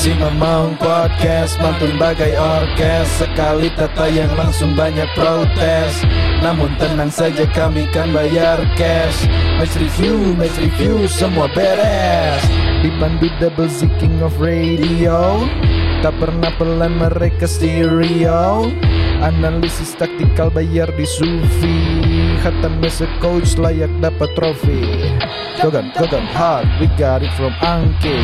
Si Mamang Podcast mantun bagai orkes. Sekali tata yang langsung banyak protes. Namun tenang saja kami kan bayar cash. Match review, match review semua beres. Dipandu double Z king of radio. Tak pernah pelan mereka stereo. Analisis taktikal bayar di Sufi Hatam as a coach layak dapat trofi. Gogan, Gogan hard, we got it from Angke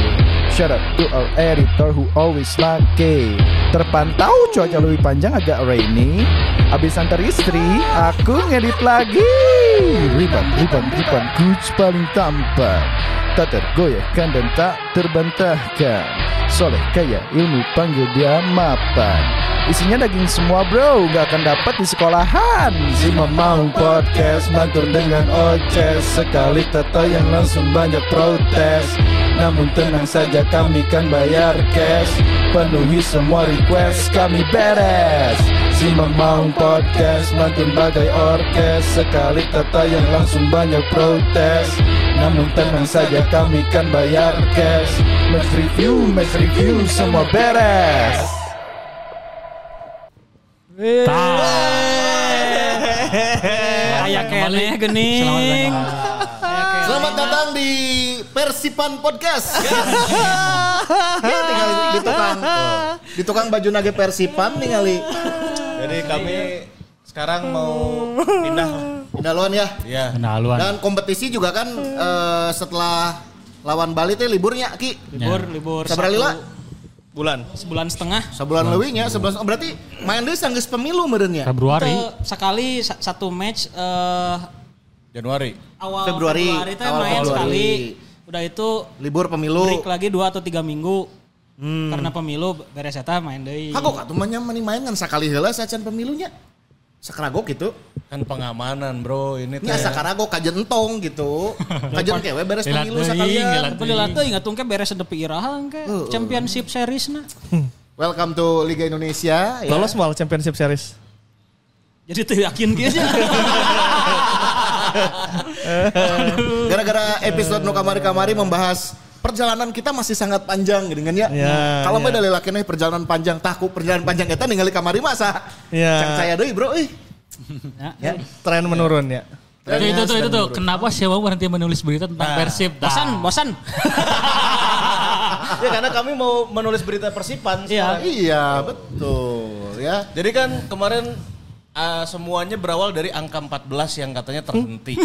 Shout out to our editor who always lucky Terpantau cuaca lebih panjang agak rainy. Abis antar istri, aku ngedit lagi Riban, riban, coach paling tampan. Tak tergoyahkan dan tak terbantahkan. Soleh kaya ilmu panggil dia mapan. Isinya daging semua bro, gak akan dapat di sekolahan. Si Mamang Podcast mantur dengan oces. Sekali tata yang langsung banyak protes Namun tenang saja kami kan bayar cash. Penuhi semua request kami beres. Si Mamang Podcast mantun bagai orkes. Sekali tata yang langsung banyak protes. Namun tenang saja kami kan bayar cash. Match review, match review semua beres. Kayak kene gening. Selamat datang di Persipan Podcast. ya, tinggal di tukang di tukang baju nage Persipan ningali. Jadi kami sekarang mau pindah. Pindah luan ya. Ya. Kenaluan. Dan kompetisi juga kan eh, setelah lawan Bali teh liburnya Ki. Libur, libur. Sabar lila Bulan. Sebulan setengah. sebulan leuwihnya, sebulan berarti main deui sanggeus pemilu meureunnya. Februari. Te- sekali sa- satu match eh, Januari. awal Februari. Februari, teh Awal main Februari. sekali. Udah itu Libur pemilu. break lagi dua atau tiga minggu. Karena pemilu beres eta main deui. Kagok atuh mah nya mani main kan sakali heula sacan pemilunya. Sakaragok gitu. Kan pengamanan bro ini teh. Nya sakaragok kajen entong gitu. Kajen kewe beres pemilu sakalian. Tapi lihat tuh ingat tungke beres sedepi irahan ke championship series na. Welcome to Liga Indonesia. ya. Lolos mal championship series. Jadi tuh yakin gitu. Gara-gara episode nu kamari-kamari membahas perjalanan kita masih sangat panjang gitu kan ya. Ya, Kalau ya. dari lakinya perjalanan panjang, tahu perjalanan panjang kita ningali kamari masa. Ya. Cang saya deui bro euy. Ya. Tren menurun ya. Itu, itu, tuh, itu tuh, kenapa Sewa berhenti menulis berita tentang Persib? Nah, Bosan, bosan. ya karena kami mau menulis berita Persipan. Iya. Iya, betul ya. Jadi kan kemarin ah, semuanya berawal dari angka 14 yang katanya terhenti.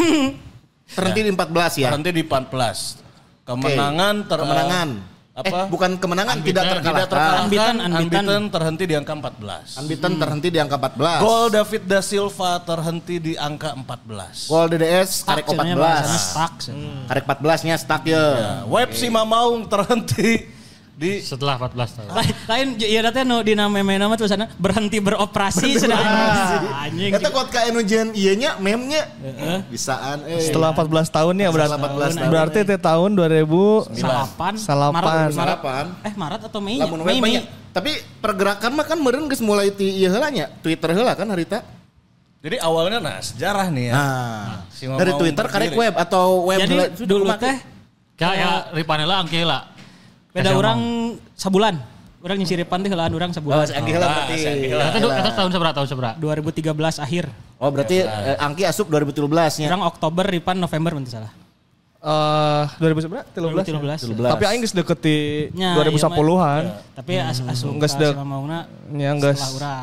Terhenti di 14 ya. Terhenti di 14. Kemenangan ter Kemenangan. apa? Eh, bukan kemenangan Unbeaten. tidak Tidak terkalahkan. terkalahkan. Unbeaten, unbeaten. Unbeaten terhenti di angka 14. Unbeaten terhenti di angka 14. Gol David da Silva terhenti di angka 14. Gol DDS karek Stuck, cenanya bahasana 14. stuck. Karek 14 nya stuck ya. Ya, Web si Mamaung terhenti di setelah 14 tahun. Lain, lain ya datanya no di nama meme nama tulisannya berhenti beroperasi sedang anjing. Eta kuat ka anu jen ieu nya meme-nya. Bisaan eh. Setelah 14 tahun ya berarti. Setelah 14 tahun. Berarti teh tahun 2000 salapan, Salapan. Eh Maret atau Mei? Lamun Mei, web Mei. Tapi pergerakan mah kan meureun geus mulai ti ieu heula nya. Twitter heula kan harita. Jadi awalnya nah sejarah nih ya. Nah, Si dari Twitter karek web atau web Jadi dulu teh Kayak ya, Ripanela angke lah. Beda orang sebulan. Orang nyisiripan teh heulaan orang Oh, sebulan. berarti. si Angki heula. Itu, Heula. itu tahun seberapa? Tahun seberapa? 2013 akhir. Oh, berarti eh, Angki asup 2017 nya. Orang Oktober, Ripan November nanti salah. eh 2000 berapa? 2013. 13. Tapi aing geus deket di Nya, 2010-an. Tapi as asup sama Mauna Ya geus.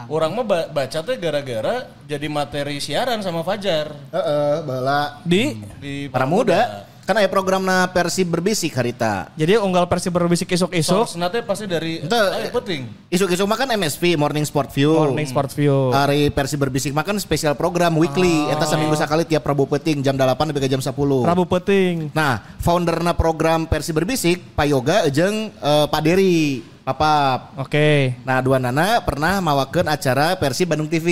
Orang mah ba- baca tuh gara-gara jadi materi siaran sama Fajar Heeh, baheula Di di para muda. Kan aya programna Persib berbisik harita. jadi unggal Persib berbisik isuk-isuk Source teh pasti dari Ayo, penting. Isu-isu mah kan MSV Morning Sport View. Morning Sport View. Hari Persib berbisik mah kan spesial program weekly. Eta seminggu sekali tiap Rabu peting jam 8 sampai ke jam 10. Rabu Peting. Nah, founderna program Persib berbisik Pak Yoga jeung eh, Pak Dery, Papap. Oke. Nah, dua nana pernah mawakeun acara Persib Bandung TV.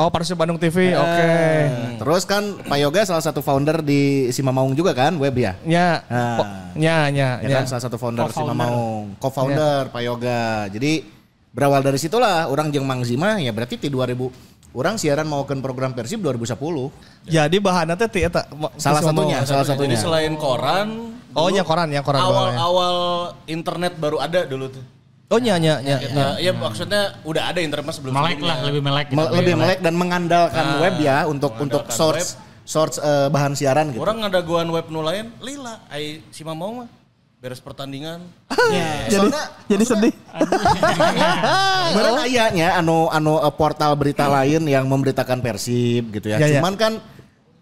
Oh Persib Bandung TV. Oke. Eh, Terus kan Pak Yoga salah satu founder di Simamaung juga kan, web ya? Ya. Nah. Ya, ya, Ya ya. kan salah satu founder Co-founder. Simamaung, co-founder Pak Yoga. Jadi berawal dari situlah orang jeung Mang Zima ya berarti di 2000 orang siaran maukan program Persib 2010. Jadi bahannya teh ti eta. Salah satunya, salah Jadi satunya. selain koran, Oh nya koran ya koran doang ya. awal-awal internet baru ada dulu tuh. Oh nya nya nya. Kita, ya maksudnya udah ada internet sebelum Melek lah, lebih melek. gitu. Me- lebih melek dan mengandalkan Nah, web ya untuk untuk source source eh, bahan siaran gitu. Orang ngadaguan web nu lain, lila, ai si mau mah beres pertandingan. jadi Jadi sedih. Bener ayahnya anu anu eh, portal berita lain yang memberitakan Persib gitu ya. Ya, ya. Cuman kan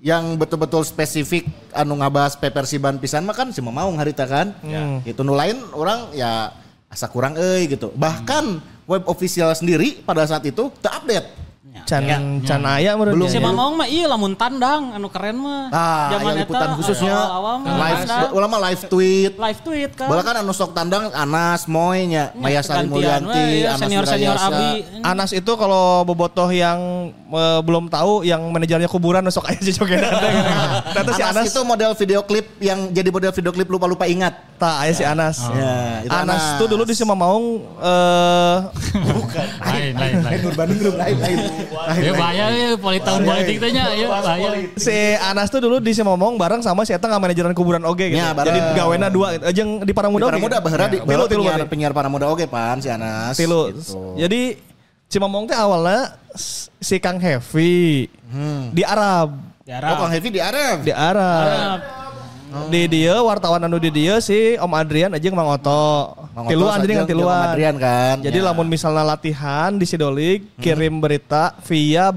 yang betul-betul spesifik anu ngabas pe Persiban pisan mah kan si Mamaung harita kan. Itu nu lain orang ya asa kurang euy gitu. Bahkan web official sendiri pada saat itu tak update. Can can aya menurut Belum. Si dia. Mamong mah iya lamun tandang anu keren mah. Ah, Zaman aya liputan eta, khususnya live ulama live tweet. live tweet kan. Bola kan anu sok tandang Anas, Moy nya, Maya Sari Mulyanti, iya, Anas senior-senior Wirayasa. Abi. Anas itu kalau bobotoh yang eh, belum tahu yang manajernya kuburan sok aja si jogedan. Ternyata si Anas, Anas itu model video klip yang jadi model video klip lupa-lupa ingat. tak aya si Anas. Ya, itu Anas Anas. tuh dulu di Maung eh Lain, lain, lain. Bandung grup lain lain. Ya bahaya ya politik tahun politik teh nya ya bahaya. si Anas tuh dulu di Maung bareng sama si Eta nggak manajeran kuburan oge gitu. Ya, bareng. Jadi gawena dua gitu. Jeung di para muda. Para oge. muda bahara di Tilu, tilu penyiar, berarti. penyiar para muda oke pan si Anas. Tilu. Gitu. Jadi Cimamong teh awalnya si Kang Heavy di Arab. Oh, Kang Heavy di Arab. Di Arab. Di dia wartawan anu di dia si Om Adrian aja Mang Oto. Mang Oto Tiluan jadi tiluan. Om Adrian kan. Jadi lamun misalnya latihan di Sidolik kirim berita via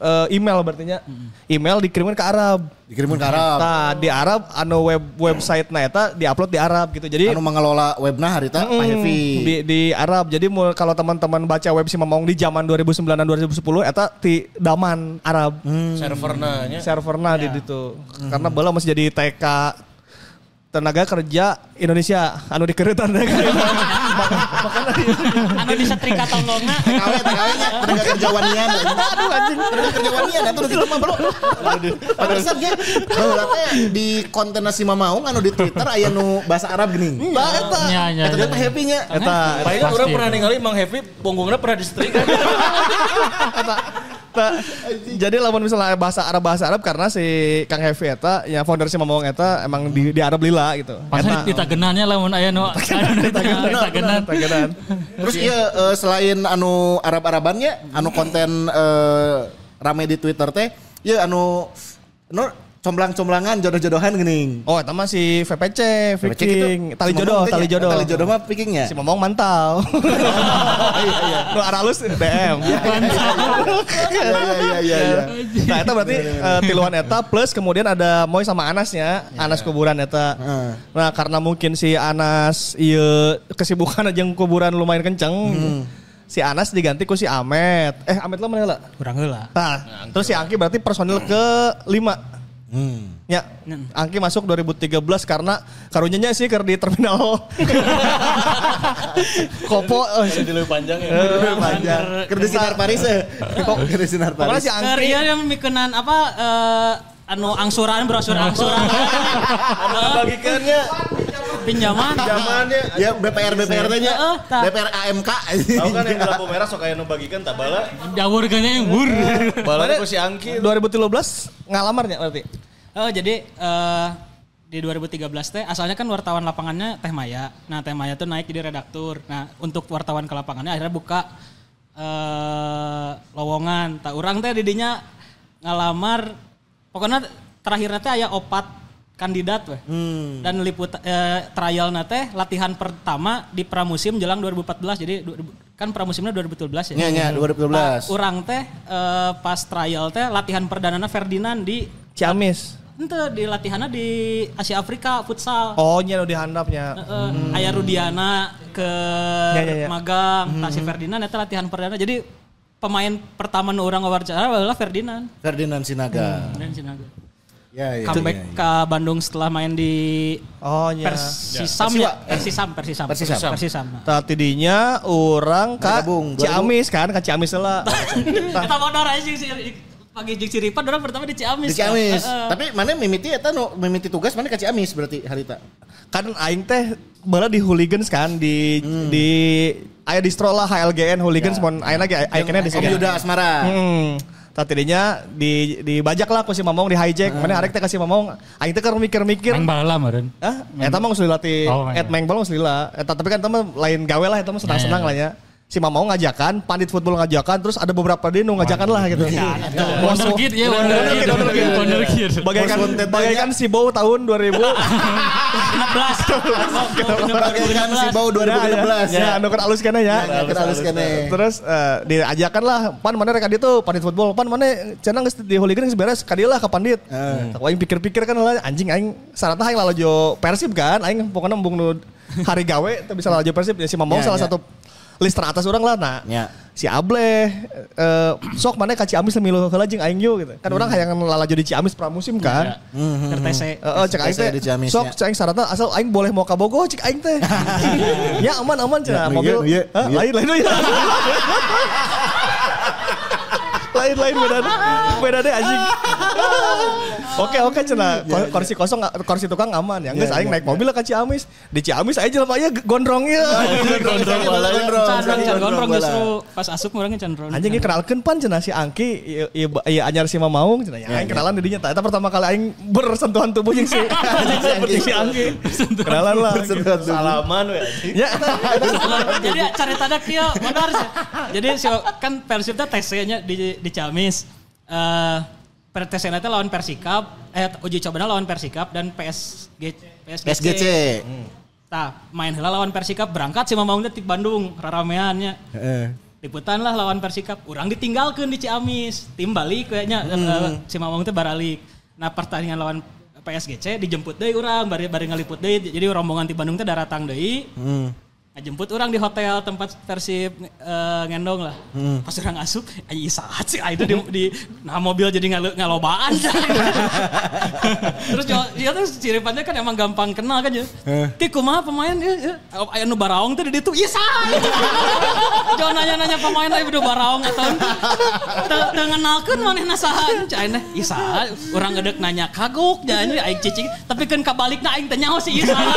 eh, email berarti nya. Email dikirimin ke Arab. Dikirimin ke Arab. Nah, di Arab anu web website na eta diupload di Arab gitu. Jadi Anu mengelola webna harita Pak Mm, Heavy. di di Arab. Jadi mul- kalau teman-teman baca web si Mamong di zaman 2009 dan 2010 eta ti daman Arab. Serverna nya. Serverna di situ. Karena bola masih jadi TK tenaga kerja Indonesia anu dikerutan Anu disetrika tonggongna. TKW, TKW nya tenaga kerja wanian. Aduh anjing, tenaga kerja wanian atuh gitu mah bro. Pantesan ya. Baheula teh di konten si Mamaung anu di Twitter aya nu bahasa Arab geuning. Tah eta. Nya, nya, Eta nya. teh Heavy nya. eta Paling orang pernah ningali Mang Heavy punggungnya pernah disetrika. eta. Jadi lamun misalnya bahasa Arab bahasa Arab karena si Kang Heavy eta ya founder si Mamong eta emang di, di Arab lila gitu. Pasal di tagenannya lamun aya nu. Terus iya eh, selain anu Arab-Arabannya, anu konten eh, rame di Twitter teh, iya anu anu comblang-comblangan jodoh-jodohan geuning. Oh, eta mah si VPC, Viking, itu, tali si jodoh, tali nya. jodoh. Tali jodoh mah pikingnya. Si Momong mantau. Nu aralus DM. Iya iya iya iya. Nah, eta berarti eh, tiluan eta plus kemudian ada Moy sama Anasnya, Anas kuburan eta. Heeh. Nah, karena mungkin si Anas ieu kesibukan aja kuburan lumayan kenceng. Si Anas diganti ku si Amet. Eh, Amet lo mana lah? Kurang heula. Nah, terus si Angki berarti personil ke 5. Hmm. Ya, Angki masuk 2013 karena karunyanya sih ke di terminal Kopo. Oh, Jadi lebih panjang ya. eh, panjang. Keur di sinar Paris eh. Kok keur di sinar Pokoknya Paris. si Angki ieu yang mikeun apa eh, anu angsuran brosur angsuran. Bagikannya Pinjaman. zamannya Ya BPR BPR nya. BPR AMK. Tahu kan yang di lampu merah sok aya nu bagikan tak bala. Jawur ganya yang wur. Bala ku si Angki. 2013 ngalamarnya berarti. Oh jadi eh, di 2013 teh asalnya kan wartawan lapangannya Teh Maya. Nah Teh Maya tuh naik jadi redaktur. Nah untuk wartawan ke lapangannya akhirnya buka eh, lowongan. Tak orang teh didinya ngalamar. Pokoknya terakhirnya teh aya opat kandidat weh. Dan liput eh, trial teh latihan pertama di pramusim jelang 2014. Jadi du- du- kan pramusimnya 2012 ya. Nya nya 2012. Orang teh eh, pas trial teh latihan perdanana Ferdinand di Ciamis. Ente di latihannya di Asia Afrika futsal. Oh, nya nu dihandapnya. Heeh, Aya Rudiana ke Ya, ya, ya. magang, Tasi Ferdinand itu latihan perdana. Jadi pemain pertama nu orang wawancara adalah Ferdinand. Ferdinand Sinaga. Dan Sinaga. Ya ya. Comeback ya, ya. ke Bandung setelah main di Oh, nya. Persisam Persiwa. ya. Persisam, Persisam. Persisam. Persisam. Tadi dinya orang ka Bergabung, Ciamis kan, ka Ciamis lah. Kita modal aja sih pagi jeung Ciripan orang pertama di Ciamis. Di Ciamis. Heeh. Tapi mana mimiti eta nu mimiti tugas mana ka Ciamis berarti harita. kan aing teh bola di hooligans kan di di aya distro lah HLGN hooligans Ya. mon aya lagi ikonnya di Om sini. Yuda Asmara. Hmm. Tadinya di dibajak lah ku si Mamong di hijack. Mana arek teh kasih Mamong. Aing teh keur mikir-mikir. Main bala meureun. Ah, eta mah geus lila ti Oh, et meng bal geus lila. Eta tapi kan eta mah lain gawe lah eta mah senang-senang lah ya. Si Mamong ngajakan, pandit football ngajakan, terus ada beberapa dia nu ngajakan lah gitu. Wonderkid ya Wonderkid. Wonderkid. Bagaikan bagaikan si Bow tahun 2000. 16. Bagaikan si Bau 2016 Ya, anu kan alus kene ya. Ya, kita halus kene. Terus eh, diajakan lah, pan mana rek dia tuh pandit football, pan mana cenah geus di hooligan geus beres kadi lah ke pandit. Tak aing pikir-pikir kan lah anjing aing syaratnya aing lalajo Persib kan, aing pokoknya embung nu hari gawe teu bisa lalajo Persib ya si Mamong Ya, salah ya. satu list teratas orang lah nah. Ya. Si Ableh eh, sok mana ka Ciamis milu heula jeung aing gitu. Kan orang hayang lalajo di Ciamis pramusim kan. RTC. Heeh, cek aing Saya teh. di Ciamis, Sok ya. cek aing asal aing boleh mau ka Bogor cek aing teh. ya aman aman cenah Ya, mobil. iya, iya, iya. lain lain ya. lain lain beda beda deh anjing. Oke oke cenah Ko- kursi kosong kursi tukang aman ya. Geus aing naik mobil lah ka Ciamis. Di Ciamis aja jelema ieu gondrong ieu. Gondrong gondrong. Gondrong justru pas asup orangnya candrong. Anjing ieu kenalkeun pan cenah si Angki ieu ieu ieu anyar si Mamaung cenah ya. Aing kenalan di dinya tah. Eta pertama kali aing bersentuhan tubuh jeung si seperti si Angki. Kenalan lah. Bersentuhan tubuh. Salaman we. Ya Jadi cari tanda kia benar sih. Jadi si kan Persib teh TC-nya di di Ciamis. Eh per TC teh lawan Persikap, eh uji coba lawan Persikap dan PSG PSGC. SGC. Tah, main heula lawan Persikap berangkat si Mamaung teh ti Bandung rarameannya. Heeh. Liputan lah lawan Persikap. Orang ditinggalkan di Ciamis. Tim balik kayaknya eh, si Mamang teh baralik. Nah pertandingan lawan PSGC dijemput deui urang bari bari ngaliput deui. Jadi rombongan ti Bandung teh daratang deui. Ngajemput orang di hotel tempat Persib eh, ngendong lah. Pas orang asup, ayo saat sih ah, itu di, di nah mobil jadi ngalo, ngalobaan. Terus dia tuh ciripannya kan emang gampang kenal kan ya. Ti kumaha pemain ya, ya. Aya nu baraong teh di ditu. Iya sah. Jangan nanya-nanya pemain aja udah baraong atau teu ngenalkeun manehna saha. Cai teh ieu saha. Urang ngedek nanya kagok jangan aing cicing tapi kan kabalikna aing teh nyaho sih ieu saha.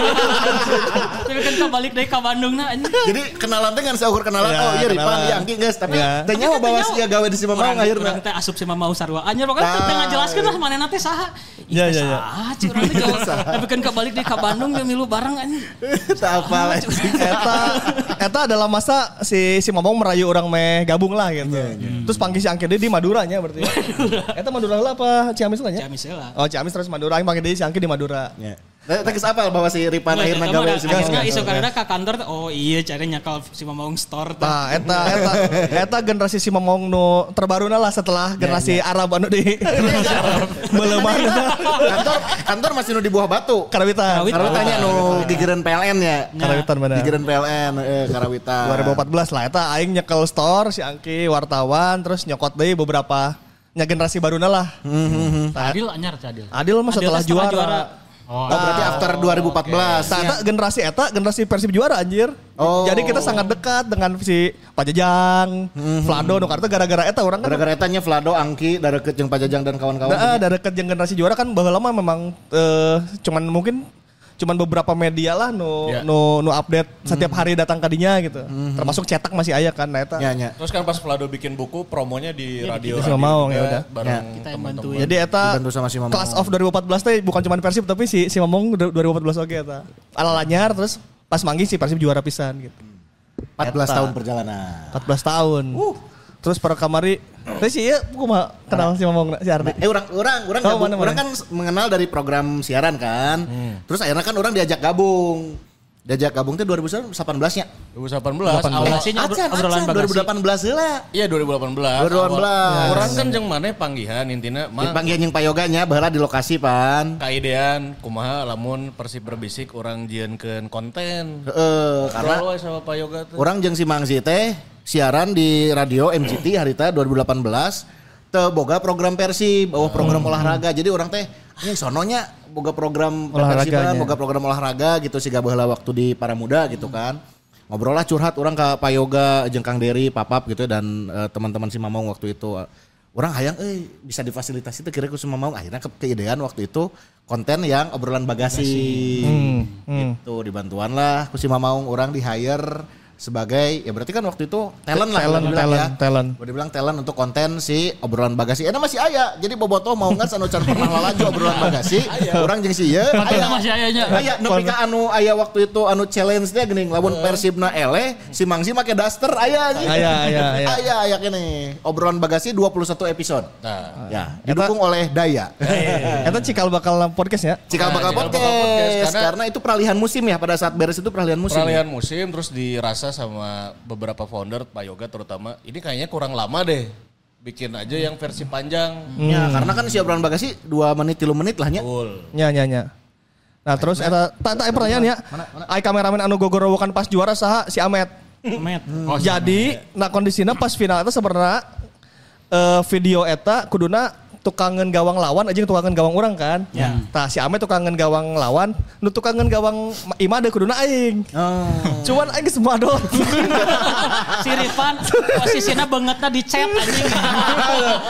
Tapi kan kabalik deui ka Bandung na anjing. Jadi kenalan teh kan saukur kenalan. Ya, oh iya Ripan, kenalan. iya Angki guys. Tapi Ya. teh nyawa bawa sia gawe di si Mamang akhirnya. urang teh asup si Mamau sarua. Anyar pokoknya Ah. teu ngajelaskeun lah manehna teh saha. Ya, teh ya, ya. urang teh jauh. Tapi kan kabalik deui ka Bandung dia milu bareng anjing. Tak apa lah. eta eta adalah masa si si Mamong merayu orang meh gabung lah gitu. Terus panggil si Angki di Madura nya berarti. eta Madura lah apa Ciamis lah nya? Ciamis lah. Oh Ciamis terus Madura, aing panggil deui si Angki di Madura. Ya. Teh geus apa bahwa si Ripan akhirnya gawe si Akhirnya isu karena ke kantor oh iya cari nyakal si Mamaung store. Nah, eta eta eta generasi si Mamong nu terbaruna lah setelah generasi Arab anu di Melemah. Kantor kantor masih nu di buah batu. Karawitan. Karawit. Karena tanya nu gigireun PLN ya. Karawitan bener. Gigireun PLN eh Karawitan. 2014 lah eta aing nyekel store si Angki wartawan terus nyokot deui beberapa nya generasi baruna lah. Nah, Adil anyar Adil. Adil mah setelah juara. Oh, Oh berarti after 2014. Nah, eta generasi eta generasi Persib juara anjir. Oh. Jadi kita sangat dekat dengan si Pajajang, Vlado, nu kartu gara-gara eta orang kan Gara-gara etanya Vlado, Angki, Dareket jeung Pajajang dan kawan-kawan. Nah, ada deket yang generasi juara kan bahwa lama memang eh, cuman mungkin cuman beberapa media lah nu Ya. nu nu update setiap hari datang kadinya gitu. Termasuk cetak masih aya kan nah eta. Ya, ya. Terus kan pas Vlado bikin buku promonya di radio. di radio Maung, juga, ya udah. Bareng Ya. Kita yang bantuin. Jadi eta sama si Mamong. Class of 2014 teh bukan cuma Persib tapi si si Mamong 2014 oke eta. Ala lanyar terus pas manggih si Persib juara pisan gitu. 14 Eta. tahun perjalanan. 14 tahun. Terus para kamari, sih ya kumaha kenal si Mamong si Ardi. Eh orang orang orang Oh, gabung, mana, orang kan mengenal dari program siaran kan. Terus akhirnya kan orang diajak gabung. Diajak gabung tuh 2018 nya. 2018. awal- Bagasinya obro- Acan, obrolan acan, bagasi. 2018 heula. Iya 2018. 2018. Awal- Orang kan jeung mana panggihan intinya mah Dipanggil yang payoganya baheula di lokasi pan. kaidean kumaha lamun Persib berbisik orang jieunkeun konten. Heeh, karena Karena sama Pak Yoga tuh. orang jeung si Mangsi teh siaran di radio MCT harita 2018 teu boga program Persib, bawah program olahraga. Jadi orang teh ini sononya boga program. Persiban, boga program olahraga gitu sih baheula waktu di para muda gitu kan. Ngobrol lah curhat orang ke Pak Yoga, jeung Kang Dery, Papap gitu dan eh, teman-teman si Mamong waktu itu. orang hayang eh bisa difasilitasi itu kira semua mau akhirnya ke keidean waktu itu konten yang obrolan bagasi, gitu dibantuan lah ku si Mamaung orang di hire sebagai ya berarti kan waktu itu talent lah Talent, boleh dibilang talent, talent. Boleh dibilang talent untuk konten si obrolan bagasi. Enak masih aya. Jadi boboto mau nggak anu can pernah lalaju obrolan bagasi. Orang jeung si ieu Kontennya aya. masih ayahnya. Aya nepi ka anu aya waktu itu anu challenge nya geuning lawan Persibna ele si Mangsi make daster aya anjing. Aya, aya, aya. Aya aya kene. Obrolan bagasi 21 episode. Nah, Ya, didukung oleh Daya. Eta cikal bakal podcast ya. Cikal bakal Cikal podcast, karena, karena- itu peralihan musim ya pada saat beres itu peralihan musim. peralihan musim terus dirasa sama beberapa founder Pak Yoga terutama ini kayaknya kurang lama deh bikin aja yang versi panjang. Ya, karena kan si obrolan bagasi 2 menit 3 menit lah nya. Betul. Nya nya nya. Nah terus eta tak tak pertanyaan ya. Ai kameramen anu gogorowokan pas juara saha si Amet. Met. Oh, si Jadi nah kondisinya pas final eta sebenarnya eh, video eta kuduna tukangan gawang lawan aja tukangan gawang orang kan. Ya. Tah si Amet tukangan gawang lawan, nu tukangan gawang Imade kuduna aing. Oh. Cuman aing geus madot. Si Rifan posisinya bangetnya di chat anjing.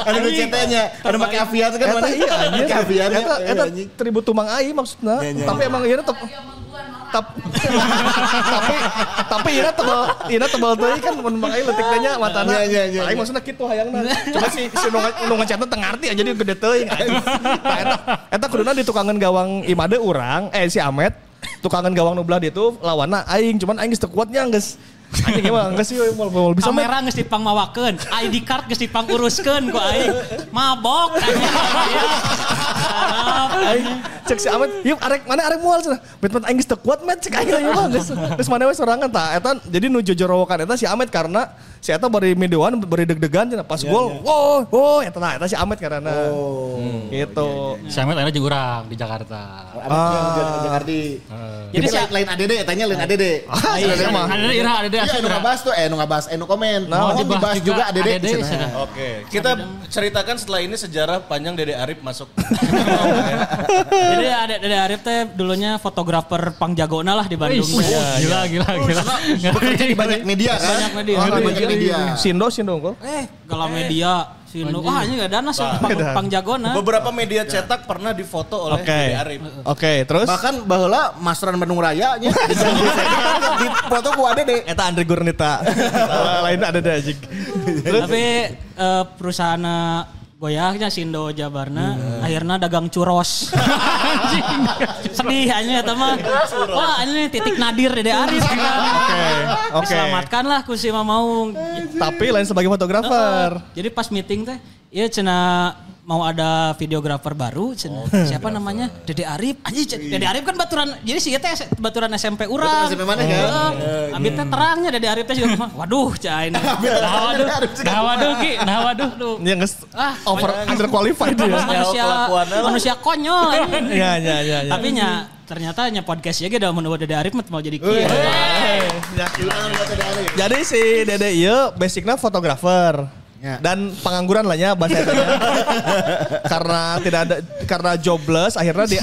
ada cetanya, ada pakai avian kan mana? iya. Pakai avian. Eta iya, tribut tumang aing maksudnya. Iya, Tapi emang ieu tetep tap, tapi tapi ina tebal ina tebal teuing kan mun mang aing leutik nya matana. Iya, iya, iya, iya. maksudnya kitu hayangna. Coba si si nu ngecatna teu ngarti aja dia gede teuing. Nah, eta eta kuduna di tukangan gawang Imade urang eh si Amet tukangan gawang nu belah ditu lawanna aing cuman aing geus teu kuatnya geus anjing emang geus sih moal moal bisa mah. Kamera geus dipang mawakeun, ID card geus dipang uruskeun ku aing. Mabok. Aing cek si Amet, yuk arek mana arek mual cenah. Bet bet aing geus teu kuat met cek aing ieu mah geus. Geus mana we sorangan tah eta jadi nu jojorowokan eta si Amet karena si eta bari midoan bari deg-degan pas gol. Wow, wow eta nah eta si Amet karena. Gitu. Si Ahmed akhirnya jeung urang di Jakarta. Anak yang di Jakarta. Jadi Jadi si- lain, lain ADD, tanya lain ADD. Ah, iya, iya, mah. Ada Ira, ada Iya, nu ngabas tuh, eh nu ngabas, eh nu komen. Nah, oh, dibahas juga cenah. cenah. Oke, kita ceritakan setelah ini sejarah panjang Dede Arif masuk. Jadi Dede Arif teh dulunya fotografer pangjagona lah di Bandung. Gila, gila, gila. Bekerja di banyak media kan? Banyak media. Banyak media. Sindo Sindo kok. Eh, kalau media Sino, wah ini gak dana sih pang, pangjagona. Beberapa media cetak pernah difoto oleh Oke. Arif. Oke, terus Bahkan bahwa Masran Bandung Raya nya di foto ku ADD. eta Andre Gurnita. Lain ada deh. Tapi eh, perusahaan goyahnya Sindo Jabarna akhirnya dagang curos. Sedih aja teman. Wah ini titik nadir Dede Arif. Oke. oke. Diselamatkan lah ku si Mamaung. Tapi lain sebagai fotografer. Jadi pas meeting teh, iya cina mau ada videografer baru, cina. siapa namanya? Dede Arif. Anjir, Cen. Dede Arif kan baturan, jadi sih teh baturan SMP urang. SMP mana kan? Abi teh terangnya Dede Arif teh juga, waduh cai ini. Nah waduh, nah waduh Ki, nah waduh. Aduh. Ini geus Ah, over underqualified ya. manusia lah. manusia konyol. Iya, iya, iya, iya. Tapi nya ternyata nya podcast ya udah menurut Dede Arif mau jadi kieu. Jadi si Dede iya basicnya fotografer. Ya. Dan pengangguran lah ya bahasa etanya. karena tidak ada karena jobless akhirnya dia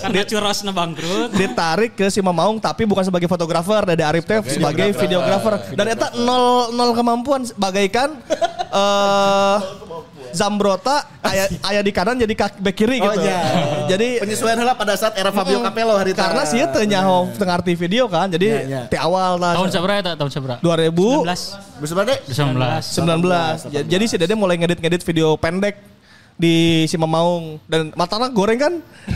Karena curosna bangkrut. ditarik ke si Mamaung tapi bukan sebagai fotografer Dede Arif teh sebagai videografer. Dan eta nol nol kemampuan bagaikan eh Zambrota aya aya di kanan jadi kaki back kiri Oh, gitu. iya. Jadi Penyesuaian lah pada saat era Fabio Capello hari karena sih teu nyaho teu ngarti video kan. Jadi iya. di awal lah Tahun seberapa eta? Tahun seberapa? 2000 19. Bisa berarti? 19. 19. Ja- Jadi si Dede mulai ngedit-ngedit video pendek di si Mamaung dan matana goreng kan.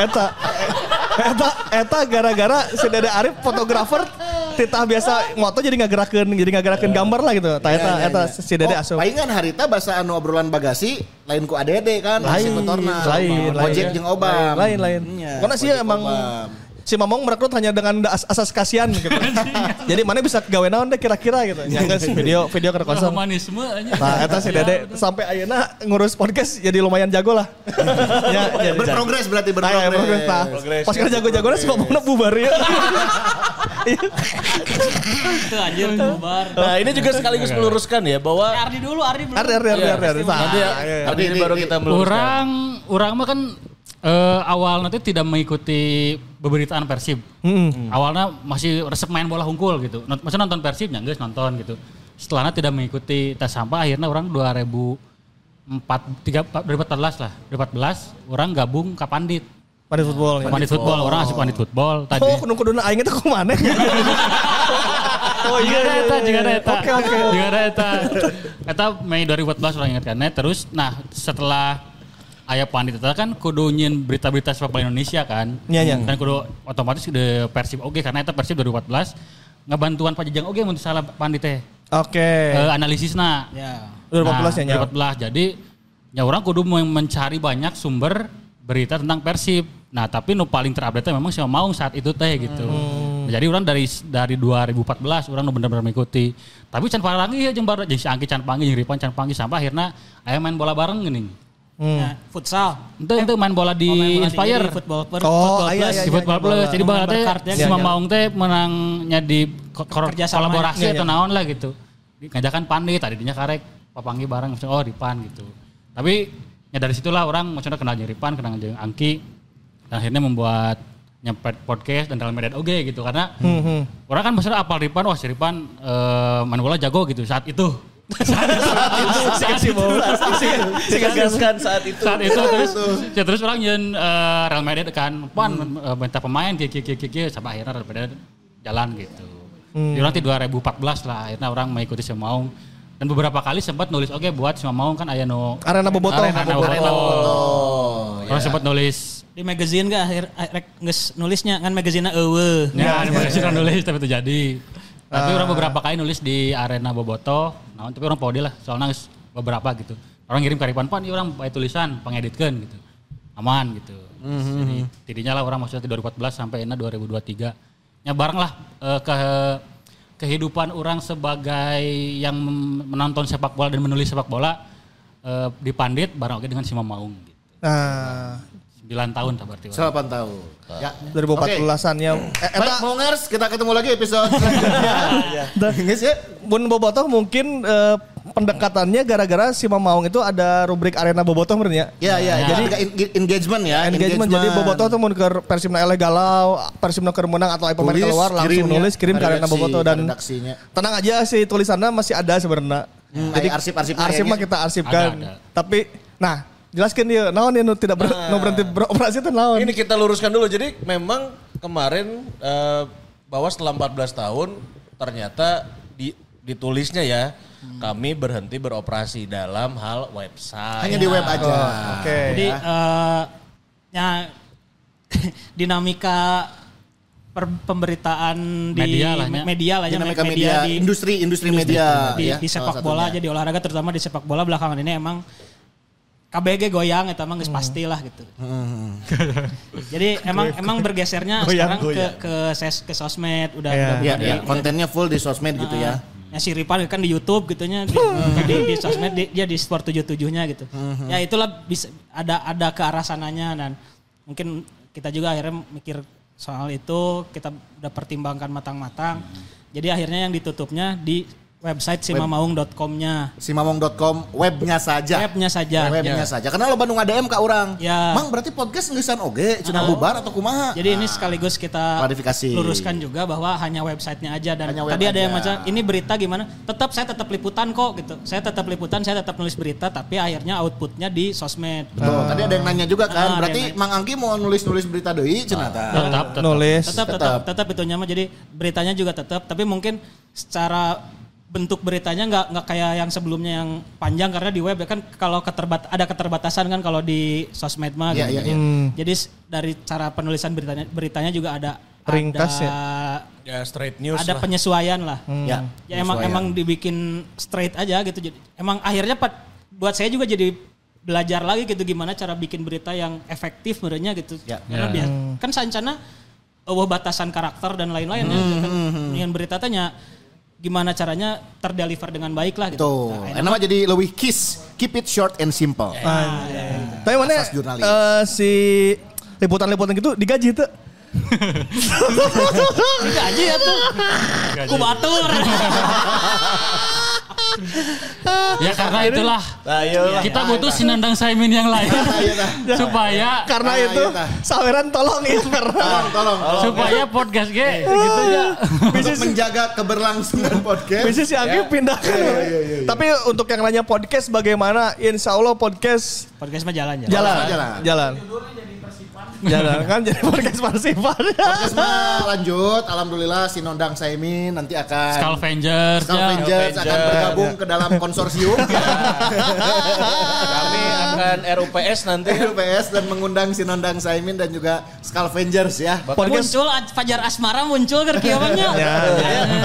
eta eta eta gara-gara si Dede Arif fotografer titah biasa moto jadi ngagerakeun jadi ngagerakeun gambar lah gitu. Tah eta Iya, iya, eta iya. si Dede Oh, asup. Palingan harita bahasa anu obrolan bagasi lain ku ADD kan, Lain, motorna. lain, Ojek jeung Obam. Lain lain. Iya, Karena sih emang si Mamong merekrut hanya dengan as- asas kasihan gitu. Jadi mana bisa gawe naon deh kira-kira gitu. Ya guys, video video ke kosong. Humanisme aja. Nah, eta si Dede sampai ayeuna ngurus podcast jadi lumayan jago lah. ya, jadi Berprogres berarti jago. Nah, ya, berprogres. Pas kira jago-jagonya semua mau bubar ya. Itu anjir tuh bubar. Nah ini juga sekaligus meluruskan ya bahwa Ardi dulu, Ardi belum. Ardi, Ardi, Ardi, Iya, Ardi, Ardi. Tah, nanti ya, iya. abis ini Di- baru kita meluruskan. Orang, orang mah kan eh, awal nanti tidak mengikuti pemberitaan Persib. Awalnya masih resep main bola hungkul gitu. Maksudnya nonton Persib ya guys nonton gitu. setelahnya tidak mengikuti tes sampah akhirnya orang 2004 tiga 2014 lah 2014 orang gabung ke Pandit Pandit football. ya. Pandit football orang asup Pandit football tadi Oh, kudu kudu aing itu ke mana? oh iya iya. eta iya, juga ada iya. eta Oke oke. juga ada eta eta Mei 2014 orang ingat kan terus nah setelah ayah pandit eta kan kudu nyin berita-berita sepak bola Indonesia kan Iya, iya. dan kudu otomatis de Persib oke karena eta Persib 2014 ngebantuan Pajajang oke mun salah pandit teh Oke. Eh, analisisna Ya. 2014 ya, Nya. 2014 jadi ya orang kudu men- mencari banyak sumber berita tentang Persib. Nah tapi nu paling terupdate memang si Maung saat itu teh gitu. Hmm. Nah, jadi orang dari dari 2014 orang nu bener-bener mengikuti. Tapi can parangi ya jeung baru jeung si Angki can panggil jeung Ripan can panggil sampai akhirnya aya main bola bareng gini. Ya, futsal. itu itu main bola di Oh, main bola Inspire. di football, per- Oh, football iya, plus. iya, di football plus. Jadi bola teh ya, si iya. Maung teh menangnya di kolaborasi Iya, atau iya. naon lah gitu. Ngajakan pandit tadi dinya karek papanggi bareng oh Ripan gitu. Tapi ya dari situlah orang maksudnya kenal jeung Ripan kenal jeung Angki dan akhirnya membuat nyempet podcast dan dalam media oke gitu karena Hmm, orang kan maksudnya apal Ripan wah si Ripan eh, main bola jago gitu saat itu. Saat itu. Digagaskan saat itu. saat itu. Terus ya terus orang yang eh, Real Madrid kan pan eh, minta pemain kiki kiki kiki sampai akhirnya Real Madrid jalan gitu. Di orang di 2014 lah akhirnya orang mengikuti Maung dan beberapa kali sempat nulis oke buat si Maung kan aya no Arena Bobotoh. Arena Bobotoh. Oh, Orang sempat nulis Di magazine gak akhir geus nulisnya kan magazine eueuh. Ya, di mana sih kan nulis tapi itu jadi. Tapi orang beberapa kali nulis di arena Boboto, nah, tapi orang pau lah, soalnya geus beberapa gitu. Orang ngirim ke Ripan, Pan, ini orang pakai tulisan, pengeditkan gitu. Aman gitu. Jadi tidinya lah orang maksudnya di 2014 sampai enak 2023. Ya bareng lah eh, ke kehidupan orang sebagai yang menonton sepak bola dan menulis sepak bola eh, di Pandit bareng oke dengan Sima Maung gitu. Nah, 9 tahun tak berarti. orang. 8 tahun. Ya. 2014-an ya. Eh, Baik, eta Mongers, kita ketemu lagi episode selanjutnya. Geus ya. Bun Bobotoh mungkin eh, pendekatannya gara-gara si Mamaung itu ada rubrik Arena Bobotoh menurutnya. Ya, ya, jadi en- engagement ya. engagement jadi Bobotoh tuh mau ke Persibna ele galau, Persibna keur menang atau pemain Tulis, keluar langsung kirim ya, nulis kirim ke Arena Bobotoh dan redaksinya. tenang aja sih tulisannya masih ada sebenarnya. Hmm, kayak arsip-arsip arsip mah kayaknya. kita arsipkan. Ada, ada. Tapi nah, jelaskan dia naon nu tidak ber, nu berhenti beroperasi itu naon. Ini kita luruskan dulu. Jadi memang kemarin eh, bahwa setelah 14 tahun ternyata ditulisnya ya kami berhenti beroperasi dalam hal website. Hanya di web aja. Oke. Jadi eh, ya dinamika per pemberitaan di Media lah, ya. media lah ya Dinamika media, di industri industri media di, ya, di sepak bola satunya. aja di olahraga terutama di sepak bola belakangan ini emang KBG goyang itu emang geus pasti lah gitu. Jadi emang emang bergesernya Goyang, sekarang goyang. ke ke ses, ke sosmed udah Iya. udah Ya, bukan ya, di- kontennya full di sosmed gitu ya. Ya si Ripan kan di YouTube gitunya di, di, di sosmed di- dia di Sport 77-nya gitu. Ya itulah bisa ada ada ke arah sananya dan mungkin kita juga akhirnya mikir soal itu kita udah pertimbangkan matang-matang. Jadi akhirnya yang ditutupnya di website simamaung.com-nya. Simamong.com webnya saja. Webnya saja. Webnya saja. Karena lo Bandung ADM ka orang. Ya. Mang berarti podcast ngesan oge cenah bubar atau kumaha? Jadi ini sekaligus kita Klarifikasi. luruskan juga bahwa hanya websitenya aja dan Hanya web tadi ada yang aja. macam ini berita gimana? Tetap saya tetap liputan kok gitu. Saya tetap liputan, saya tetap nulis berita tapi akhirnya outputnya di sosmed. Betul. Tadi ada yang nanya juga Ah, kan. ada Berarti Mang Angki mau nulis-nulis berita deui cenah tah. Tetap, tetap. nulis. Tetap tetap tetap itu nyama jadi beritanya juga tetap tapi mungkin secara bentuk beritanya nggak nggak kayak yang sebelumnya yang panjang karena di web ya kan kalau keterbat ada keterbatasan kan kalau di sosmed mah Iya, gitu. iya, iya. Jadi s- dari cara penulisan beritanya beritanya juga ada Ringkas ada, ya? Ya straight news ada lah. penyesuaian lah. Ya, Ya emang penyesuaian. emang dibikin straight aja gitu. Jadi emang akhirnya Pat, buat saya juga jadi belajar lagi gitu gimana cara bikin berita yang efektif menurutnya gitu. Ya. Karena Ya. biar- kan sancana eueuh batasan karakter dan lain-lain ya. Hmm, Kan, Dengan berita tanya gimana caranya terdeliver dengan baik lah gitu. Tuh, Nah, enak mah jadi lebih kiss. Keep it short and simple. Ah, Tapi mana Asas jurnalis. eh, si liputan-liputan gitu digaji tuh. Gaji ya tuh. Ku batur. Ya karena itulah Nah, iya. kita butuh sinandang Saimin yang lain supaya Karena itu iya, saweran tolong ya karena Tolong, tolong. supaya podcast ge gitu. Untuk menjaga keberlangsungan podcast. Bisnis si Anggi pindah. Tapi untuk yang nanya podcast bagaimana? Insya Allah podcast Podcast mah jalan ya. jalan. jalan. Jalan. Jalan kan jadi podcast Persifan. Podcast mah lanjut. Alhamdulillah si Nondang Saimin nanti akan Skullvengers Skull ya. Avengers akan bergabung ke dalam konsorsium Kami akan RUPS nanti. RUPS dan mengundang si Nondang Saimin dan juga Skull Avengers ya. Podcast Muncul Fajar Asmara muncul ke kieumannya. Ya,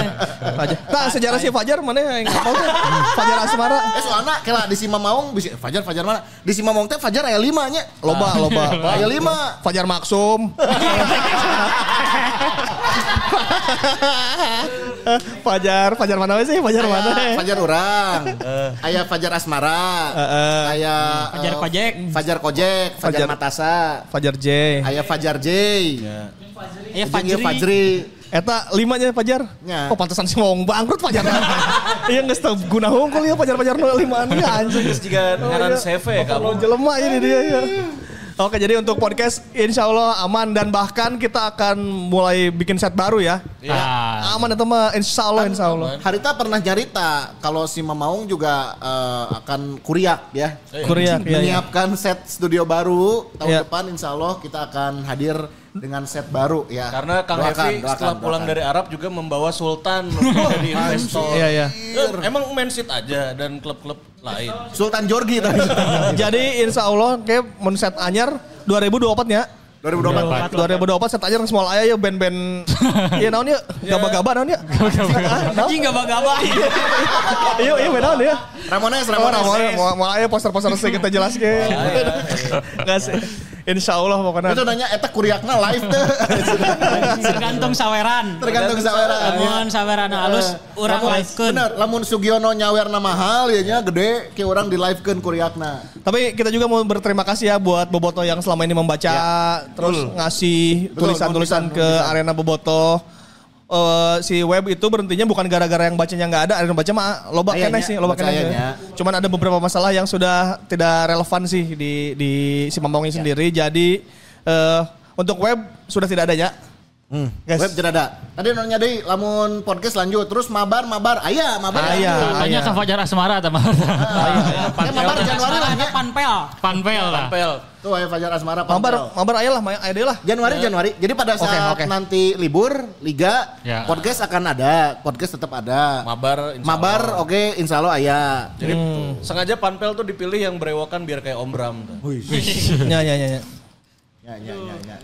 Fajar. Nah, sejarah si Fajar mana yang tahu tuh? Fajar Asmara. Eh soalnya kela di Sima Maung bisa Fajar Fajar mana? Di Sima Maung teh Fajar aya 5 nya. Loba, loba. Aya 5. Fajar Maksum. Fajar, Fajar mana sih? Fajar mana? Fajar urang. Aya Fajar Asmara. Heeh. Aya Fajar eh, Kojek. Fajar Kojek, Fajar Fajar- Matasa. Fajar J. Aya Fajar J. Ya ieu Fajri. Fajri. Eta limanya Fajar. Ya. Oh pantesan si Wong bangkrut Fajar. Iya nggak tahu guna hungkul ya Fajar-Fajar nu limaan ya anjing. Jika ngaran iya. CV kamu. Kalau jelema ini dia ya. Oke jadi untuk podcast insya Allah aman dan bahkan kita akan mulai bikin set baru ya. Nah, Aman itu mah insya Allah insya Allah. Harita pernah nyarita kalau si Mamaung juga eh, akan kuriak ya. Kuriak, iya, iya. Menyiapkan set studio baru tahun Iya. depan insya Allah kita akan hadir dengan set baru ya. Karena Kang Doakan, Hevi doakan, setelah pulang doakan. dari Arab juga membawa Sultan jadi investor. Iya iya. Eh, Emang Man City aja dan klub-klub lain. Sultan Jorgi tadi. Jadi insya Allah kayak men set anyar 2024 nya. 2024. 2024 set anyar semua aya ya band-band. Iya naon ya? Gaba-gaba naon ya? Anjing gaba-gaba. Iya iya band naon ya? Ramones, Ramones. Ramon, mau mau aya poster-poster sih kita jelaskan. Enggak sih. Insya Allah pokoknya. Itu nanya eta kuriakna live teh. Tergantung saweran. Tergantung saweran. Lamun saweran halus urang Lamun- livekeun. Bener, lamun Sugiono nyawerna mahal ya nya gede ke orang di livekeun kuriakna. Tapi kita juga mau berterima kasih ya buat Boboto yang selama ini membaca, terus ngasih Betul, tulisan-tulisan nulisan, ke arena Boboto. Eh, si web itu berhentinya bukan gara-gara yang bacanya nggak ada, ada yang baca mah loba Ayahnya, kene sih, loba bacanya. Cuman ada beberapa masalah yang sudah tidak relevan sih di di si Mamongnya sendiri. Jadi eh, untuk web sudah tidak adanya. Hmm. Guys. Web jerada. Tadi nanya deui lamun podcast lanjut terus mabar mabar aya mabar. Aya. lanjut. tanya ke Fajar Asmara atau mana? Eh, mabar Januari lah nya. Panpel. Panpel lah. Pel. Tuh aya Fajar Asmara Mabar, Pampel. mabar aya lah, aya deh lah. Januari Januari. Jadi pada Oke, saat oke. nanti libur liga Ya. podcast akan ada, podcast tetap ada. Mabar insya Mabar oke insya Allah aya. Jadi sengaja Panpel tuh dipilih yang berewokan biar kayak Om Bram. tuh. Nya nya nya. nya. Ya ya ya ya.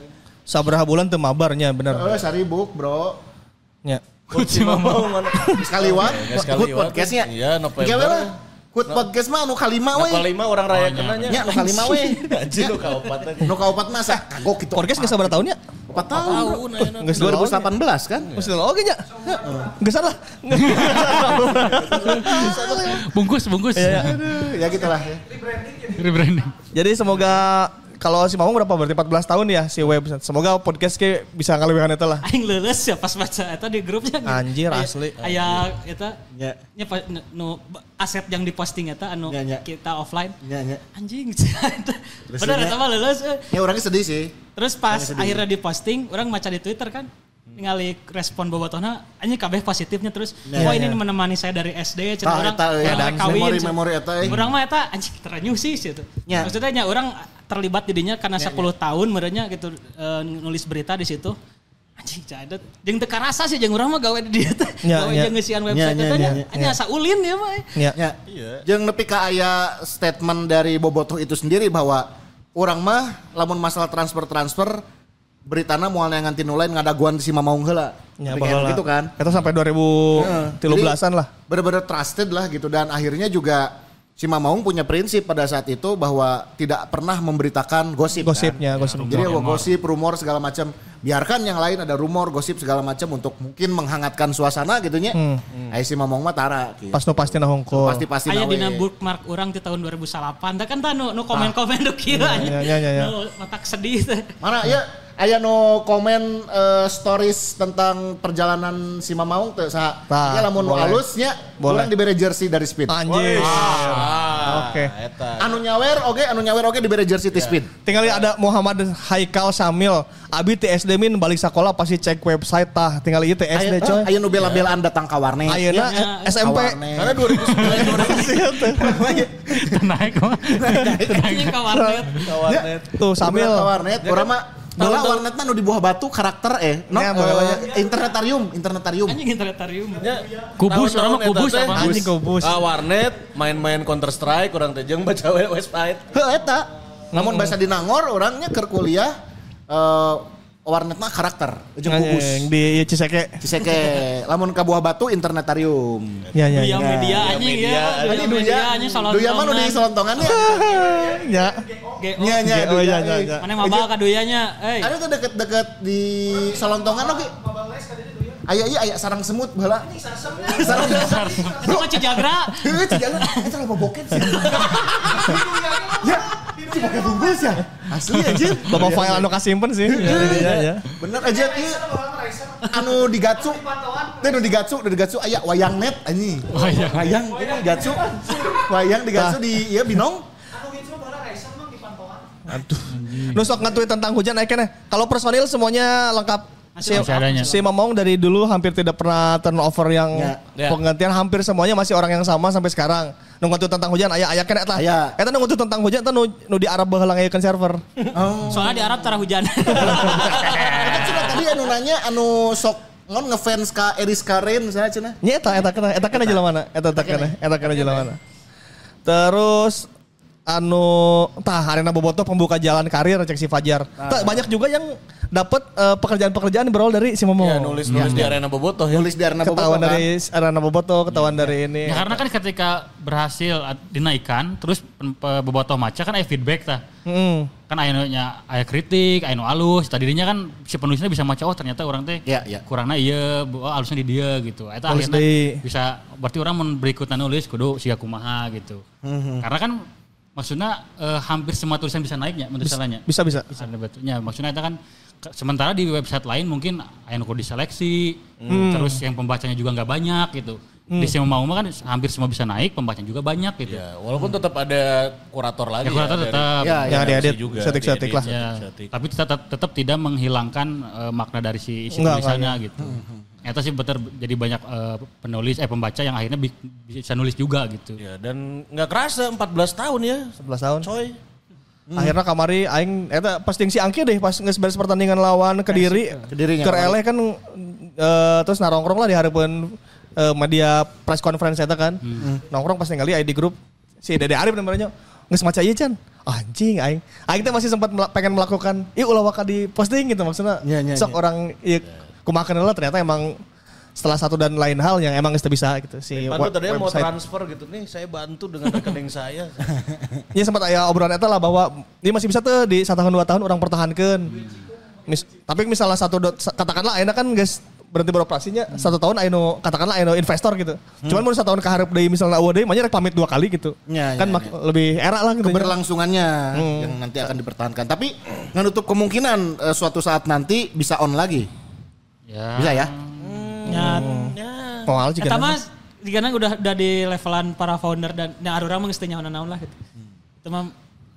Sabraha bulan teu mabarnya bener. Eh saribuk bro. Nya. Kunci mau mana? Sekaliwat, Ya, sekali Hut watt. podcastnya. Iya, lah. Hut podcast mah anu kalima we. Apa lima orang raya kenanya? Nya nu kalima we. Anjir lu kaopat tadi. Nu kaopat masa kagok gitu. Podcast geus sabar tahunnya? 4 tahun. Geus 2018 kan? Geus oke nya. Geus salah. Bungkus, bungkus. Aduh, ya gitulah ya. Rebranding. Jadi semoga kalau si Mamong berapa berarti 14 tahun ya si web. Semoga podcast ke bisa ngalewehan eta lah. Aing leuleus ya pas baca eta di grupnya. Anjir, asli. Aya eta Ya. nya pa- nu- aset yang diposting eta anu Ya, ya. kita offline. Ya, ya. Anjing. Nya- eta mah leuleus. eh. Ya orangnya sedih sih. Terus pas akhirnya diposting, orang baca di Twitter kan, ningali respon bobotohna, anjing kabeh positifnya terus, wah ini ya. menemani saya dari SD, cina Tah, orang eta, ya, orang kawin, memori- memori eta, eh. Orang mah eta anjing terenyuh sih gitu. Ya. Maksudnya nya orang terlibat didinya karena 10 tahun merenya gitu eh, nulis berita di situ. Anjing cadet, jeung teu karasa sih jeung urang mah gawe di dieu teh. Ya, Gawe ya. jeung ngeusian Ya, website ya, ya, ya. anya asa ulin ya mah. eh. Ya. Ya. Jeung nepi ka aya statement dari Bobotoh itu sendiri bahwa orang mah lamun masalah transfer-transfer beritana moal neangan tinu lain ngadaguan si Mamaung heula. Ya, gitu kan. Kita sampai 2013-an lah. Bener-bener trusted lah gitu dan akhirnya juga si Mamaung punya prinsip pada saat itu bahwa tidak pernah memberitakan gosip. kan. Gosipnya, gosip. Jadi ya, gosip, rumor segala macam. Biarkan yang lain ada rumor, gosip segala macam untuk mungkin menghangatkan suasana gitu nya. Hmm. Ayo si Mamong mah tara. Gitu. Pas nu pasti na hongko. Pasti pasti Aya dina bookmark orang di tahun 2008. Da kan tah nu nu komen-komen nu kieu anya. ya, ya, ya, ya. Nu matak sedih teh. Mana ya Aya no komen eh, stories tentang perjalanan si Mamaung teu saha. Ya lamun nu boleh. halusnya Boleh. dibere jersey dari Speed. Anjing. Ah, Oke. eta. Anu nyawer oke, anu nyawer oke dibere jersey ti Speed. Tinggal ada Muhammad Haikal Samil. Abi TSD min balik sekolah pasti cek website tah. Tinggal ieu TSD coy. aya nu bela-belaan datang ka warnet. Ayeuna Ya, SMP. Karena 2009 Naik mah. Anjing ka warnet. warnet. Tuh Samil. Ka warnet, urang mah Tahun- warnet mah nu di buah batu karakter eh. No, Ya, boleh. internetarium, internetarium. Anjing internetarium. Kubus, mah kubus eta teh, apa? Anjing kubus. Ah, warnet, main-main Counter Strike, kurang teh jeung baca website. Heuh eta. Namun bahasa di Nangor orangnya keur kuliah eh warnet mah karakter, jeung. Anjing di ieu Ciseke. Ciseke, lamun ka buah batu internetarium. Ya ya Duya ya. media anjing ya. Duya media anjing salon. Duya mah nu di selontongan ya. Ya. Duya, ya ya eh. ya. Mana mabal ka duyanya? Eh. Ada tuh deket-deket di selontongan oke. Aya iya aya sarang semut baheula. Sarang semut. Itu mah Cijagra. Heuh, cijangan. Eta loba boket sih. Ya, itu pakai bungkus ya. Asli anjir. Bapak file anu kasimpen sih. Ya ya ya. Bener aja ieu. Anu digatsu. Teh nu digatsu, nu digatsu aya wayang net anjing. Wayang. Wayang ini digatsu. Wayang digatsu di ieu binong. Aduh. Nu sok nge-tweet tentang hujan naik keneh. Kalau personil semuanya lengkap. Si, Masih adanya. si Mamong dari dulu hampir tidak pernah turnover yang Ya. Penggantian hampir semuanya masih orang yang sama sampai sekarang. Nu nge-tweet tentang hujan aya aya keneh tah. Aya. Eta nu nge-tweet tentang hujan tah nu nu di Arab baheula ngayekeun server. Soalnya di Arab tara hujan. Eta cenah tadi anu nanya anu sok ngon ngefans ka Eris Karen misalnya cenah. Nya eta eta keneh eta keneh jelema mana? Eta eta keneh eta jelema mana? Terus anu tah arena bobotoh pembuka jalan karir cek si Fajar. Tah banyak juga yang dapat eh, pekerjaan-pekerjaan berawal dari si Momo. Ya, nulis-nulis di arena bobotoh ya. Nulis di arena ketahuan bobotoh kan. dari arena bobotoh, ketahuan dari ini. Ya karena kan ketika berhasil dinaikkan, terus bobotoh maca kan ada feedback tah. Hmm. Kan aya aya kritik, aya nu alus. Tadinya kan si penulisnya bisa maca oh ternyata orang teh Ya, ya. kurangnya iya, bu- oh, alusnya di dia gitu. Eta akhirnya deui. bisa berarti orang mun berikutnya nulis kudu siga kumaha gitu. Karena kan maksudnya eh, hampir semua tulisan bisa naiknya menurut salahnya. Bisa bisa. Bisa betulnya. Maksudnya itu kan ke- sementara di website lain mungkin aya nu kudu diseleksi, terus yang pembacanya juga nggak banyak gitu. Di semua mau kan hampir semua bisa naik, pembacanya juga banyak gitu. Ya, walaupun tetap ada kurator lagi Ya, kurator dari- tetap. Ya, Ya, diedit, juga, setik-setik lah. Ya, tapi tetap tetap tidak menghilangkan eh, makna dari si isi Enggak, tulisannya gitu. Itu sih betul jadi banyak eh, penulis eh pembaca yang akhirnya bi- bisa nulis juga gitu. Ya, dan nggak kerasa 14 tahun ya. 11 tahun. Coy. Akhirnya kamari aing eta pas si Angki deh pas geus beres pertandingan lawan Kediri. Kedirinya Keur kamari. eleh kan eh, terus narongkrong lah di hareupeun eh, media press conference eta kan. Nongkrong pas ningali aya di grup si Dede Arif namanya geus maca ieu can. Anjing aing. Aing teh masih sempat mela- pengen melakukan ieu ulah waka di posting gitu maksudnya. Ya, ya, sok ya. orang ieu kumaha kenal ternyata emang setelah satu dan lain hal yang emang teu bisa gitu si Pantu web- tadi mau transfer gitu nih, saya bantu dengan rekening saya. Ya sempat aya obrolan eta lah bahwa ini masih bisa tuh di satu tahun dua tahun orang pertahankan. Mis, tapi misalnya satu dot, katakanlah ayeuna kan guys berhenti beroperasinya satu tahun ayeuna katakanlah ayeuna investor gitu. Cuman mau satu tahun keharap deui misalnya mah nya rek pamit dua kali gitu. Ya, kan ya, mak- lebih era lah gitu. keberlangsungannya yang nanti akan dipertahankan. Tapi nggak nutup kemungkinan eh, suatu saat nanti bisa on lagi. Ya. Bisa ya? Ya, Mau hal juga. Eta mah jika udah udah di levelan para founder dan yang ada orang nyaho naon lah gitu. Itu mah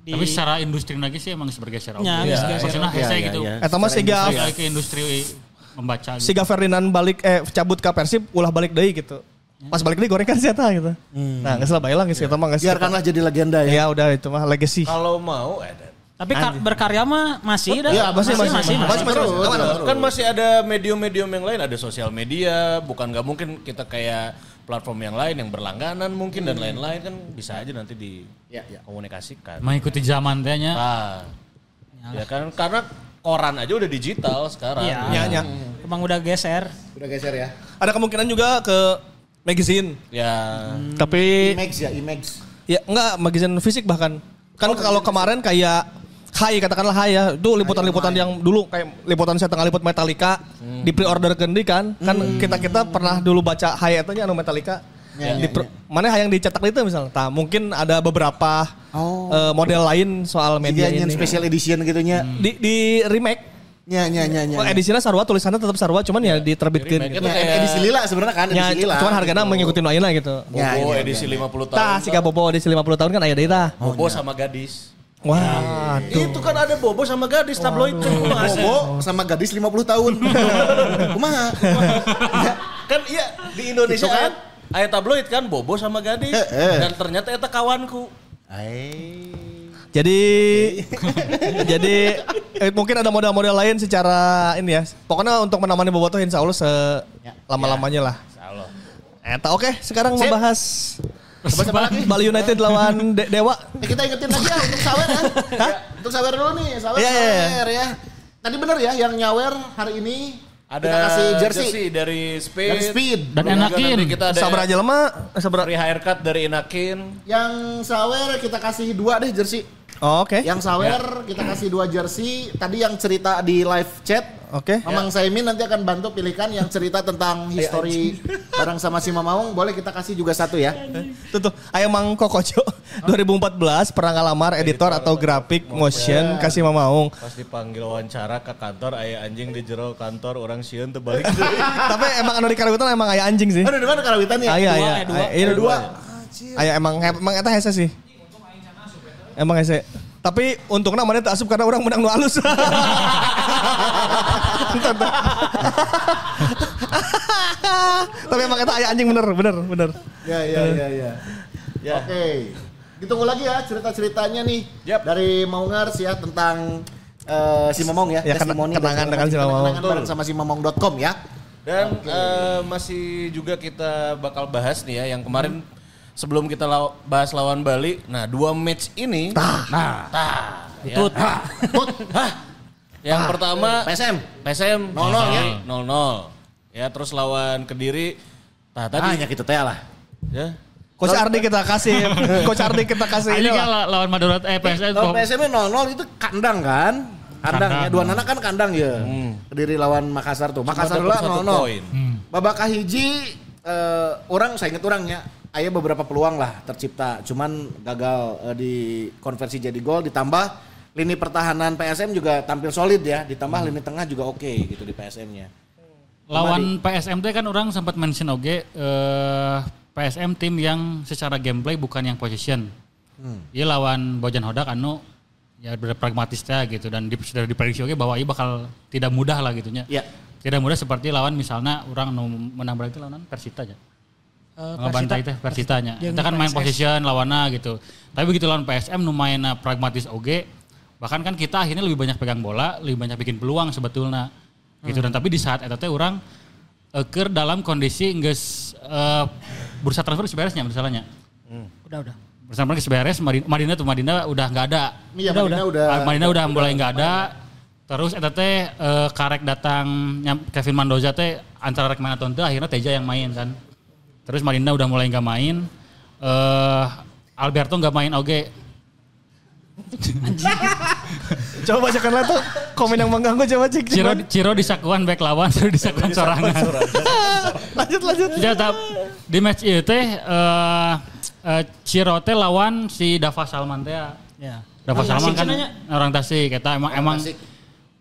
di Tapi secara industri lagi sih emang bergeser. Ya, oke. geus geser. Maksudnya Ya, ya, gitu. ya. Eta mah siga Balik ke industri membaca gitu. siga Ferdinand balik eh cabut ke Persib ulah balik deui gitu. Pas balik deui gorengan sih eta gitu. Nah, geus lah bae lah eta mah geus. Biarkanlah jadi legenda ya. Ya udah itu mah legacy. Kalau mau ada. Tapi kar- berkarya mah masih dah. Iya, masih, masih, masih, masih. masih. Terus, terus. Kan masih ada medium-medium yang lain, ada sosial media, bukan nggak mungkin kita kayak platform yang lain yang berlangganan mungkin dan lain-lain kan bisa aja nanti Ya, ya. dikomunikasikan. Mengikuti zaman tehnya. Nah, ya kan karena koran aja udah digital sekarang. Iya. Ya, ya. Emang udah geser. Udah geser ya. Ada kemungkinan juga ke magazine. Ya, Tapi Imex ya, Imex. Ya enggak magazine fisik bahkan. Kan kalau kemarin kayak Hai katakanlah Hai ya, itu liputan-liputan yang dulu kayak liputan saya tengah liput Metallica di pre-order kendi kan. Kan kita-kita pernah dulu baca Hai itu anu Metallica. di pre- Mana yang dicetak itu misalnya. Nah, mungkin ada beberapa Oh. eh, model lain soal media Media ini. special edition gitunya. Di, di remake Nya nya nya nya. Oh, edisinya sarua tulisannya tetap sarua cuman ya diterbitkan remake-nya gitu. tuh Ya, kayak- edisi lila sebenarnya kan Ya, edisi lila. cuman harganya mengikuti lainnya gitu. Ya, Bobo ya, edisi 50 tahun. Tah, si Bobo edisi 50 tahun kan aya deui tah. Bobo sama gadis. Wah, Itu kan ada Bobo sama gadis tabloid kan? Bobo sama gadis 50 tahun. Kumaha? Kan iya di Indonesia kan aya tabloid kan Bobo sama gadis Heeh. dan ternyata eta kawanku. Jadi jadi eh, mungkin ada model-model lain secara ini ya. Pokoknya untuk menemani Bobotoh insya Allah selama-lamanya lah. Salah. Eta oke, sekarang membahas Siapa lagi? Bali United lawan De- Dewa. Eh, kita ingetin lagi ya untuk sawer ya. Ya, Untuk sawer dulu nih, sawer iya, iya. sawer ya. Tadi bener ya yang nyawer hari ini Ada kita kasih jersey, dari Speed. dari Speed. Dan Juga enakin. Kita ada Sabar aja lemah. Sabar. free haircut dari Inakin. Yang sawer kita kasih dua deh jersey. Oh, oke. Yang sawer kita kasih dua jersey. Tadi yang cerita di live chat. Oke. Mamang Saimin nanti akan bantu pilihkan yang cerita tentang history bareng sama si Mamaung. Boleh kita kasih juga satu ya. Tuh tuh, ayo Mang Kokojo 2014 pernah ngelamar editor atau grafik motion kasih Mamaung. Pas dipanggil wawancara ke kantor aya anjing di jero kantor orang sieun teu balik. Tapi emang anu di karawitan emang aya anjing sih. Aduh, di mana karawitan ya? Aya aya. eh, dua. Aya iya, Ada dua. dua. Aya emang emang eta hese sih. Emang hese. Tapi untungnya mana tak asup karena orang menang nu alus. Tapi emang eta aya anjing bener bener bener. Ya, ya, ya, ya. Ya. Oke. Ditunggu lagi ya cerita-ceritanya nih Yap. dari Maungars ya tentang eh, si Momong ya. Ya, testimoni kenangan dengan si Momong. Kenangan bareng sama si Momong.com ya. Dan eh, masih juga kita bakal bahas nih ya yang kemarin sebelum kita law- bahas lawan Bali. Nah, dua match ini nah, tah, ya. Tut. Tut. Yang pertama PSM. PSM 0-0 ya. 0-0. Ya, terus lawan Kediri Nah, Tadi hanya kita teh lah. ya. Coach Ardi kita kasih, Coach Ardi kita kasih Ini kan lah. la- lawan Madura eh PSM Kalau kok- PSM 0-0 itu kandang kan? Kandang, ya. Kandang. Dua anak kan kandang ya. Kediri lawan Makassar tuh. Makassar satu 0-0. poin. Babak kahiji eh, orang saya inget orang Aya beberapa peluang lah tercipta, cuman gagal eh, di konversi jadi gol ditambah lini pertahanan PSM juga tampil solid ya, ditambah lini tengah juga oke gitu di PSM-nya. Lawan PSM teh kan orang sempat mention oke eh, PSM tim yang secara gameplay bukan yang position. Iya lawan Bojan Hodak anu ya bener pragmatis teh gitu dan di, sudah diprediksi oke bahwa ia bakal tidak mudah lah gitunya. Iya. Tidak mudah seperti lawan misalnya orang menang berarti lawan Persita aja. Eh, Ngebantai teh Persitanya. Kita kan main PSS. position lawanna gitu. Tapi begitu lawan PSM nu mainna pragmatis oge, bahkan kan kita akhirnya lebih banyak pegang bola, lebih banyak bikin peluang sebetulnya. Gitu dan tapi di saat eta teh orang eker dalam kondisi geus eh, bursa transfer geus beresnya misalnya. Udah udah. Bursa transfer geus beres, Madinah, Madinah tuh Madinah udah nggak ada. Iya, Udah, Madinah udah. Ah, Madinah udah mulai nggak ada. Terus eta teh eh, karek datang Kevin Mendoza teh antara rek mana teh akhirnya Teja yang main kan. Terus Madinah udah mulai nggak main. Eh Alberto nggak main oke. Coba bacakan lah tuh komen yang mengganggu coba cek. Ciro Ciro disakuan back lawan terus disakuan sorangan. lanjut lanjut. Ya, tap, di match itu teh eh eh, Ciro teh lawan si Dava Salman teh. Ya. Dava Orang Salman Tasik kan orang Tasik kita emang emang Tasik.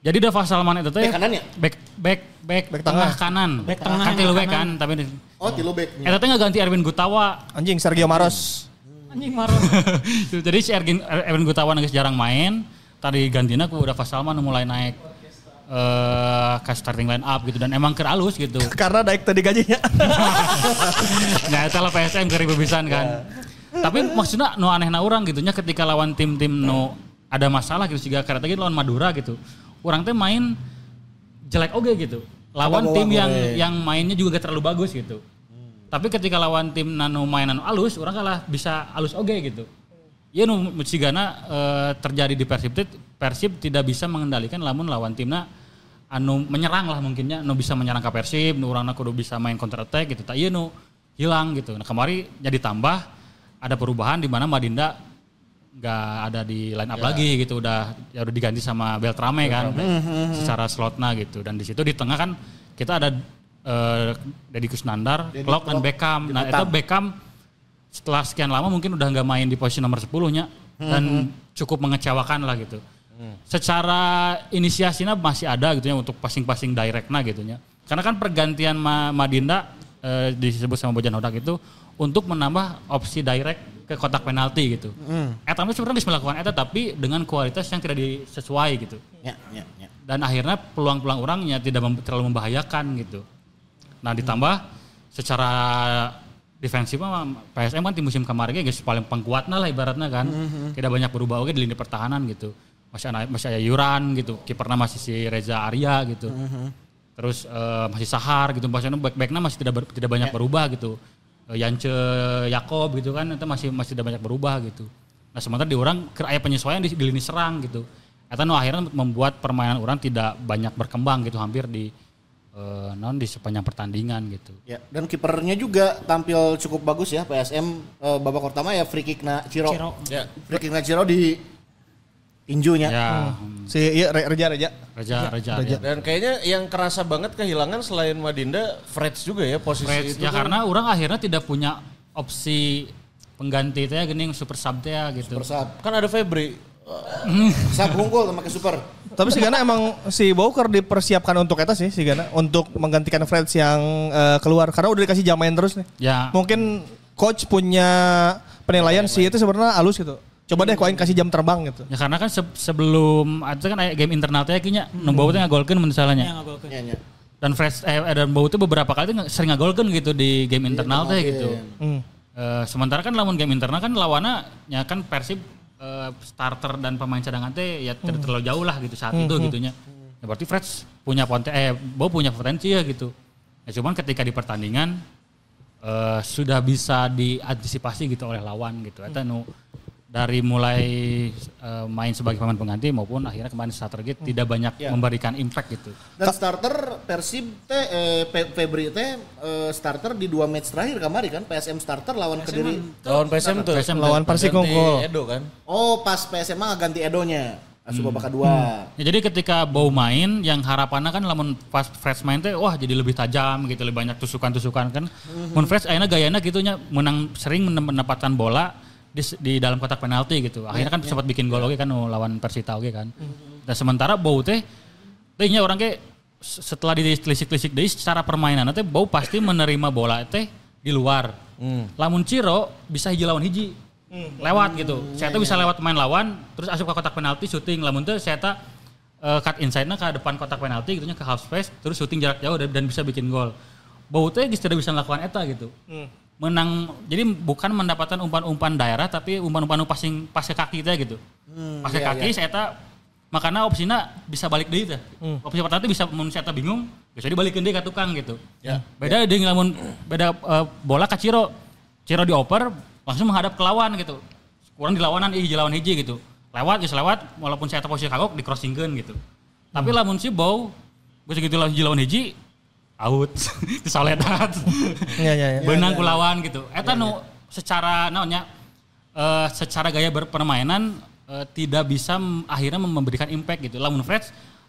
Jadi Dava Salman itu teh Back kanan ya? back back back, Back tengah tengah. kanan. Back tengah kan tilu back kan tapi Oh, tilu back. Eta teh ganti Erwin Gutawa. Anjing Sergio Maros. Anjing marah. Jadi si Erwin, Erwin Gutawa geus jarang main. Tadi gantina ku udah Salman nu mulai naik eh ke starting line up gitu dan emang keur alus gitu. Karena naik tadi gajinya. Nah, itu lah PSM ke ribu pisan kan. Tapi maksudnya nu anehna orang gitu nya ketika lawan tim-tim nu ada masalah gitu juga karena tadi lawan Madura gitu. Orang teh main jelek oge gitu. Lawan Apa tim yang goreng. yang mainnya juga gak terlalu bagus gitu. Tapi ketika lawan tim nanu mainan alus, orang kalah bisa alus oge gitu. Ya nu Michigana eh, terjadi di Persib Persib tidak bisa mengendalikan lamun lawan timna anu menyerang lah mungkinnya nu bisa menyerang ke Persib, nu urangna kudu bisa main counter attack gitu. Tak ieu nu hilang gitu. Nah, kemari jadi tambah ada perubahan di mana Madinda nggak ada di line up lagi gitu udah ya udah diganti sama Beltrame kan secara slotnya gitu. Dan di situ di tengah kan kita ada eh Deddy Kusnandar, Klok dan Beckham. Nah, itu Beckham setelah sekian lama mungkin udah nggak main di posisi nomor 10 nya dan cukup mengecewakan lah gitu. Secara inisiasinya masih ada gitu ya untuk passing-passing directnya gitu ya. Karena kan pergantian Ma- Madinda eh, disebut sama Bojan Hodak itu untuk menambah opsi direct ke kotak penalti gitu. Eta mah sebenarnya bisa melakukan eta tapi dengan kualitas yang tidak disesuai gitu. Ya, ya, ya. Dan akhirnya peluang-peluang orangnya tidak mem- terlalu membahayakan gitu. Nah ditambah secara defensif mah PSM kan di musim kemarin guys paling pengkuatnya lah ibaratnya kan. Tidak banyak berubah oke di lini pertahanan gitu. Masih ada masih ada Yuran gitu. Kipernya masih si Reza Arya gitu. Terus eh, masih Sahar gitu. Maksudnya back backnya masih tidak ber- tidak banyak berubah gitu. Yance Yakob gitu kan itu masih masih tidak banyak berubah gitu. Nah sementara di orang ke aya penyesuaian di, di lini serang gitu. Eta nu akhirnya membuat permainan orang tidak banyak berkembang gitu hampir di eh, non di sepanjang pertandingan gitu. Ya, dan kipernya juga tampil cukup bagus ya PSM eh, babak pertama ya free kick na Ciro. Ciro. Ya. Free kick na Ciro di tinjunya. Ya, Si iya Re- Reja Reja. Reja Reja. Reja. Dan kayaknya yang kerasa banget kehilangan selain Madinda, Freds juga ya posisi Freds, itu. ya kan. karena orang akhirnya tidak punya opsi pengganti teh gini super sub teh gitu. Persab. Kan ada Febri. Sab unggul sama ke super. Tapi si Gana emang si Bowker dipersiapkan untuk eta sih si Gana untuk menggantikan Freds yang eh, keluar karena udah dikasih jam main terus nih. Ya. Mungkin coach punya penilaian si itu sebenarnya halus gitu. Coba deh koin kasih jam terbang gitu. Ya karena kan se- sebelum itu kan game internal teh kayaknya hmm. nu teh ngagolkeun mun Ya, salahnya. ngagolkeun. Ya, ya. Dan Fresh eh dan Bau itu beberapa kali tuh sering ngagolkeun gitu di game internal teh gitu. Hmm. Eh, sementara kan lawan game internal kan lawannya ya kan Persib eh, starter dan pemain cadangan teh ya ter- terlalu jauh lah gitu saat itu gitunya. Ya berarti Fresh punya potensi eh Bau punya potensi ya gitu. Ya cuman ketika di pertandingan eh, sudah bisa diantisipasi gitu oleh lawan gitu. Eta nu dari mulai eh, main sebagai pemain pengganti maupun akhirnya kemarin starter gitu tidak banyak Ya. memberikan impact gitu. Dan starter Persib teh eh, Fe- Febri teh eh, starter di dua match terakhir kemarin kan PSM starter lawan Kediri. Lawan PSM tuh. PSM Lawan Persik Unggul. Edo kan. Oh, pas PSM mah ganti Edonya. Asup babak kedua. Ya, jadi ketika Bau main, yang harapannya kan lamun pas Fresh main teh, wah jadi lebih tajam gitu, lebih banyak tusukan-tusukan kan. Mun Fresh akhirnya gayana gitunya menang sering men- mendapatkan bola di, di dalam kotak penalti gitu. Akhirnya kan sempat bikin gol oke kan oh, lawan Persita oke kan. Dan sementara Bau teh, tehnya orang kayak s- setelah ditelisik-telisik deui secara permainan teh Bau pasti menerima bola teh di luar. Lamun Ciro bisa hiji lawan hiji. Lewat gitu. Saya tuh bisa lewat main lawan terus asup ke kotak penalti syuting. Lamun teh saya tak eh, cut inside-nya ke depan kotak penalti gitu nya ke half space terus syuting jarak jauh dan, dan bisa bikin gol. Bau teh tidak bisa melakukan eta gitu. Menang jadi bukan mendapatkan umpan-umpan daerah tapi umpan-umpan nu passing pas ke kaki teh gitu. pas ke kaki saya tak makanya opsinya bisa balik deui teh. Opsi pertama teh bisa mun saya tak bingung bisa dibalikin deui ka tukang gitu. Ya. Beda dengan lamun beda eh, bola ke Ciro. Ciro dioper langsung menghadap ke lawan gitu. Kurang di lawanan ih lawan hiji gitu. Lewat geus lewat walaupun saya tak posisi kagok di crossingkeun gitu. Tapi lamun si Bow geus gitu lawan hiji lawan hiji out. Disoledat. Iya iya iya. Benang ku lawan gitu. Eta nu secara naonnya eh, secara gaya berpermainan eh, tidak bisa akhirnya memberikan impact gitu. Lamun Fred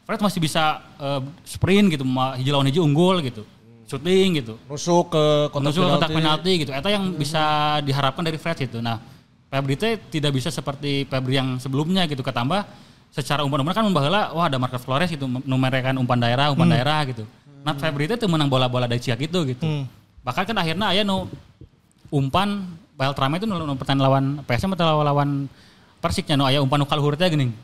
Fred masih bisa eh, sprint gitu, hiji lawan hiji unggul gitu. Shooting gitu. Nusuk ke kotak Menuju penalti. kotak penalti gitu. Eta yang bisa diharapkan dari Fred itu. Nah, Febri teh tidak bisa seperti Febri yang sebelumnya gitu. Ketambah secara umpan-umpan kan membaheula wah ada Marcus Flores itu numerekan umpan daerah, umpan daerah gitu. Nah, Febri teu menang bola-bola dari Ciak itu gitu. Bahkan kan akhirnya aya nu umpan Beltrame itu nu nu pertandingan lawan PSM atau lawan, lawan Persiknya nu aya umpan nu kaluhur teh geuning.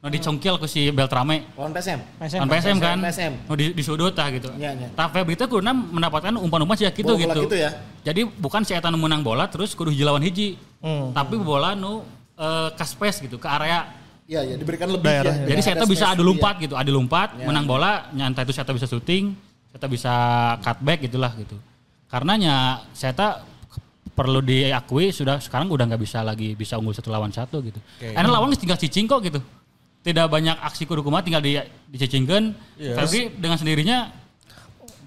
Nu dicongkel ku si Beltrame. Lawan PSM. PSM. Kan PSM kan, PSM. nu di, di sudut tah gitu. Iya, iya. Tah Febri teh kuduna mendapatkan umpan-umpan sih gitu Bola-bola gitu. gitu ya. Jadi bukan si Eta nu menang bola terus kudu hiji lawan hiji. Hmm. Tapi bola nu eh, ke space gitu, ke area. Iya, ya diberikan lebih Daerah, ya. ya. Jadi saya Ada bisa adu lebih lompat ya. gitu, adu lompat, Ya. menang bola, nyata itu saya bisa syuting, saya bisa cutback gitulah gitu. Karenanya saya tak perlu diakui sudah sekarang udah nggak bisa lagi bisa unggul satu lawan satu gitu. Karena lawan tinggal cicing kok gitu. Tidak banyak aksi kudu kumaha tinggal di dicicingkeun. Iya. Tapi dengan sendirinya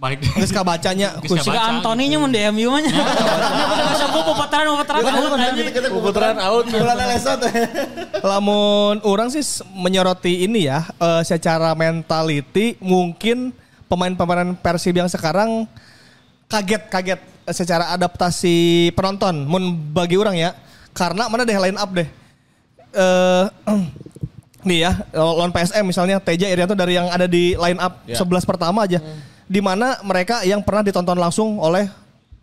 balik Geus kabacanya ku kabaca. Siga Antoni nya mun di MU mah nya. Masa gua pupataran pupataran out anjing. Putaran out. Bulan lesot. Lamun orang sih menyoroti ini ya, eh, secara mentality mungkin pemain-pemain Persib yang sekarang kaget-kaget secara adaptasi penonton. Mun bagi orang ya, karena mana deh line up deh. Eh nih ya lawan PSM misalnya Teja Irianto dari yang ada di line up Ya. 11 pertama aja. Di mana mereka yang pernah ditonton langsung oleh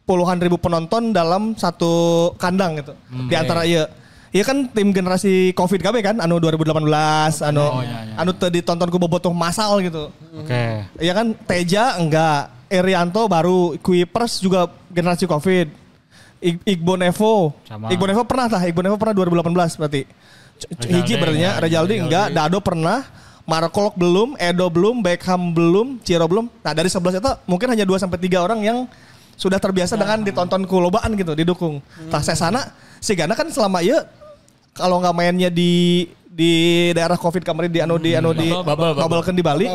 puluhan ribu penonton dalam satu kandang gitu. Di antara iya Iya kan tim generasi Covid KB kan anu 2018 anu anu teu ditonton ku bobotoh masal gitu. Oke. Iya kan Teja enggak, Irianto baru, Kuipers juga generasi Covid. I- Igbo Nevo. Sama. Igbo Nevo pernah tah, Igbo Nevo pernah 2018 berarti. C- Hiji berarti ya, ya, Rejaldi enggak, Dado pernah, Markolok belum, Edo belum, Beckham belum, Ciro belum. Nah, dari 11 itu mungkin hanya 2 sampai 3 orang yang sudah terbiasa dengan ditonton ku lobaan gitu, didukung. Tah saya sana, si Gana kan selama iya kalau nggak mainnya di di daerah Covid kemarin di anu di anu di bubble di Bali.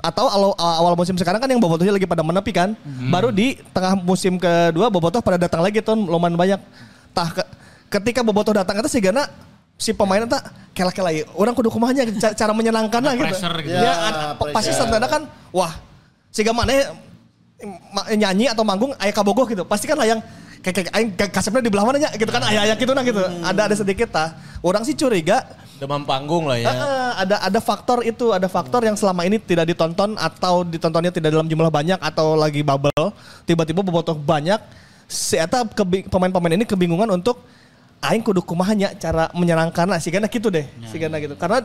Atau awal, awal musim sekarang kan yang bobotohnya lagi pada menepi kan. Baru di tengah musim kedua bobotoh pada datang lagi tuh lumayan banyak. Tah ke- ketika bobotoh datang itu sih Gana si pemainnya tak kela-kela ya. Orang kudu kumahnya ca- cara menyenangkan lah gitu. gitu. Ya, Ya, ada- pasti serta kan wah si mana ma- nyanyi atau manggung ayah kabogoh gitu. Pasti kan lah yang kayak kayak aing ka- kasepnya di belah mananya gitu kan ayah-ayah gitu nah gitu. Ada ada sedikit tah. Orang sih curiga Demam panggung lah ya. Heeh, ada ada faktor itu, ada faktor yang selama ini tidak ditonton atau ditontonnya tidak dalam jumlah banyak atau lagi bubble, tiba-tiba bobotoh banyak. Si eta pemain-pemain ini kebingungan untuk aing kudu kumahanya cara menyenangkan lah sih gitu deh, sih gitu. Karena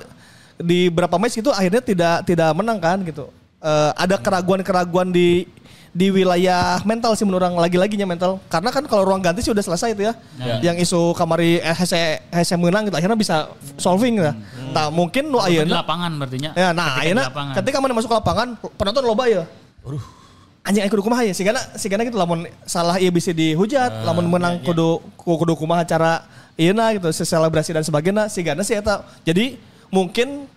di beberapa match itu akhirnya tidak tidak menang kan gitu. Eh, ada keraguan-keraguan di di wilayah mental sih menurut orang lagi-laginya mental karena kan kalau ruang ganti sih udah selesai itu ya yang isu kamari eh, hese hese menang gitu akhirnya bisa solving lah nah mungkin lu Di ayeuna lapangan berartinya. ya nah ayeuna lapangan. ketika mana masuk ke lapangan penonton loba ya anjing aing kudu kumaha ya sigana sigana gitu lamun salah ieu bisa dihujat lamun menang kudu ku- kudu kumaha cara ieuna gitu selebrasi dan sebagainya sigana sih eta jadi mungkin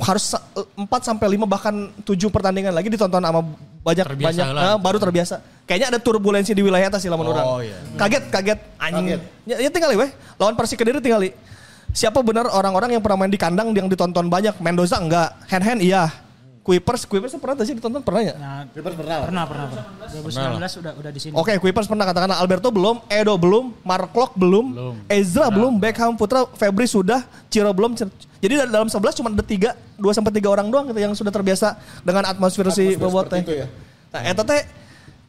harus 4 sampai 5 bahkan 7 pertandingan lagi ditonton sama banyak Terbiasa banyak lah. eh, baru terbiasa. Kayaknya ada turbulensi di wilayah atas sih lamun orang. Oh, iya. Kaget kaget anjing. Ya, ya tinggal weh. Lawan Persik Kediri tinggal Siapa benar orang-orang yang pernah main di kandang yang ditonton banyak? Mendoza enggak, Hand Hand iya. Kuipers, Kuipers pernah tuh sih ditonton pernah ya? Nah, Clippers pernah lah. pernah pernah pernah. 2019 udah udah di sini. Oke, Kuipers pernah katakanlah Alberto belum, Edo belum, Mark belum, Belum. Ezra belum, Beckham Putra, Febri sudah, Ciro belum. Jadi dari dalam 11 cuma ada 3, 2 sampai 3 orang doang gitu yang sudah terbiasa dengan atmosfer si Bobot teh. ya. Nah, eta teh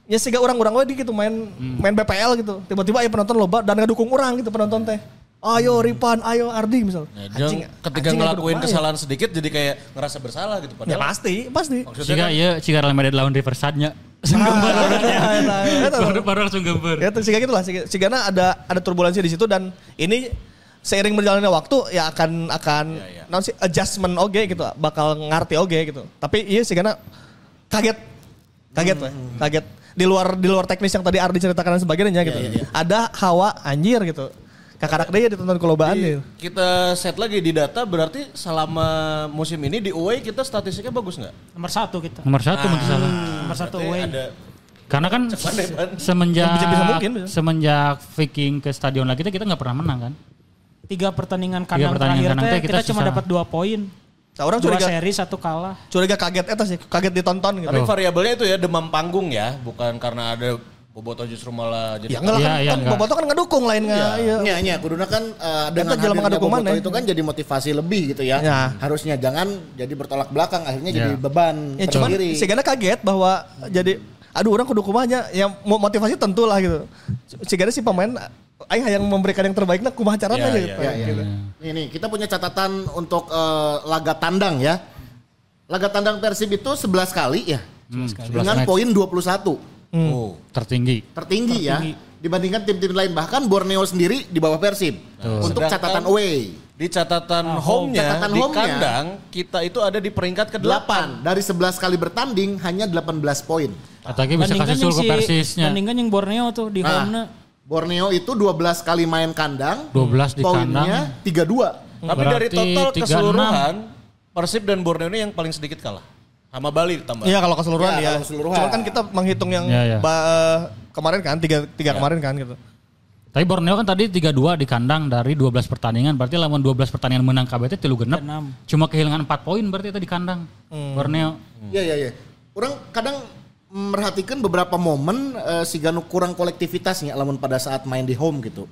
ya siga orang-orang we gitu main main BPL gitu. Tiba-tiba aya penonton loba dan ngedukung orang gitu penonton teh. Ayo Ripan, ayo Ardi misal. Ya, jangan ketika anjing, ngelakuin ya? kesalahan sedikit jadi kayak ngerasa bersalah gitu Ya padahal pasti, pasti. maksudnya Jika kan iya, jika Real Madrid lawan Riverside-nya. Langsung gambar orangnya. Baru, baru langsung gambar. Ya siga gitu lah, siga, sigana ada ada turbulensi di situ dan ini seiring berjalannya waktu ya akan akan naon sih adjustment oge gitu, bakal ngerti oge gitu. Tapi iya sigana kaget. Kaget weh, kaget. Di luar di luar teknis yang tadi Ardi ceritakan dan sebagainya gitu. Ada hawa anjir gitu. Kakarak dia ditonton kelobaan Di- gitu. kita set lagi di data berarti selama musim ini di away kita statistiknya bagus nggak? Nomor satu kita. Nomor satu mungkin salah. Nomor satu away. ada Karena kan semenjak Bisa-bisa mungkin, bisa. semenjak Viking ke stadion lagi kita kita nggak pernah menang kan. Tiga pertandingan Tiga kandang pertandingan terakhir kandang kita, kita cuma dapat dua poin. Nah, orang Dua curiga seri satu kalah. curiga kaget eta sih, kaget ditonton gitu. Tapi variabelnya itu ya demam panggung ya, bukan karena ada Boboto justru malah jadi Ya enggak lah Iya, kan, iya, kan enggak. Boboto kan ngedukung lain enggak. Iya. Iya, iya, kuduna kan eh, dengan hadirnya ngedukung Boboto maneh. itu kan jadi motivasi lebih gitu ya. Ya. Harusnya jangan jadi bertolak belakang akhirnya Ya. jadi beban Ya cuman tersendiri. si Gana kaget bahwa jadi aduh orang kudu kumahnya yang mo- motivasi tentu lah gitu. Si Gana si pemain aing yang memberikan yang terbaik nah kumaha caranya Ya, gitu. Ya, ya, ya. Nih, nih, kita punya catatan untuk eh, laga tandang ya. Laga tandang Persib itu 11 kali ya. Hmm, 11 Dengan poin 21. Oh. tertinggi. Tertinggi, ya. Dibandingkan tim-tim lain. Bahkan Borneo sendiri di bawah Persib. Untuk Sedangkan- catatan away. Di catatan home-nya, Catatan di home-nya. kandang kita itu ada di peringkat ke-8. 8. Dari 11 kali bertanding hanya 18 poin. Atau bisa kasih sul ke si- Persisnya. Bandingkan yang Borneo tuh di Nah, home-nya. Borneo itu 12 kali main kandang. 12 di Poinnya 32. Tapi dari Berarti total 36. keseluruhan, Persib dan Borneo ini yang paling sedikit kalah. Sama Bali ditambah. Iya kalau keseluruhan Ya, ya. kalau keseluruhan. Cuman kan kita menghitung yang Ya, ya. ba- kemarin kan tiga tiga kemarin kan gitu. Tapi Borneo kan tadi 3-2 di kandang dari 12 pertandingan. Berarti lawan 12 pertandingan menang KBT tilu genep. Cuma kehilangan 4 poin berarti itu di kandang. Borneo. Iya, iya, iya. Orang kadang merhatikan beberapa momen eh, si Ganu kurang kolektivitasnya lamun pada saat main di home gitu.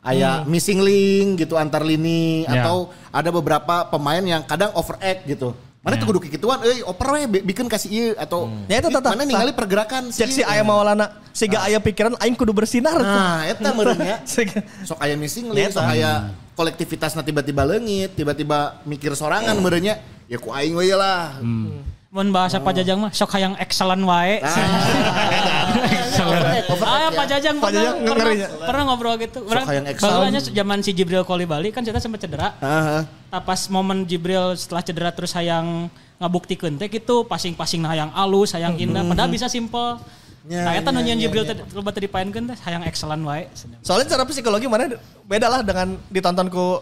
aya missing link gitu antar lini Ya. atau ada beberapa pemain yang kadang overact gitu. Mana tuh kudu kikituan, euy oper we bi- bikin kasih ieu atau Ya, itu ih, tetap- mana ningali pergerakan Cek si aya maulana, siga aya pikiran aing kudu bersinar. Nah, eta meureunnya. Siga- Sok aya missing link, sok aya kolektivitasna tiba-tiba leungit, tiba-tiba mikir sorangan meureunnya. Ya ku aing we lah. Mun bahasa Pak Jajang mah sok hayang excellent wae. Ah, Pak Jajang Pak pernah, Jajang pernah, ngerinya. pernah ngobrol gitu. Orang zaman si Jibril Koli Bali kan kita sempat cedera. Heeh. Nah, pas momen Jibril setelah cedera terus hayang ngabuktikeun teh gitu passing-passing hayang alus, hayang indah, padahal bisa simple. Ya, nah, eta ya, ya, Jibril ya. teh loba teu dipaenkeun teh hayang excellent wae. Soalnya secara psikologi mana beda lah dengan ditonton ku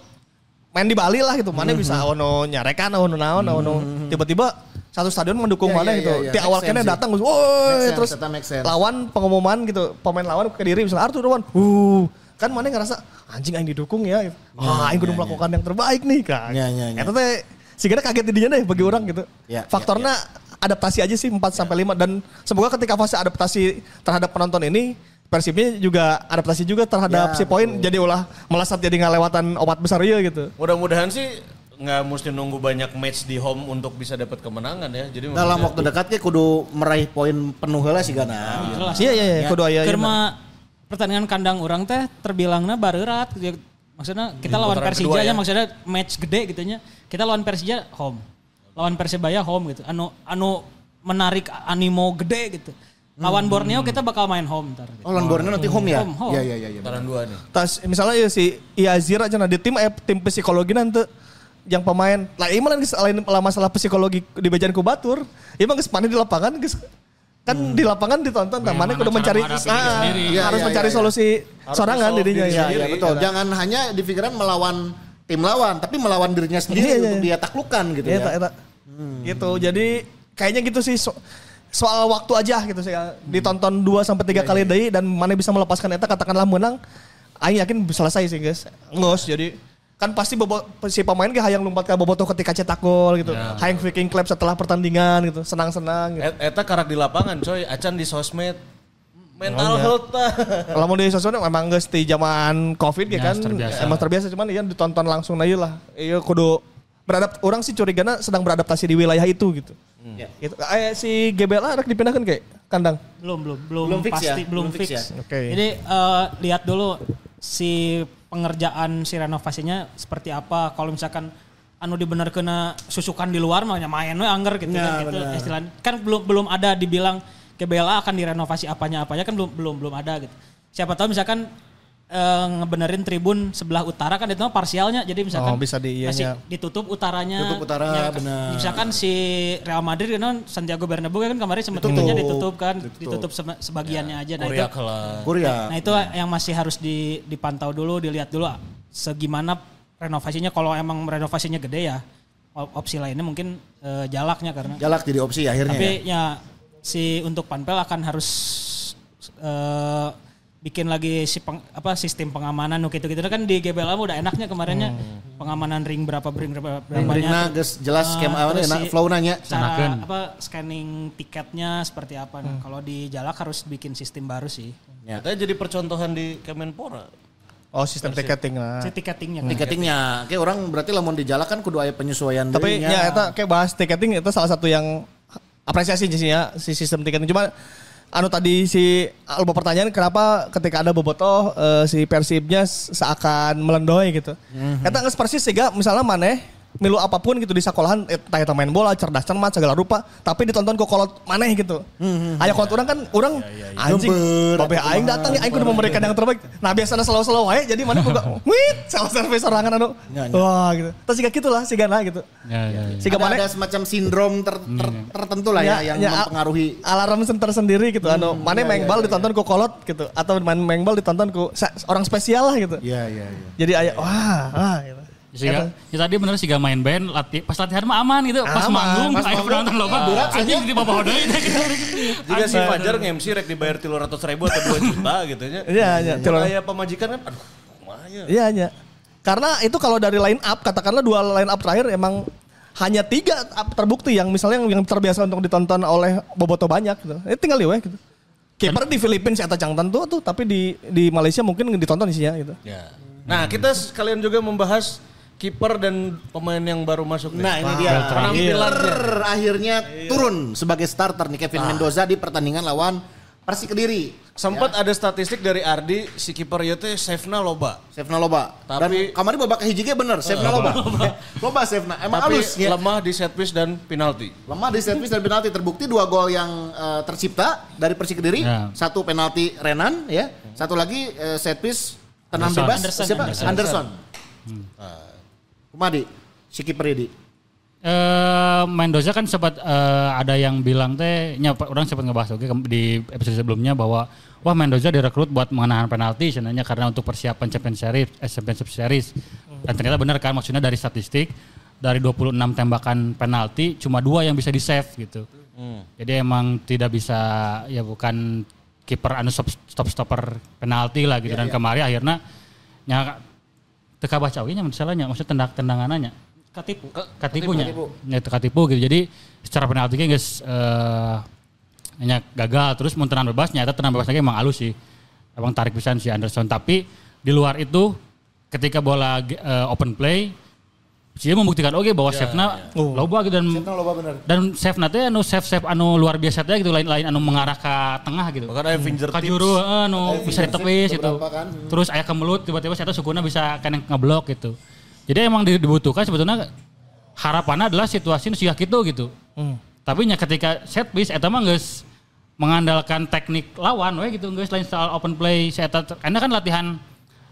main di Bali lah gitu. Mana bisa ono nyarekan, ono naon, ono tiba-tiba satu stadion mendukung Ya, mana ya, gitu. ya, ya. Di awal kena datang, woi sense, terus sense. lawan pengumuman gitu, pemain lawan ke diri misalnya Arthur Lawan, uh kan mana ngerasa anjing aing didukung ya. Gitu. Ah, aing kudu melakukan yang terbaik nih kan. Ya, ya, ya. Eta teh sigana kaget didinya deh bagi orang gitu. Ya, Faktornya adaptasi aja sih 4 sampai 5 dan semoga ketika fase adaptasi terhadap penonton ini Persibnya juga adaptasi juga terhadap Ya, si poin jadi ulah melesat jadi ngalewatan obat besar ya gitu. Mudah-mudahan sih nggak mesti nunggu banyak match di home untuk bisa dapat kemenangan ya. Jadi Dalam waktu dekat ke kudu meraih poin penuh heula sih gana. Jelas. Iya iya iya kudu aya. Kerma pertandingan kandang orang teh terbilangnya bareurat gitu. Maksudnya kita lawan putaran Persija kedua ya ya. maksudnya match gede gitu nya. Kita lawan Persija home. Lawan Persebaya home gitu. Anu anu menarik animo gede gitu. Lawan Borneo kita bakal main home ntar. Gitu. Oh, lawan Borneo nanti home ya? Home, home. Iya, iya, iya. iya. putaran dua nih. Tas misalnya ya si Iazira cenah di tim eh, tim psikologi nanti yang pemain lah malah geus lain lah masalah psikologi di bejan ku batur. Ieu mah geus di lapangan geus kan di lapangan ditonton tah mana cara mencari ah, sendiri. Iya, harus iya, mencari iya, iya. solusi Harus sorangan dirinya diri ya. Iya, iya betul. Jangan hanya di pikiran melawan tim lawan, tapi melawan dirinya sendiri Iya, iya, untuk iya. dia taklukkan gitu Iya, ya. eta, eta. Gitu. Jadi kayaknya gitu sih so- soal waktu aja gitu sih. Ditonton 2 sampai 3 kali deui dan mana bisa melepaskan eta katakanlah menang. Aing yakin selesai sih guys. Ngos jadi kan pasti bobo, si pemain ge hayang lompat ke bobotoh ketika cetak gol gitu. Hayang freaking clap setelah pertandingan gitu. Senang-senang gitu. Et- Eta karak di lapangan coy, acan di sosmed. Mental Oh, iya. health. Kalau mau di sosmed memang geus di zaman Covid ya Ya, kan. terbiasa. Emang terbiasa cuman ya ditonton langsung aja lah. Iya kudu beradapt orang sih curigana sedang beradaptasi di wilayah itu gitu. Ya. Gitu. Eh, si GBLA ada dipindahkan kayak kandang. Belum belum belum, Belum fix pasti ya? belum, Belum fix fix. ya? Oke. Jadi eh, lihat dulu si pengerjaan si renovasinya seperti apa. Kalau misalkan anu dibener kena susukan di luar mah main we angger gitu Ya, kan gitu istilahnya. Kan belum belum ada dibilang GBLA akan direnovasi apanya apanya kan belum belum belum ada gitu. Siapa tahu misalkan eh, ngebenerin tribun sebelah utara kan itu mah parsialnya jadi misalkan Oh, bisa di- iya, masih iya. ditutup utaranya Tutup utara, Ya, benar. misalkan si Real Madrid kan Santiago Bernabeu kan kemarin sempat tentunya ditutup kan ditutup seba- sebagiannya aja nah itu Korea kelah. Korea. nah itu yang masih harus di- dipantau dulu dilihat dulu segimana renovasinya kalau emang renovasinya gede ya op- opsi lainnya mungkin eh, jalaknya karena Jalak jadi opsi akhirnya tapi ya. ya si untuk panpel akan harus eh, bikin lagi si peng- apa sistem pengamanan gitu gitu kan di GBLA udah enaknya kemarinnya pengamanan ring berapa ring berapa berapa Ringna banyak. geus jelas Ah, skema awalnya terus enak si- flow nanya. cara apa scanning tiketnya seperti apa nah, kalau di Jalak harus bikin sistem baru sih Ya. Kita jadi percontohan di Kemenpora. Oh sistem tiketing lah. si tiketingnya kan. Tiketingnya, kayak orang berarti lamun di Jalak kan kudu aya penyesuaian Tapi deui nya. ya itu kayak bahas tiketing itu salah satu yang apresiasi sih ya si sistem tiketing. Cuma anu tadi si lupa pertanyaan kenapa ketika ada bobotoh eh, si Persibnya seakan melendoy gitu. Eta geus persis sehingga misalnya maneh milu apa pun gitu di sekolahan entah eta main bola cerdas cermat segala rupa tapi ditonton kok kolot maneh gitu. Aya kolot orang kan orang anjing Gembet, babe aing datang nih aing kudu memberikan yang terbaik. Nah biasanya slow-slow wae jadi mana boga wit salah service sorangan anu. Ya, ya. Wah gitu. Terus siga gitulah sigana gitu. Ya, ya, ya. Siga ada, maneh ada semacam sindrom ter- ter- tertentu lah ya, yang ya, mempengaruhi alarm tersendiri gitu. anu mana main bal ditonton ku kolot gitu atau main main bal ditonton ku sa- orang spesial lah gitu. Iya, iya, iya. Jadi aya wah, wah gitu. Siga, ya tadi bener sih gak main band, latih, pas latihan mah aman gitu, pas Aman, manggung, pas ayo penonton loba, anjing di bawah deui Jika si Fajar nge-MC rek dibayar 300 ribu atau 2 juta gitu nya. Iya, iya, tilu- aya pemajikan kan aduh kumaha ya. Iya iya. Karena itu kalau dari line up katakanlah dua line up terakhir emang hanya tiga up terbukti yang misalnya yang, yang terbiasa untuk ditonton oleh boboto banyak gitu. Ini tinggal liwe gitu. Kiper di Filipina si Eta Changtan tuh tuh tapi di di Malaysia mungkin ditonton isinya gitu. Ya. Nah, kita sekalian juga membahas kiper dan pemain yang baru masuk nih. Nah ini dia Penampilannya. Kiper akhirnya turun sebagai starter nih Kevin Mendoza di pertandingan lawan Persik Kediri. Sempat ada statistik dari Ardi si kiper ieu teh save-na loba. Save-na loba. Tapi- Dan kamari babak hiji ge bener, save-na loba. loba save-na. Emang Tapi halus ya. lemah di set piece dan penalti. Lemah di service dan penalti terbukti dua gol yang eh, tercipta dari Persik Kediri, Ya. satu penalti Renan ya, satu lagi eh, set piece tenang Anderson. bebas Anderson, siapa? Anderson. Anderson. Nah, Kumadi, si kiper ini. Eh Mendoza kan sempat eh, ada yang bilang teh, nya, orang sempat ngebahas oke ke- di episode sebelumnya bahwa wah Mendoza direkrut buat menahan penalti sebenarnya karena untuk persiapan Champions Series, eh, Championship Series. Dan ternyata benar kan maksudnya dari statistik dari 26 tembakan penalti cuma dua yang bisa di save gitu. Jadi emang tidak bisa ya bukan kiper anu stop, stop stopper penalti lah gitu dan kemarin akhirnya nya teka baca oge nya misalnya maksudnya tendang tendangannya Katipu. katipunya ya itu katipu gitu. Jadi secara penalti guys eh hanya gagal. Terus mau tenang bebas nyata tenang bebasnya emang halus sih. Emang tarik pisan si Anderson. Tapi di luar itu ketika bola eh, open play dia membuktikan oke bahwa save-na loba gitu dan loba bener. dan save teh anu save save anu luar biasa teh gitu lain-lain anu mengarah ke tengah gitu Bahkan ada fingertips. kajuru anu bisa ditepis gitu. kan. Terus aya kemelut tiba-tiba saya sukuna bisa kena ngeblok gitu. Jadi emang di- dibutuhkan sebetulnya harapannya adalah situasi nu siga gitu gitu. Tapi nya ketika set piece eta mah geus mengandalkan teknik lawan we gitu geus lain soal open play saya karena kan latihan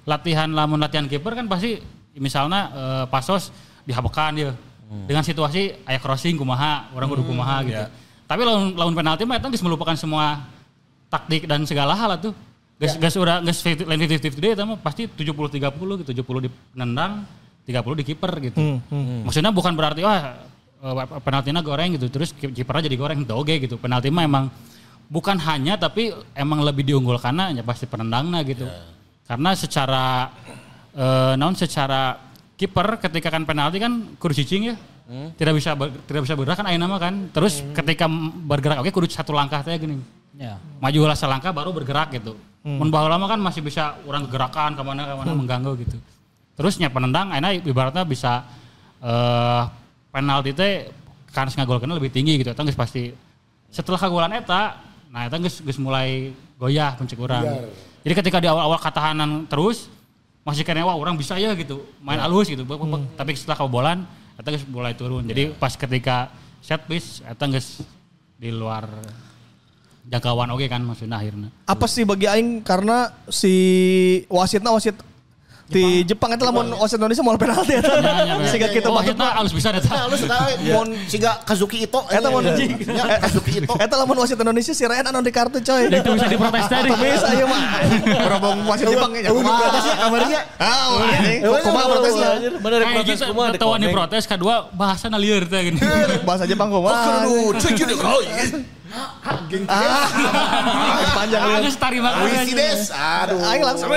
latihan lamun latihan kiper kan pasti misalnya eh, pasos dihabekan dia dengan situasi aya crossing kumaha orang kudu kumaha gitu. Tapi lawan lawan penalti mah eta geus melupakan semua taktik dan segala hal lah tuh. Gas gas udah gas lain 50 50 itu mah pasti 70 30 gitu. 70 di penendang, 30 di kiper gitu. Maksudnya bukan berarti wah eh, penaltinya goreng gitu terus ki- kipernya jadi goreng oke gitu. Penalti mah emang bukan hanya tapi emang lebih diunggulkan ya pasti penendangnya gitu. Karena secara eh naon secara kiper ketika kan penalti kan kudu cicing ya. Tidak bisa ber- tidak bisa bergerak kan ayeuna mah kan. Terus ketika bergerak oke kudu satu langkah teh gini. Ya. Maju lah selangkah baru bergerak gitu. Mun baheula mah kan masih bisa orang gerakan ke mana ke mana mengganggu gitu. Terusnya penendang ayeuna ibaratnya bisa eh penalti teh kans ngagolkeun lebih tinggi gitu. Eta geus pasti setelah kagolan eta nah eta geus geus mulai goyah pencek urang. Jadi ketika di awal-awal katahanan terus masih kena wah orang bisa ya gitu. Main halus gitu Bek- bek- tapi setelah kebobolan eta geus mulai turun. Jadi pas ketika set piece eta geus di luar jangkauan oke kan maksudnya akhirnya. Apa sih bagi aing? Karena si wasitna wasit di Jepang itu lamun wasit Indonesia mau penalti eta. Sehingga kita oh, batuk maksudnya halus bisa eta Nah, lu sekali mon siga Kazuki Ito. Eta mun Ya, Kazuki Ito. Eta lamun wasit Indonesia si Ryan anu di kartu coy. itu bisa diprotes tadi Bisa ieu mah. Berhubung wasit Jepang nya. Eueuh protesnya kamarnya. Ah, ini. Eueuh Kumaha protesnya? Bener protes kumaha di ketahuan komeng. diprotes kedua bahasa lieur teh gini Bahasa Jepang kumaha? Ah, panjang lihat. Agus Wisi des. Aduh. Aing langsung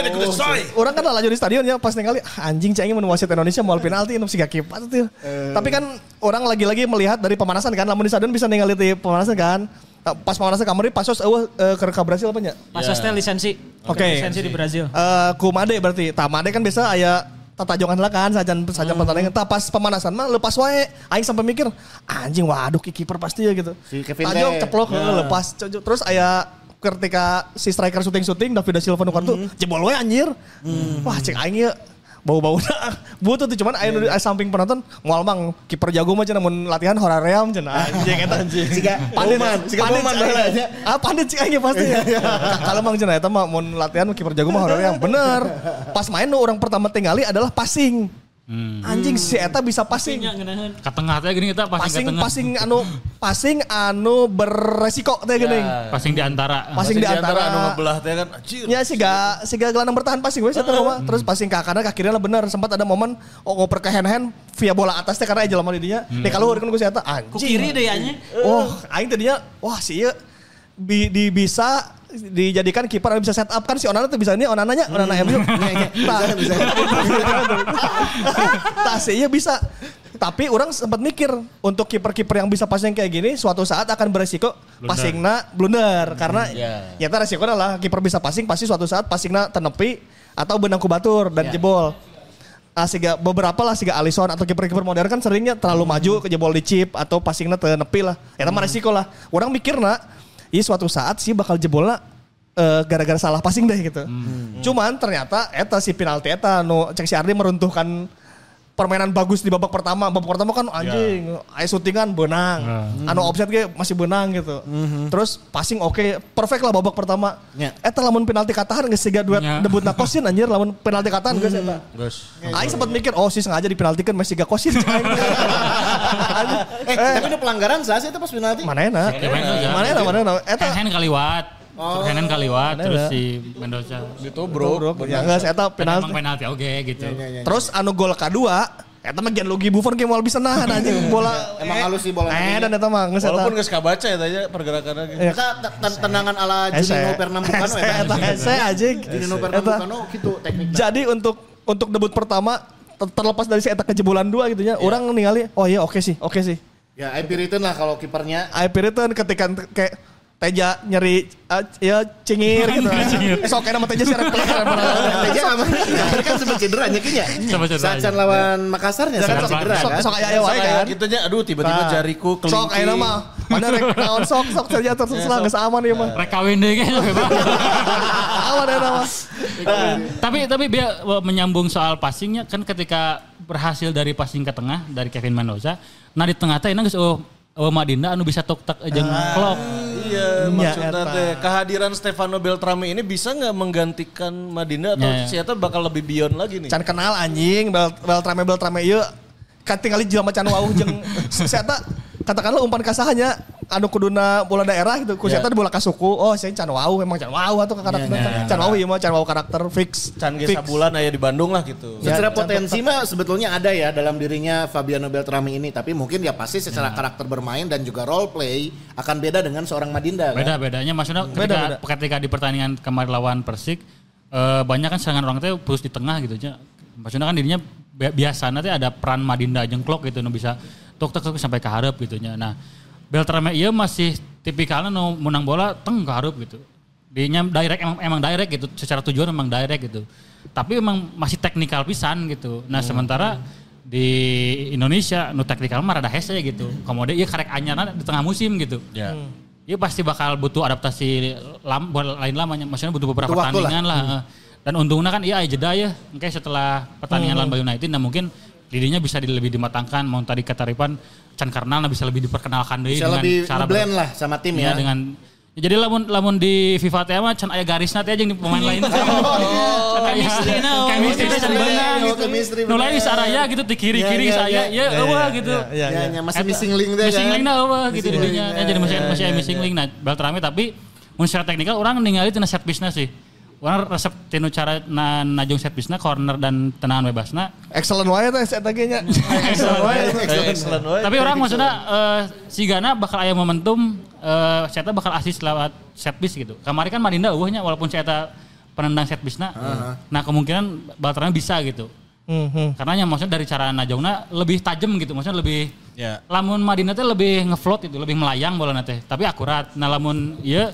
Orang kan laju di stadion ya pas ningali ah, anjing cengin mun wasit Indonesia mau penalti nu siga kipas tuh. Tapi kan orang lagi-lagi melihat dari pemanasan kan lamun di stadion bisa ningali di pemanasan kan. Ah, Pas pemanasan kamari pasos eueuh eh, ke ke Brasil apa nya? Pasosnya lisensi. Oke. Lisensi di Brazil. Eh ku Made berarti. Tah Made kan biasa aya tata jongan lah kan sajan sajan pertandingan. Tah pas pemanasan mah lepas wae. Aing sampai mikir anjing waduh ki kiper pasti ya gitu. Si Kevin Tajong ceplok heeh, lepas Cocok. terus aya ketika si striker syuting-syuting David da Silva nu kartu jebol we anjir. Wah cek aing ieu bau-bau butuh tuh cuman aya nu di samping penonton moal mang kiper jago mah cenah mun latihan horaream cenah anjing eta Siga Bauman, siga Bauman cek baheula aing. nya. Ah pandit cik aing pasti ya. Kalau mang cenah eta mah mun latihan kiper jago mah horaream bener. Pas main orang pertama tingali adalah passing. Anjing si eta bisa passing. Nya ngeunaheun. ke tengah teh gini kita passing ke Passing tengah passing anu passing anu beresiko teh geuning. passing di antara Passing di antara anu ngebelah teh kan anjir. Ya sih gak sih gak gelandang bertahan passing gue satu mah. Terus passing ke kanan ke kiri lah bener sempat ada momen oh ngoper ke hand hand via bola atas teh karena aja lama di dinya. Deh kalau kan gue siapa anjing. Ku kiri deh anya. Oh, aing tadinya wah sih bi, di bisa dijadikan kiper bisa set up kan si Onana tuh bisa ini Onananya Onana MU. Tah bisa. Tah sih ieu bisa Tapi orang sempat mikir untuk kiper-kiper yang bisa passing kayak gini suatu saat akan beresiko passingna blunder karena Ya. ya yeah. resiko adalah kiper bisa passing pasti suatu saat passingna tenepi atau benang kubatur dan jebol. Ah, siga, beberapa lah siga Alisson atau kiper-kiper modern kan seringnya terlalu maju ke jebol di chip atau passingna tenepi lah. Eta mah resiko lah. Orang mikirna ini suatu saat sih bakal jebolna eh, gara-gara salah passing deh gitu. Cuman ternyata eta si penalti eta nu cek si Ardi meruntuhkan permainan bagus di babak pertama. Babak pertama kan anjing, aya syutingan benang. Anu offset ge masih benang gitu. Terus passing oke, perfect lah babak pertama. Ya. Eta lamun penalti katahan geus siga duet Ya. debut na kosin anjir lamun penalti katahan geus eta. Gus. Aing sempat mikir, oh sih sengaja dipenaltikan masih gak kosin. Eh, tapi ini pelanggaran sah sih itu pas penalti. Mana enak? Ya. Mana enak? Mana enak? Eta hand kaliwat. Hand kaliwat Mana terus ada? si Mendoza. Itu bro. ya enggak eta Penalti. penalti. penalti oke gitu. Terus anu gol kedua, eta mah Gianluigi Buffon ge moal bisa nahan anjing bola. Emang halus sih bola Eh dan eta mah geus eta. Walaupun gak kabaca ya tanya pergerakannya gitu. Ya. Kita te- ten- tendangan ala Ese. Junino Pernambucano eta ese anjing. Junino Eta. Pernambucano gitu tekniknya. Jadi untuk untuk debut pertama ter- terlepas dari si eta kejebolan dua gitu nya, orang ningali oh iya oke sih, oke sih. Ya, IP return lah kalau kipernya. I Piriton ketika kayak Teja nyeri ah, ya cingir gitu. Eh, Sok kena sama Teja sih replay. Teja sama kan sempat cedera nya kayaknya. Sempat cedera, Saat iya. Can lawan Makassarnya Sok sempat cedera sok kan. sok aya aya wae Kayak kan. gitu nya, aduh tiba-tiba Nah, jariku kelingking. Sok aya nama. Mana rek naon sok sok Teja terus lah geus aman ieu mah. Rek kawin deh kayaknya. Aman aya nama. tapi tapi biar uh, menyambung soal passingnya kan ketika berhasil dari passing ke tengah dari Kevin Mendoza, nah di tengah teh geus oh oh Madinda anu bisa tok tek jeung klok. Iya, maksudnya eta. teh kehadiran Stefano Beltrame ini bisa nggak menggantikan Madinda atau Ya, ya. si Eta bakal lebih beyond lagi nih? Can kenal anjing bel beltrame beltrame ieu kan tinggal jelema can wauh jeung siata katakanlah umpan kasahanya anu kuduna bola daerah gitu ku siata bola ka suku oh saya can wauh emang can wauh atau karakter can wauh ieu mah can wauh karakter fix Can ge fix. sabulan aya di Bandung lah gitu. Secara potensi mah sebetulnya ada ya dalam dirinya Fabiano Beltrame ini, tapi mungkin ya pasti secara karakter bermain dan juga role play akan beda dengan seorang Madinda. kan? Beda bedanya maksudnya ketika, Beda, beda. ketika di pertandingan kemarin lawan Persik eh, banyak kan serangan orang teh terus di tengah gitu aja. Maksudnya kan dirinya bi- biasa nanti ada peran Madinda jengklok gitu nu bisa tok tok tok sampai ke hareup gitu nya. Nah, Beltrame ieu masih tipikalnya nu menang bola teng ke hareup gitu. Dinya direct emang, emang direct gitu, secara tujuan memang direct gitu. Tapi emang masih teknikal pisan gitu. Nah, sementara di Indonesia nu teknikal mah rada hese gitu. Kemudian ieu karek anyarna di tengah musim gitu. Ya. Iya pasti bakal butuh adaptasi lam, buat lain lamanya, maksudnya butuh beberapa pertandingan lah. Dan untungnya kan iya jeda ya, kayak setelah pertandingan lawan Bali United, nah mungkin dirinya bisa di- lebih dimatangkan. Mau tadi kata Ripan, Chan Karnal bisa lebih diperkenalkan deh Bisa dengan lebih cara blend lah sama tim Iya, ya. dengan ya, jadi lamun lamun di FIFA teh mah can aya garisna teh jeung di pemain lain. Oh, chemistry na. Chemistry na can beunang Oh, gitu. Nu lain saraya gitu di kiri-kiri Ya, ya, saya, ya. ya eueuh gitu. Iya, Ya, iya. ya, masih missing link deh Missing kan. link na eueuh gitu Missing didinya. link, Ya, jadi masih ya, masih ya, missing ya. link. Nah, Beltrame tapi mun secara teknikal orang ningali tina set piece-na sih. Orang resep tinu cara na najung set piece-na corner dan tenangan bebasna. excellent wae teh ge nya excellent wae Excellent wae. Tapi orang maksudnya eh, si Gana bakal aya momentum eh saya bakal asis lewat set piece gitu. Kemarin kan Madinda eueuhnya walaupun saya penendang set piece-na. Nah, kemungkinan Beltrame bisa gitu. Mhm. Karena yang maksudnya dari cara najongna lebih tajam gitu, maksudnya lebih Ya. lamun Madinah teh lebih ngefloat itu, lebih melayang bola teh. Tapi akurat. Nah lamun ieu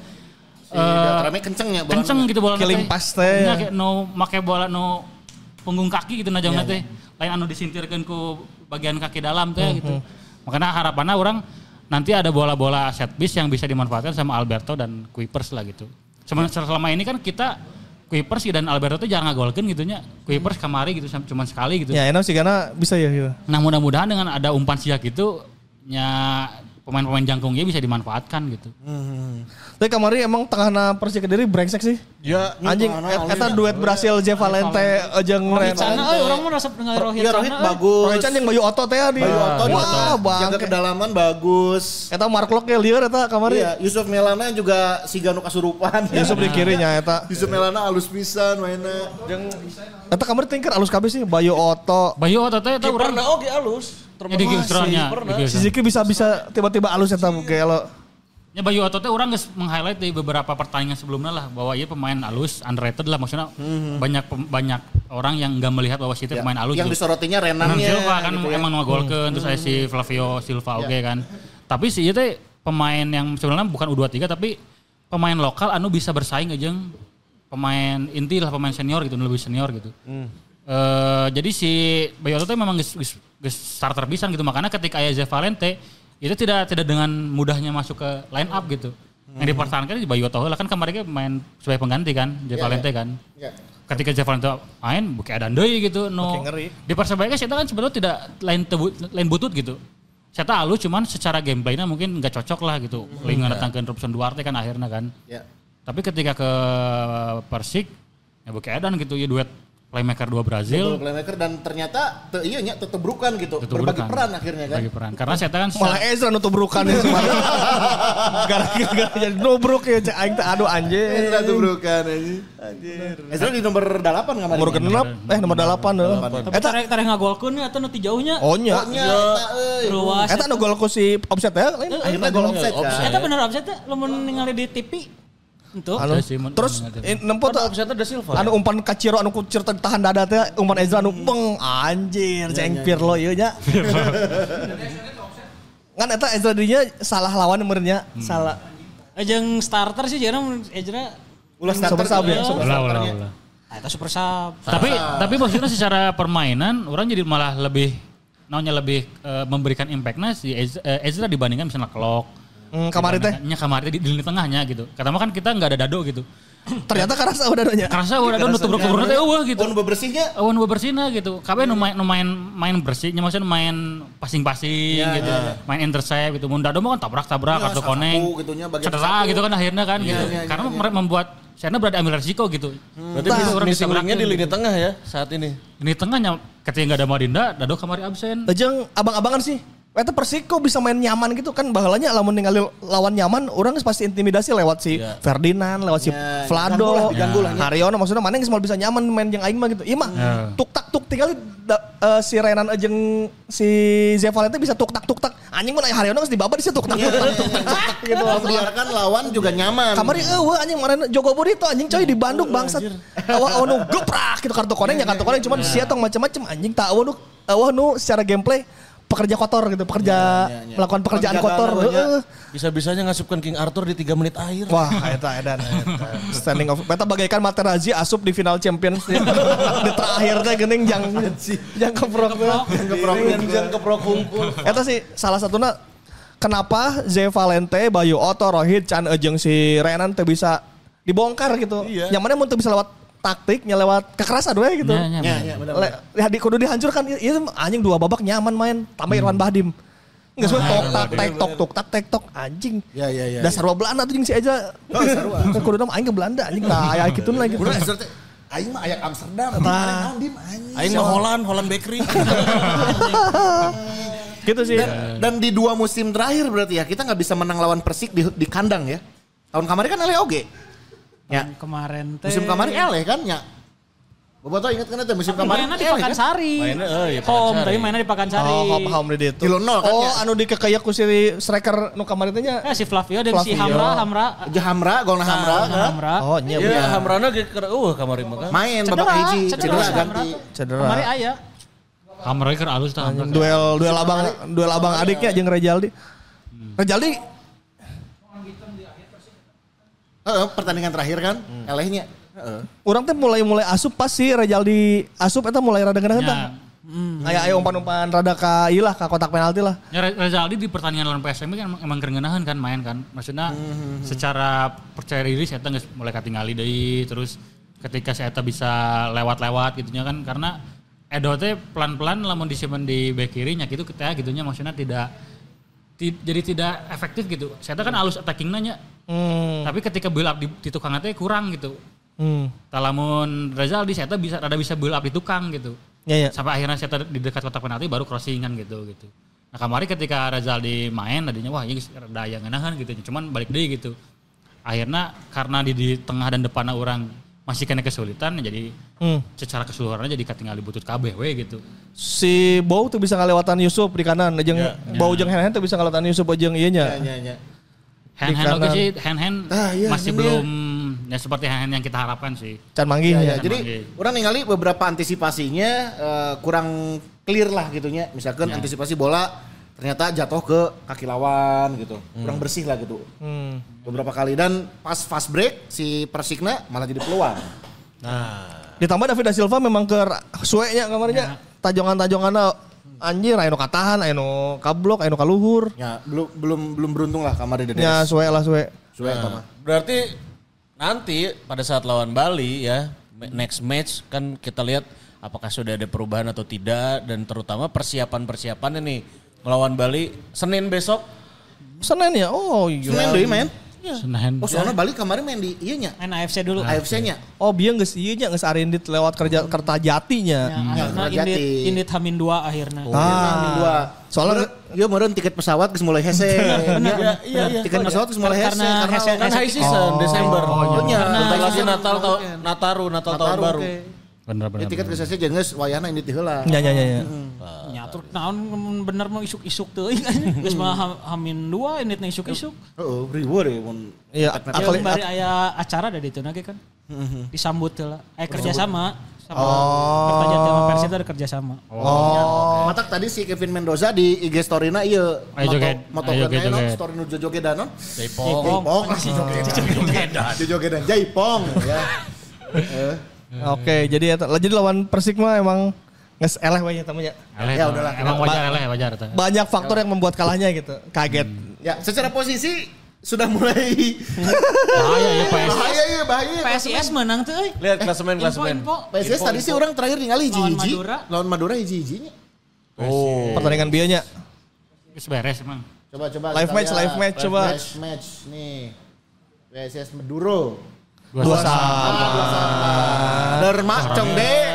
Si Beltrame kenceng ya. bola. kenceng gitu bola Killing pass teh. Nya kayak no make bola no punggung kaki gitu najongna teh. Lain anu disintirkeun ku bagian kaki dalam teh gitu. Makanya harapannya orang nanti ada bola-bola set piece yang bisa dimanfaatkan sama Alberto dan Kuipers lah gitu. Selama, selama ini kan kita Kuipers dan Alberto tuh jarang ngagolkeun gitu nya. Kuipers kamari gitu cuma sekali gitu. ya enak sih karena bisa ya gitu Nah mudah-mudahan dengan ada umpan siak itu nya pemain-pemain jangkungnya bisa dimanfaatkan gitu. tapi kemarin emang tengahna Persik Kediri brengsek sih Ya, anjing eta duet Brasil J Valente eh, jeung Ren Sana, eh, orang mau resep dengan Rohit Ya Rohit sana, eh. bagus. Roy Chan yang Bayu Oto teh di Bayu Oto wah jaga bang kedalaman bagus. eta Mark Locke lieur eta kemarin Iya, Yusuf Melana juga si Ganu kasurupan. Yusuf di kirinya eta Yusuf Melana alus pisan mainnya. jeung eta kemarin tingker alus kabeh sih Bayu Oto Bayu otot teh eta urang kiperna oge alus. Ya, di. Di si Ziki bisa bisa tiba-tiba alus eta ge lo Ya Bayu Oto teh orang geus meng-highlight di beberapa pertandingan sebelumnya lah bahwa ia pemain alus underrated lah maksudnya banyak pem- banyak orang yang nggak melihat bahwa si itu pemain alus. Yang gitu. disorotinya Renan Renannya. Silva kan gitu ya. emang ngegolkeun terus ada si Flavio Silva oke kan. Tapi si teh pemain yang sebenarnya bukan U23 tapi pemain lokal anu bisa bersaing aja pemain inti lah pemain senior gitu lebih senior gitu. Eh, jadi si Bayu Oto teh memang geus, geus, geus starter pisan gitu. Makanya ketika aya Zé Valente itu tidak tidak dengan mudahnya masuk ke line up gitu. Yang dipertahankan di Bayu Oto lah kan kemarin main sebagai pengganti kan Zé Valente kan. Ya. ketika Javan itu main bukan ada deui gitu no. Di persebaya kan saya kan sebetulnya tidak lain tebu, lain butut gitu. Saya halus cuman secara gameplaynya mungkin nggak cocok lah gitu. Hmm, Lingga ya. datangkan Robson Duarte kan akhirnya kan. Ya. tapi ketika ke Persik ya bukan edan gitu ya duet playmaker dua Brazil Double playmaker dan ternyata te, iya nya tetebrukan gitu. Tutup Berbagi peran akhirnya kan. bagi peran karena saya kan Malah Ezra nutup brukan ya semuanya. Gara-gara jadi nubruk ya cek aing teh aduh anjing. Ezra tetebrukan aja. Anjir. Ezra di nomor 8 kemarin. Nomor genep eh nomor 8 heeh. Tapi Eta tarek tarek ngagolkeun ya atau nu ti jauhnya. oh nya. Nya eta euy. Ruas. Eta nu gol ku si offset ya lain. Akhirnya gol offside kan. Eta bener offset teh lamun ningali di TV. Untuk. Anu, terus mengerti. eh, nempo tuh ada Silva. anu umpan kaciro anu kucir tahan dada teh umpan Ezra anu beng anjir ceng Pirlo ieu nya. Kan eta Ezra dinya salah lawan merenya salah. Jeung starter sih jarang Ezra. Ulah starter ya, Ulah, ulah, ulah. Ah, Eta super sub. tapi tapi maksudnya secara permainan orang jadi malah lebih naunya lebih eh, memberikan impactnya si eh, Ezra dibandingkan misalnya Klok Hmm, kamari teh. Nya kamari di, di lini tengahnya gitu. Kata mah kan kita nggak ada dado gitu. Ternyata karasa udah nya. Karena udah dado nutup nutup teh eueuh gitu. Pun bebersihnya Awan bebersihna gitu. Kabeh nu main nu main main bersihnya maksudnya main passing-passing gitu. Main intercept gitu. Mun dado mah kan tabrak-tabrak Iya, atau sapu koneng. bagian Cedera gitu kan akhirnya kan gitu. Karena membuat saya berada ambil resiko gitu. Berarti Nah, bisa orang missing bisa link-nya di lini tengah ya saat ini. Ini tengahnya ketika nggak ada Madinda, dado kamari absen. Lejeng abang-abangan sih. Eta Persik kok bisa main nyaman gitu kan bahalanya lamun ningali lawan nyaman orang pasti intimidasi lewat si Ya. Ferdinand, lewat si Ya, diganggu lah, Vlado, diganggu lah, ya. Haryono maksudnya mana yang semua bisa nyaman main yang aing mah gitu. Iya mah Ya. tuk tak tuk tinggal da- eh, si Renan jeung si Zeval itu bisa tuk tak tuk tak. Anjing mah aya Haryono geus dibaba di situ tuk tak tuk tak tuk tak tuk tak gitu. membiarkan lawan juga nyaman. Kamari eueuh anjing kemarin Jogo Budi tuh anjing coy di Bandung bangsat. Awal awal nu geprak gitu kartu koneng ya kartu koneng cuman sia tong macam-macam anjing tak nu awal nu secara gameplay pekerja kotor gitu, pekerja melakukan pekerjaan Penjagaan kotor. namanya. Heeh. Bisa-bisanya ngasupkan King Arthur di 3 menit akhir. Wah, eta edan. Standing of Eta bagaikan Materazzi asup di final Champions di, di terakhir teh geuning jang jang keprok Yang keprok Yang keprok hunkul. Eta sih salah satunya kenapa Ze Valente, Bayu Oto, Rohit, Chan Ejeng si Renan teu bisa dibongkar gitu. Iya. Yang mana teu bisa lewat taktiknya lewat kekerasan we gitu. Ya, ya, Ya, ya, di kudu dihancurkan itu anjing dua babak nyaman main tambah Irwan Bahdim. Enggak semua tok tak tek tok tok tak tek tok anjing. Ya, ya, ya, Dasar wa Belanda tuh jeung si aja. Oh, sarua. Kudu nama aing ke Belanda anjing tah aya lagi. Udah Ezra teh aing mah ayak Amsterdam. Anjing. Aing mah Holland, Holland Bakery. Gitu sih. Dan, dan di dua musim terakhir berarti ya kita nggak bisa menang lawan Persik di, di kandang ya. Tahun kemarin kan Ele oge. Ya. Kemarin teh. Musim kemarin Ele kan ya. Boboto inget kan itu musim kemarin Mainnya di kan? Pakansari. Mainnya, eh, iya, Home, tapi mainnya di Pakansari. Oh, paham paham di ditu. Kilo nol kan Oh, ya? anu dikekeyak ku si striker nu kemarin teh nya. Eh, si Flavio dan si. Hamra, Hamra. Aja Hamra, golna Hamra kan. Hamra. Oh, nya Iya, bener. Hamrana ge keur eueuh kamari mah kan. Main babak hiji, cedera Hamra ganti. tuh. Cedera. Kemarin aya. Kamera keur alus tah. Hamra. Duel duel abang duel abang adiknya jeung Rejaldi. Rejaldi Heeh, pertandingan terakhir kan, Elehnya. Heeh. Orang teh mulai mulai asup pas si Rejaldi asup eta mulai rada geunaheun. Ya. Aya aya umpan-umpan rada ka ieu lah ka kotak penalti lah. Ya Re- Rezaldi di pertandingan lawan PSM kan emang, emang kerengenahan kan main kan. Maksudnya secara percaya diri saya geus mulai katingali deui terus ketika saya bisa lewat-lewat gitunya kan karena Edo teh pelan-pelan lamun disimpan di bek kiri nya gitu kita gitunya maksudnya tidak ti- jadi tidak efektif gitu. Saya kan halus attacking nanya. Hmm. Tapi ketika build up di, di tukang teh kurang gitu. Hmm. Talamun Rezaldi saya bisa rada bisa build up di tukang gitu Ya ya. sampai akhirnya saya di dekat kotak penalti baru crossingan gitu gitu. Nah kemarin ketika Razaldi main tadinya wah ini rada yang ngenahan gitu, cuman balik deh gitu. Akhirnya karena di, di tengah dan depan orang masih kena kesulitan jadi Hmm. secara keseluruhannya jadi katingali butut kabeh we gitu. Si Bow tuh bisa ngelewatan Yusuf di kanan jeung Bow jeung Henen tuh bisa ngelewatan Yusuf jeung ieu nya. Ya, ya, ya. Hand-hand kanan. oke sih, hand-hand Ah, iya, masih hand belum ya seperti hand-hand yang kita harapkan sih. Can manggih Ya, ya. ya. Jadi Manggih. orang ningali beberapa antisipasinya eh, kurang clear lah gitunya. Misalkan antisipasi bola ternyata jatuh ke kaki lawan gitu. Kurang bersih lah gitu. Hmm. Beberapa kali dan pas fast break si Persikna malah jadi peluang. Nah, Ditambah David da Silva memang ke suenya kamarnya. Tajongan-tajongan anjir anu katahan, anu kablok, anu kaluhur. Ya, belum belum belum beruntung lah kamar di Ya suwe lah suwe. Suwe mah. berarti nanti pada saat lawan Bali ya next match kan kita lihat apakah sudah ada perubahan atau tidak dan terutama persiapan-persiapannya nih melawan Bali Senin besok Senin ya? Oh iya. Senin deui main. Senahan. Oh, soalnya Bali kemarin main di ieu nya. Main AFC dulu. AFC-nya. Oh biar geus ieu nya geus arindit lewat kerja Kertajatinya. Ya, akhirnya Kerjati. indit, indit Hamin 2 akhirnya. Ah, dua. Soalnya- Iya meureun tiket pesawat geus mulai hese. Iya, iya, iya. Tiket pesawat geus mulai hese Karena karena hese- kan high season Desember Oh, iya. Bentar lagi Karena- Natal tahun Nataru Natal tahun Nataru, baru. Bener Ya, bener. tiket geus hese jeung geus wayahna ini teh heula. Ya ya ya. Ya. Nyatur naon bener mau isuk-isuk tuh. Geus mah ha- Hamin 2 inditna isuk-isuk. Heeh, riweuh deh mun Iya, Ya, akali- bari aya acara da ditu nage kan. Disambut heula. Eh kerja sama sama Oh. Kertajati sama Persib itu ada kerja sama. Oh. Matak tadi si Kevin Mendoza di IG story-na ieu Ayo joget. moto Ayo moto joget-joget. story nu jogedan non. Jaipong Jaipong masih jogedan. Jogedan Jaipong ya. Oke, jadi ya, jadi lawan Persik mah emang nges eleh we nya tamunya. Eleh, Ya udahlah, Emang wajar eleh wajar. Banyak faktor yang membuat kalahnya gitu. Kaget. Ya, secara posisi sudah mulai Bahaya ya PS. bahaya ya bahaya. PSIS menang tuh euy. lihat klasemen klasemen Info-info. PSS tadi sih orang terakhir ningali Lawan hiji-hiji. Madura. Lawan Madura hiji-hijinya. oh Pertandingan bianya. Geus beres emang. Coba coba Live match, live match, coba. Live match nih. PSS Maduro. Dua Derma cong deh.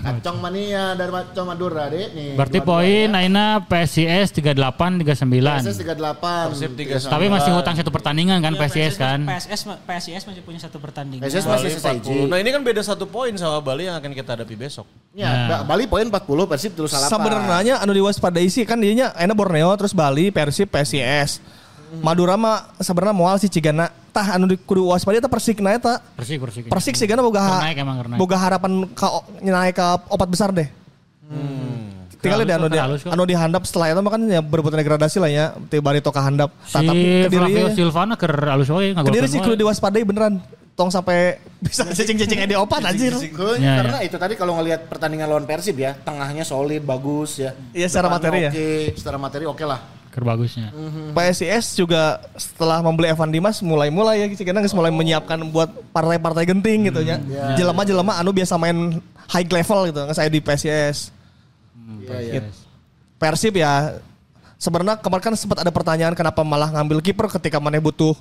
Kacong mania Derma cong Madura deh nih. Berarti poin Aina PSIS 38 PSS 39. 38. Persib 39. Tapi masih ngutang satu pertandingan kan Iya, PSIS kan. PSS ma- PSIS masih punya satu pertandingan. Bali masih selesai 40. Nah ini kan beda satu poin sama Bali yang akan kita hadapi besok. Ya, Ba- Bali poin 40, Persib terus salah. Sebenarnya anu diwaspadai sih kan dianya enak Borneo terus Bali, Persib, PSIS. Madura mah sebenarnya moal sih cigana tah anu di kudu waspada eta Persik na eta. Persik persik. Persik sih boga Keur ha- naik emang, naik. boga harapan ka naik ke opat besar deh. Tinggal deh anu di, anu dihandap setelah itu mah kan ya berebutan degradasi lah ya. Ti bari toka handap. Si Flavio kediri Silvana keur alus kediri sih kudu diwaspadai beneran. Tong sampai bisa cicing-cicing di opat anjir. Keun, Ya, karena itu tadi kalau ngelihat pertandingan lawan Persib ya, tengahnya solid, bagus ya. Iya, secara materi ya. Oke, secara materi oke lah. Keur bagusnya. PSIS juga setelah membeli Evan Dimas mulai-mulai ya karena geus mulai menyiapkan buat partai-partai genting gitu ya. Jelema-jelema anu biasa main high level gitu nggak saya di PSIS. Iya, iya. Gitu. Persib ya sebenarnya kemarin kan sempat ada pertanyaan kenapa malah ngambil kiper ketika mana butuh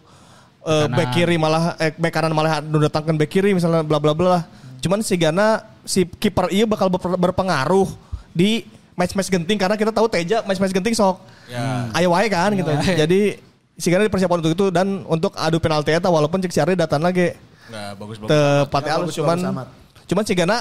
eh, Kanan. back kiri malah eh, back kanan malah datangkan back kiri misalnya bla bla bla. Cuman si Gana si kiper iya bakal ber- berpengaruh di match-match genting karena kita tahu Teja match-match genting sok Ya. ayo wae kan gitu. Jadi si Gana dipersiapkan untuk itu dan untuk adu penalti eta walaupun cek si Ari datang lagi Nah bagus bagus. tepat Ya, cuman bagus cuman si Gana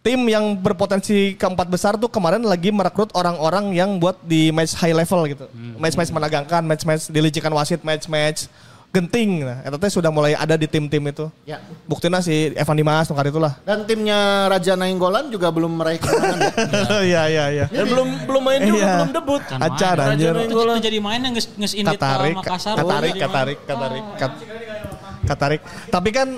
tim yang berpotensi keempat besar tuh kemarin lagi merekrut orang-orang yang buat di match high level gitu. Match-match menegangkan, match-match dilicikan wasit, match-match genting. Nah, eta teh sudah mulai ada di tim-tim itu. Ya. Buktinya si Evan Dimas nungkar itulah. Dan timnya Raja Nainggolan juga belum meraih kemenangan ya. Iya iya iya. Dan belum belum main juga Iya. belum debut. Kan Acar main. anjir. Itu, itu jadi main yang nges, indit ke Katarik, Makassar. katarik, main. katarik, katarik, kat- katarik. Tapi kan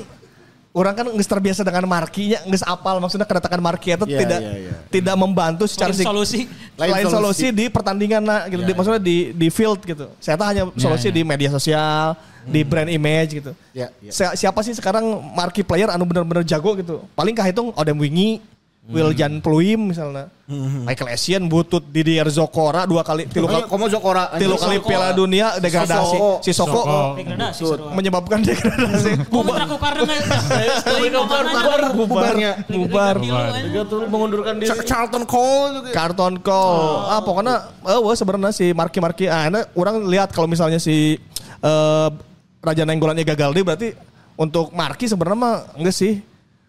orang kan nggak terbiasa dengan markinya, nggak apal maksudnya kedatangan marki itu Iya, tidak iya, iya. tidak membantu secara sig- solusi. lain, Lain solusi. solusi. di pertandingan nah, gitu. Di- maksudnya di di field gitu. Saya tahu hanya solusi iya. di media sosial, di brand image gitu. Ya, ya. Si- Siapa sih sekarang marquee player anu bener-bener jago gitu? Paling kahitung Odem Wingi, Wiljan Pluim misalnya. Michael Essien butut Didier Zokora dua kali tilu kali Komo Zokora. tilu kali Piala Dunia degradasi. Soko. Si Soko, Soko. Degradasi menyebabkan degradasi. Bubar aku karena Bubar, bubarnya. Bubar. Juga tuh mengundurkan diri. Charlton Cole. Karton call. Ah pokoknya eh wah sebenarnya si Marki Marki ah ini orang lihat kalau misalnya si eh Raja Nenggolannya gagal deh berarti untuk Marki sebenarnya mah enggak sih.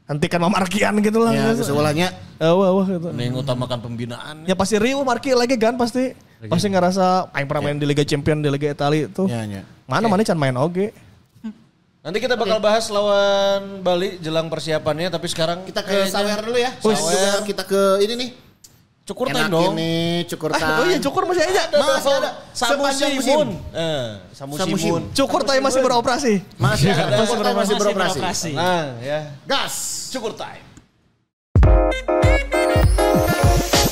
Hentikan mah Markian gitu lah. Ya, keseulahnya. Eh wah wah gitu. Yang utamakan pembinaan. Ya pasti Rio Marki lagi kan pasti. Pasti ngerasa aing pernah main di Liga Champion di Liga Italia itu. Ya, ya. Mana mana can main oge. Nanti kita bakal bahas lawan Bali jelang persiapannya tapi sekarang Kita ke sawer dulu ya. Sawer. juga kita ke ini nih. Cukur Enak time dong. ini cukur Ah, oh iya cukur masih aja. Masih ada. Samu Sepanjang musim. Simun. Eh, Samu Samu Simun. Cukur tay masih beroperasi. Masih ada. Cukur masih beroperasi. Nah, ya. Gas. Cukur time.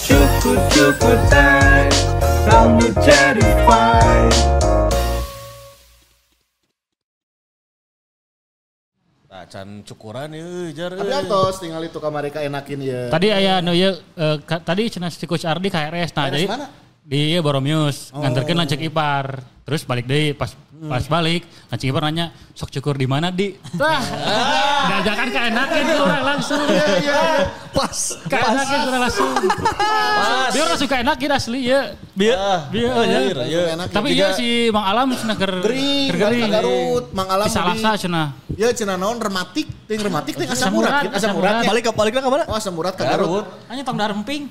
Cukur cukur time Rambut jadi can cukuran ya, jar. Tapi atos tinggal itu kamar mereka enakin ya. Tadi aya nu ieu eh, ka- tadi cenah si Coach Ardi KRS nah KRS jadi mana? di ieu Boromius nganterkeun lancik ipar. Terus balik deui pas pas balik lancik ipar nanya sok cukur di mana di? Wah. Diajakan ka enakeun ke urang langsung. Pas. Ka enakeun ke urang langsung. Pas. Dia orang suka enakeun asli ya. Biar Ah, Biar iya, ya. iya. Enak Tapi iya si Bang Alam cenah keur Gering. Garut, Mang Alam laksa cenah. Ya cina naon rematik, ting rematik ting asam urat, asam urat. ya. balik ke baliknya ke mana? Oh asam urat ke Garut. Hanya tong daremping.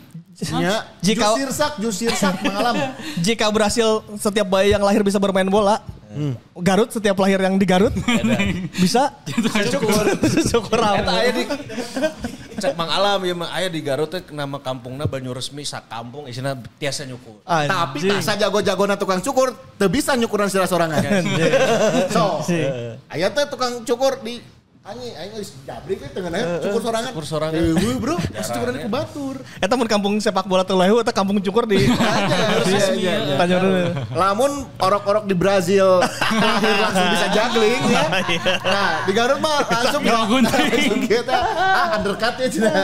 Ya, Jika- jus sirsak, jus sirsak Mang Alam. Jika berhasil setiap bayi yang lahir bisa bermain bola, Garut setiap lahir yang di Garut bisa? Cukur. syukur. Eta aya di cek Mang Alam ya Mang aya di Garut teh nama kampungna Banyu Resmi sak kampung isina tiasa nyukur. Tapi tak sajago-jago na tukang cukur, teu bisa nyukuran sila sorangan. so, aya teh tukang cukur di Anjing, aing geus jabrik we tengah cukur sorangan. Cukur sorangan. Eh, bro, pas cukuran di kebatur. Eta mun kampung sepak bola teu lehu eta kampung cukur di Iya, iya, iya. Tanya dulu. Lamun orok-orok di Brazil langsung bisa juggling ya. Nah, di Garut mah langsung gunting. kita ah undercut ya Cina.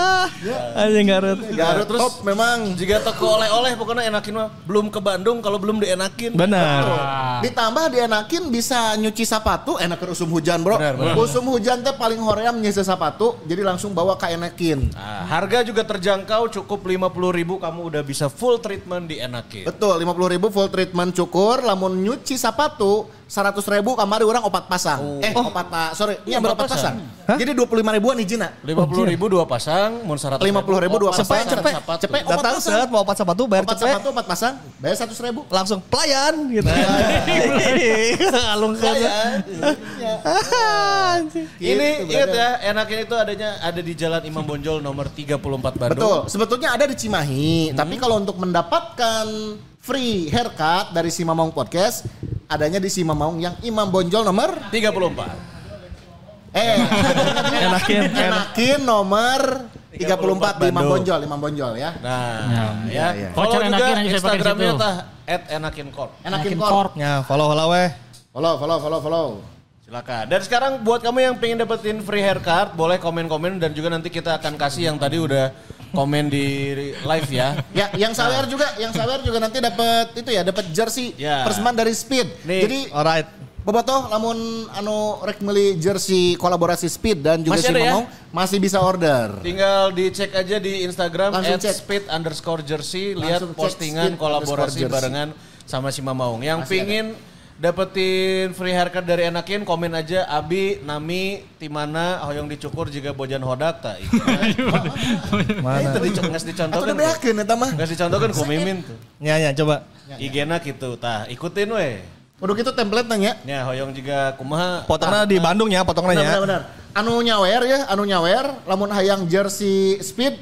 Anjing Garut. Garut terus memang Jika toko oleh-oleh pokoknya enakin mah belum ke Bandung kalau belum dienakin. Benar. ditambah dienakin bisa nyuci sepatu enak ke usum hujan bro. Benar. Usum hujan teh paling hoream nyuci sepatu jadi langsung bawa ke enakin. Nah, harga juga terjangkau cukup 50.000 ribu kamu udah bisa full treatment di enakin. Betul, 50 ribu full treatment cukur, lamun nyuci sepatu 100 ribu kamari orang opat pasang. Eh, opat pak, sorry, iya berapa berapa pasang? Jadi 25 ribuan izina. 50.000 ribu dua pasang, mun 100 50 ribu dua opat pasang. pasang, Cepet, cepet. opat Datang pasang. set mau opat sepatu bayar Opat cepet sepatu, opat pasang, bayar 100 ribu. langsung pelayan gitu. Alung Iya, Anjing. Ini Gitu, ingat ya, enakin itu adanya ada di Jalan Imam Bonjol nomor 34 Bandung. Betul, sebetulnya ada di Cimahi. Tapi kalau untuk mendapatkan free haircut dari si Mamong Podcast, adanya di si Mamong yang Imam Bonjol nomor 34. eh Enakin. enakin nomor 34 di Imam Bandung. Bonjol, Imam Bonjol ya. Nah, ya. iya. Follow Voucher juga enakin aja saya pakai Instagramnya tah @enakincorp. Enakin Enakin Corp. Corp. Ya, follow lah weh. Follow, follow, follow, follow. Silakan. Dan sekarang buat kamu yang pengen dapetin free haircut, boleh komen-komen dan juga nanti kita akan kasih yang tadi udah komen di live ya. Ya, yang sawer juga, yang sawer juga nanti dapat itu ya, dapat jersey Ya. persembahan dari Speed. Nih. Jadi Alright. Bobotoh lamun anu rek meuli jersey kolaborasi Speed dan juga Masih si ada ya? Mamong masih bisa order. Tinggal dicek aja di Instagram Langsung cek. @speed underscore jersey. Lihat Langsung postingan kolaborasi barengan sama si Mamaung. Yang Masih pingin dapetin free haircut dari Enakin, komen aja Abi, Nami, Timana, hoyong dicukur juga bojan hodak tak. Mana? Itu dico- nges Atau dicontohkan. udah beakeun eta mah. Nges dicontohkan ku Mimin tuh. Ya ya coba. IG-na gitu, tah ikutin we. Udah gitu template nanya. Ya, hoyong juga kumaha. Potongnya di Bandung ya, potongnya ya. benar, benar. Anu nyawer ya, anu nyawer, lamun hayang jersey Speed,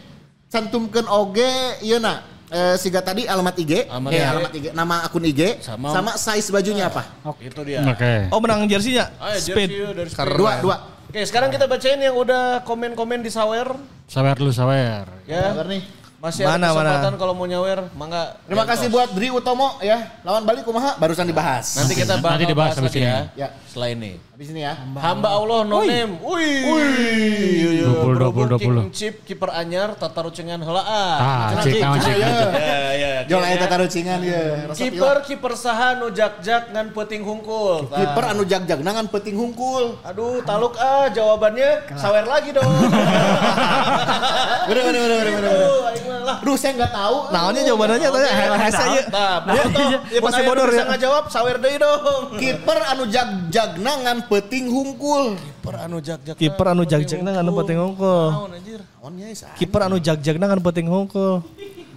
cantumkeun oge ieu na. Eh, siga tadi alamat IG, Alamat Eh, IG. alamat IG, nama akun IG, Sama- sama, size bajunya apa? Itu dia. Oke. Oh menang jersey-nya? Ayo, Speed. jersey dari Speed. Dua, dua. Oke, sekarang kita bacain yang udah komen-komen di Sawer. Sawer dulu sawer. Ya. Sabar nih. Masih Mana, ada kesempatan mana? kalau mau nyawer, mangga. Terima kasih buat Dri Utomo ya. Lawan balik kumaha barusan dibahas. Nanti kita bakal Nanti dibahas bahas habis lagi ini. ya. Ya. Setelah ini. Habis ini ya. Hamba Allah no name. Wih. 20, 20, 20. King Chip kiper anyar tata rucengan heula ah. Cek nama cek. Ya ya. Ya. eta tarucingan ya. Resep Kiper kiper saha nu jak-jak ngan peuting hungkul. Kiper anu jag-jag nangan peting hungkul. Aduh, taluk ah jawabannya sawer lagi dong. Bener bener bener bener. Aduh, aing mah lah. Duh saya nggak tahu. Naonnya jawabannya tanya hese aja. Nah. Ya, nu bodor bisa ya. ngajawab sawer deui dong. Kiper anu jag-jag nangan peting hungkul. Kiper anu jak-jak. Kiper anu jag-jagna kan penting hungkul. Naon anjir? Naonnya sa? Kiper anu jag-jagna kan penting hungkul.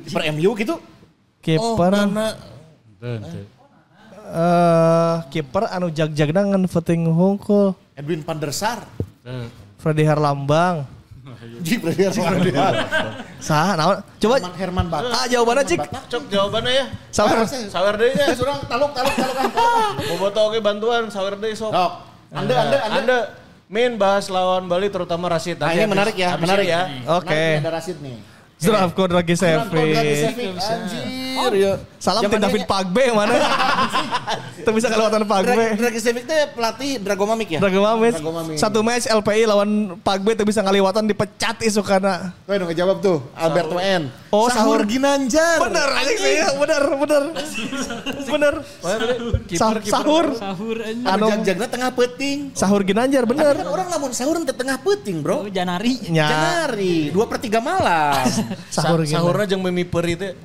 Kiper MU gitu. Oh, Kiper Nana. Tuh, tuh. eh kiper anu jag-jagna ngan voting hungkul. Edwin van der Sar. Freddy Herlambang. Ji Premier Herman Sah, naon? Coba Herman Batak. ah jawabannya cik. Cok jawabannya ya. Sabar. Sawer deui nya. Eh, surang taluk taluk taluk ah. Boboto oke bantuan sawer deui sok. Sok. Anda anda anda. Anda Min bahas lawan Bali terutama Rashid. Nah ini menarik ya, menarik ya. Oke. Ada Rashid nih. Zdravko Dragicevic. Anjir ya. Salam Zamannya- David Pagbe mana? Itu bisa kelewatan Pagbe. Dragicevic teh pelatih Dragomamic ya? Drago Mamis. Dragomamic. Satu match LPI lawan Pagbe itu bisa ngaliwatan dipecat isukana. Tuh dong ngejawab tuh, Albert WN. Oh, Sahur Sahur. Ginanjar. Bener aja sih, bener, bener. Bener. Sah- Sahur. Sahur aja. Anu Jag-jagna tengah peting. sahur Ginanjar Kan bener. orang lamun sahur di tengah peting, Oh, bro. Janari. Nya. Janari, dua per tiga malam. Sahur Sa- Ginanjar. Sahurna jeung mimi peri teh.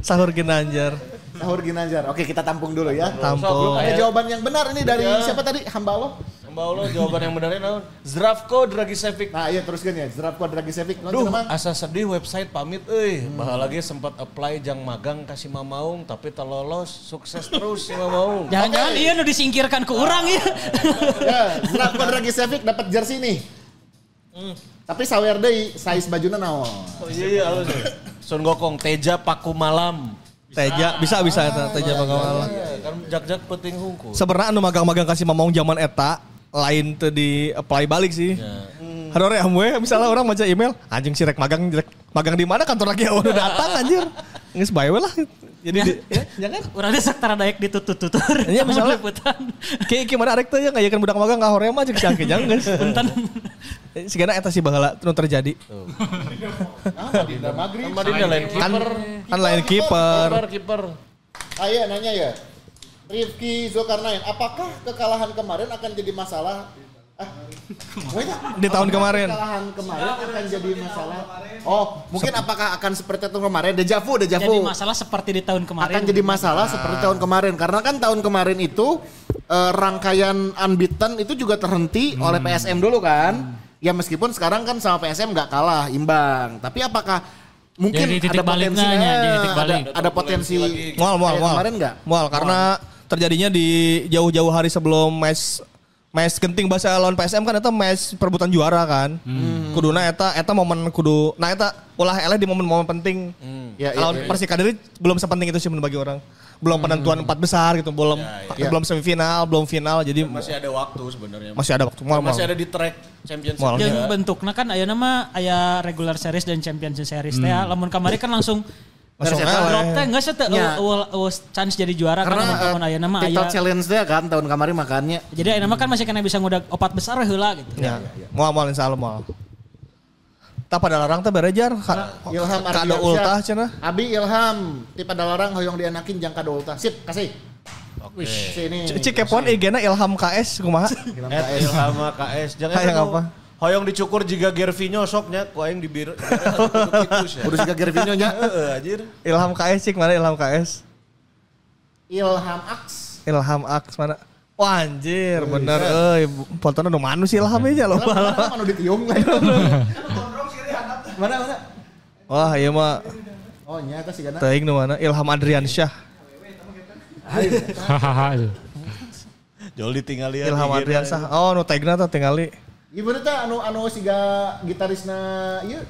Sahur Ginanjar. Sahur Ginanjar. Oke, kita tampung dulu ya. Tampung. Ada jawaban yang benar ini dari siapa tadi? Hamba Allah. Mbak Allah jawaban yang benarnya naon? Zdravko Dragicevic. Nah, iya teruskan ya. Zdravko Dragicevic. Non Duh, asa sedih website pamit euy. Bahala lagi sempat apply jang magang kasih Mamaung tapi tak lolos. Sukses terus si Mamaung. Jangan-jangan iya nu disingkirkan ke orang ya. Ya, Zdravko Dragicevic dapat jersey nih. Tapi sawer deui size bajuna naon? Oh iya iya halus. ya. Sun Gokong Teja Paku Malam. Teja bisa bisa eta Teja Bangawala. Iya, kan jak-jak penting hungkul. Sebenarnya anu magang-magang kasih mamong zaman eta lain tuh di apply balik sih. Hadore amwe misalnya orang baca email, anjing si rek magang rek magang di mana kantor lagi udah datang anjir. Bae we lah. Jadi di, ya, jangan. Urang teh sakitara daek ditutut-tutur. Iya, misalnya- liputan. Kayak gimana arek teh ya ngayakeun budak magang ka hore mah jeung si angke jang geus. Punten. Sigana eta sih baheula nu terjadi. Ah, Dinda Maghrib. Sama dia lain Kan kiper. kan lain kiper. Kiper kiper. Ah iya nanya ya. Rifki Zulkarnain, apakah kekalahan kemarin akan jadi masalah? Ah, Di tahun kemarin. Kekalahan kemarin akan jadi masalah. Oh, mungkin apakah akan seperti tahun kemarin? Dejavu, dejavu. Jadi masalah seperti di tahun kemarin. akan jadi masalah seperti tahun kemarin karena kan tahun kemarin itu eh, rangkaian unbeaten itu juga terhenti oleh PSM dulu kan. Ya meskipun sekarang kan sama PSM nggak kalah, imbang. Tapi apakah mungkin Jadi titik ada potensi jadi titik ada, balik. ada potensi Mual, mual, mual. kemarin nggak? Mual karena terjadinya di jauh-jauh hari sebelum match match genting bahasa lawan PSM kan eta match perebutan juara kan. Kuduna eta eta momen kudu nah eta ulah eleh di momen-momen penting. Ya, Lawan ya, ya. Persikadiri belum sepenting itu sih menurut bagi orang. Belum penentuan empat besar gitu, belum ya. belum semifinal, belum final jadi Masih ada waktu sebenarnya. masih ada waktu. Mual. Masih ada di track championship. Yang bentuknya kan aya nama aya regular series dan championship series teh. ya. Lamun kamari kan langsung Langsung drop teh teh Ya. chance jadi juara kan Karena lamun lamun eh, aya nama title aya. challenge dia kan tahun kemarin makanya. Jadi aya nama kan masih kena bisa ngudag opat besar heula gitu. Ya. Mual mual insya Allah mual. Tak pada larang teh berejar. Ka- Ilham Kado Ardiansyah. ultah cenah. Abi Ilham, tipe dalarang hoyong dianakin jang kado ultah. Sip, kasih. Oke. Sini. Cik kepoan igena Ilham KS kumaha? Ilham KS. Ilham KS. Jangan Hayang apa? Hoyong dicukur jika Gervinho soknya ku aing di bir. ya. Kudu siga Gervinho nya. Heeh anjir. Ilham KS cik mana Ilham KS? Ilham Aks. Ilham Aks mana? Wah anjir bener euy fotonya nu manu sih Ilham aja loh. Mana mana mana ditiung lain. Mana mana? Wah iya mah Oh nya eta sigana. teuing nu mana Ilham Adriansyah. Hahaha. Jol ditinggal ya. Ilham Adriansyah. Oh nu tagna tuh tinggali. Ieu bener teh anu anu siga gitarisna ieu.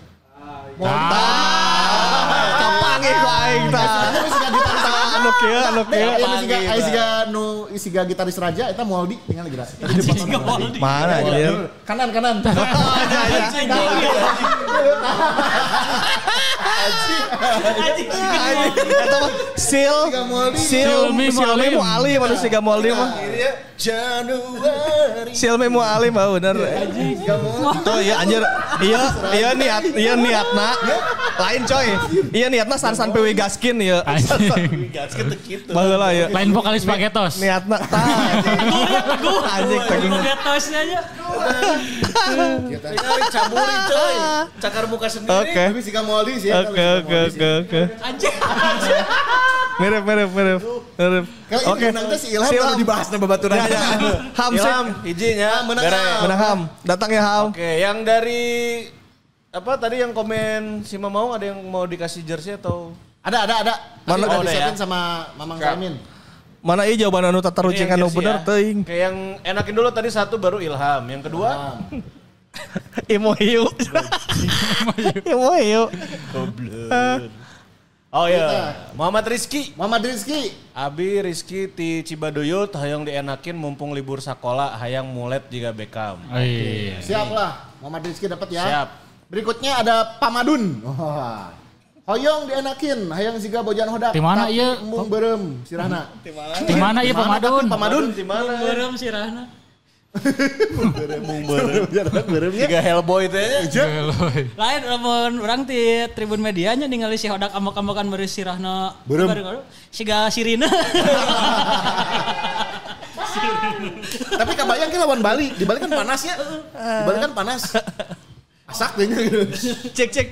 Kapang ieu aing tah. Anu siga gitaris Anu kieu anu kieu. Anu siga nu siga gitaris raja eta Moldi tinggal geura. Mana anjir? Kanan kanan. Sil Sil Silmi mu Ali mana siga Moldi mah. Januari. Silmi mu Ali mah bener. Tuh iya anjir. Iya iya niat iya niatna. Lain coy. Iya niatna san-san PW Gaskin iya. Gitu gitu. Baheula ya. Lain vokalis Paketos. Niatna tah. Anjing taging. Getosnya aja. Tinggal cabuli coy. Cakar muka sendiri. Oke. Tapi siga Moldi sih. Oke oke oke oke. Anjing. Mirip mirip mirip. Mirip. Oke. teh si Ilham baru dibahas na babaturan. Ya, ya. Ham sih. Ilham, izinnya. menang. Bere. Menang Ham. Datang ya Ham. Oke, yang dari apa tadi yang komen si Mamaung ada yang mau dikasih jersey atau Ada ada ada. Mana udah Oh, disiapin ya? sama Mamang. Samin. Mana iya jawaban anu tata Ini rucing yang anu bener ya. teuing. Kayak yang enakin dulu tadi satu baru Ilham, yang kedua Imo hiu. Imo hiu. Oh iya, Muhammad Rizky. Muhammad Rizky. Abi Rizky ti Cibaduyut hayang dienakin mumpung libur sekolah hayang mulet juga Beckham. Oh, iya. Siap lah. Muhammad Rizky dapat ya. Siap. Berikutnya ada Pamadun. Wah. Hoyong dienakin, hayang siga bojan hodak. Di mana ieu? Embung berem, sirahna. Di mana ya pemadun? Pamadun. Di mana? Berem si Rahna. Beremnya. Tiga Hellboy teh. Lain lamun orang di Tribun Medianya ningali si Hodak amok-amokan beri si Rahna. Berem. Baru- Siga Sirina. Tapi kabayang ke lawan Bali. Di Bali kan panas ya. Di Bali kan panas. Asak deh gitu. Cek cek.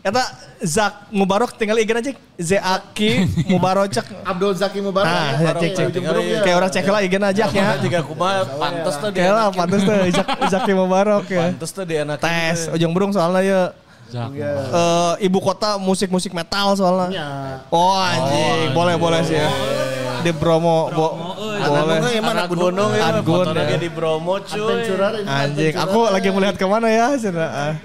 Kata Zak Mubarok tinggal IG cek. Zaki Mubarok cek. Abdul Zaki Mubarak. Ah, ya. cek, cek. Ya. Kayak orang cek lah IG aja ya. Tiga kuma pantes tuh Kayak lah pantes tuh Zak, Zaki Mubarok ya. Pantes tuh dienakin. Tes ujung burung soalnya ya. Eh, ibu kota musik-musik metal soalnya. Ya. Oh anjing, boleh boleh sih ya. Di Bromo, bo- boleh. Gunung ya, mana Anak gunung ya, Anak gunung, lagi ya. di Bromo cuy. Anjing, aku lagi melihat ke mana ya? Cina.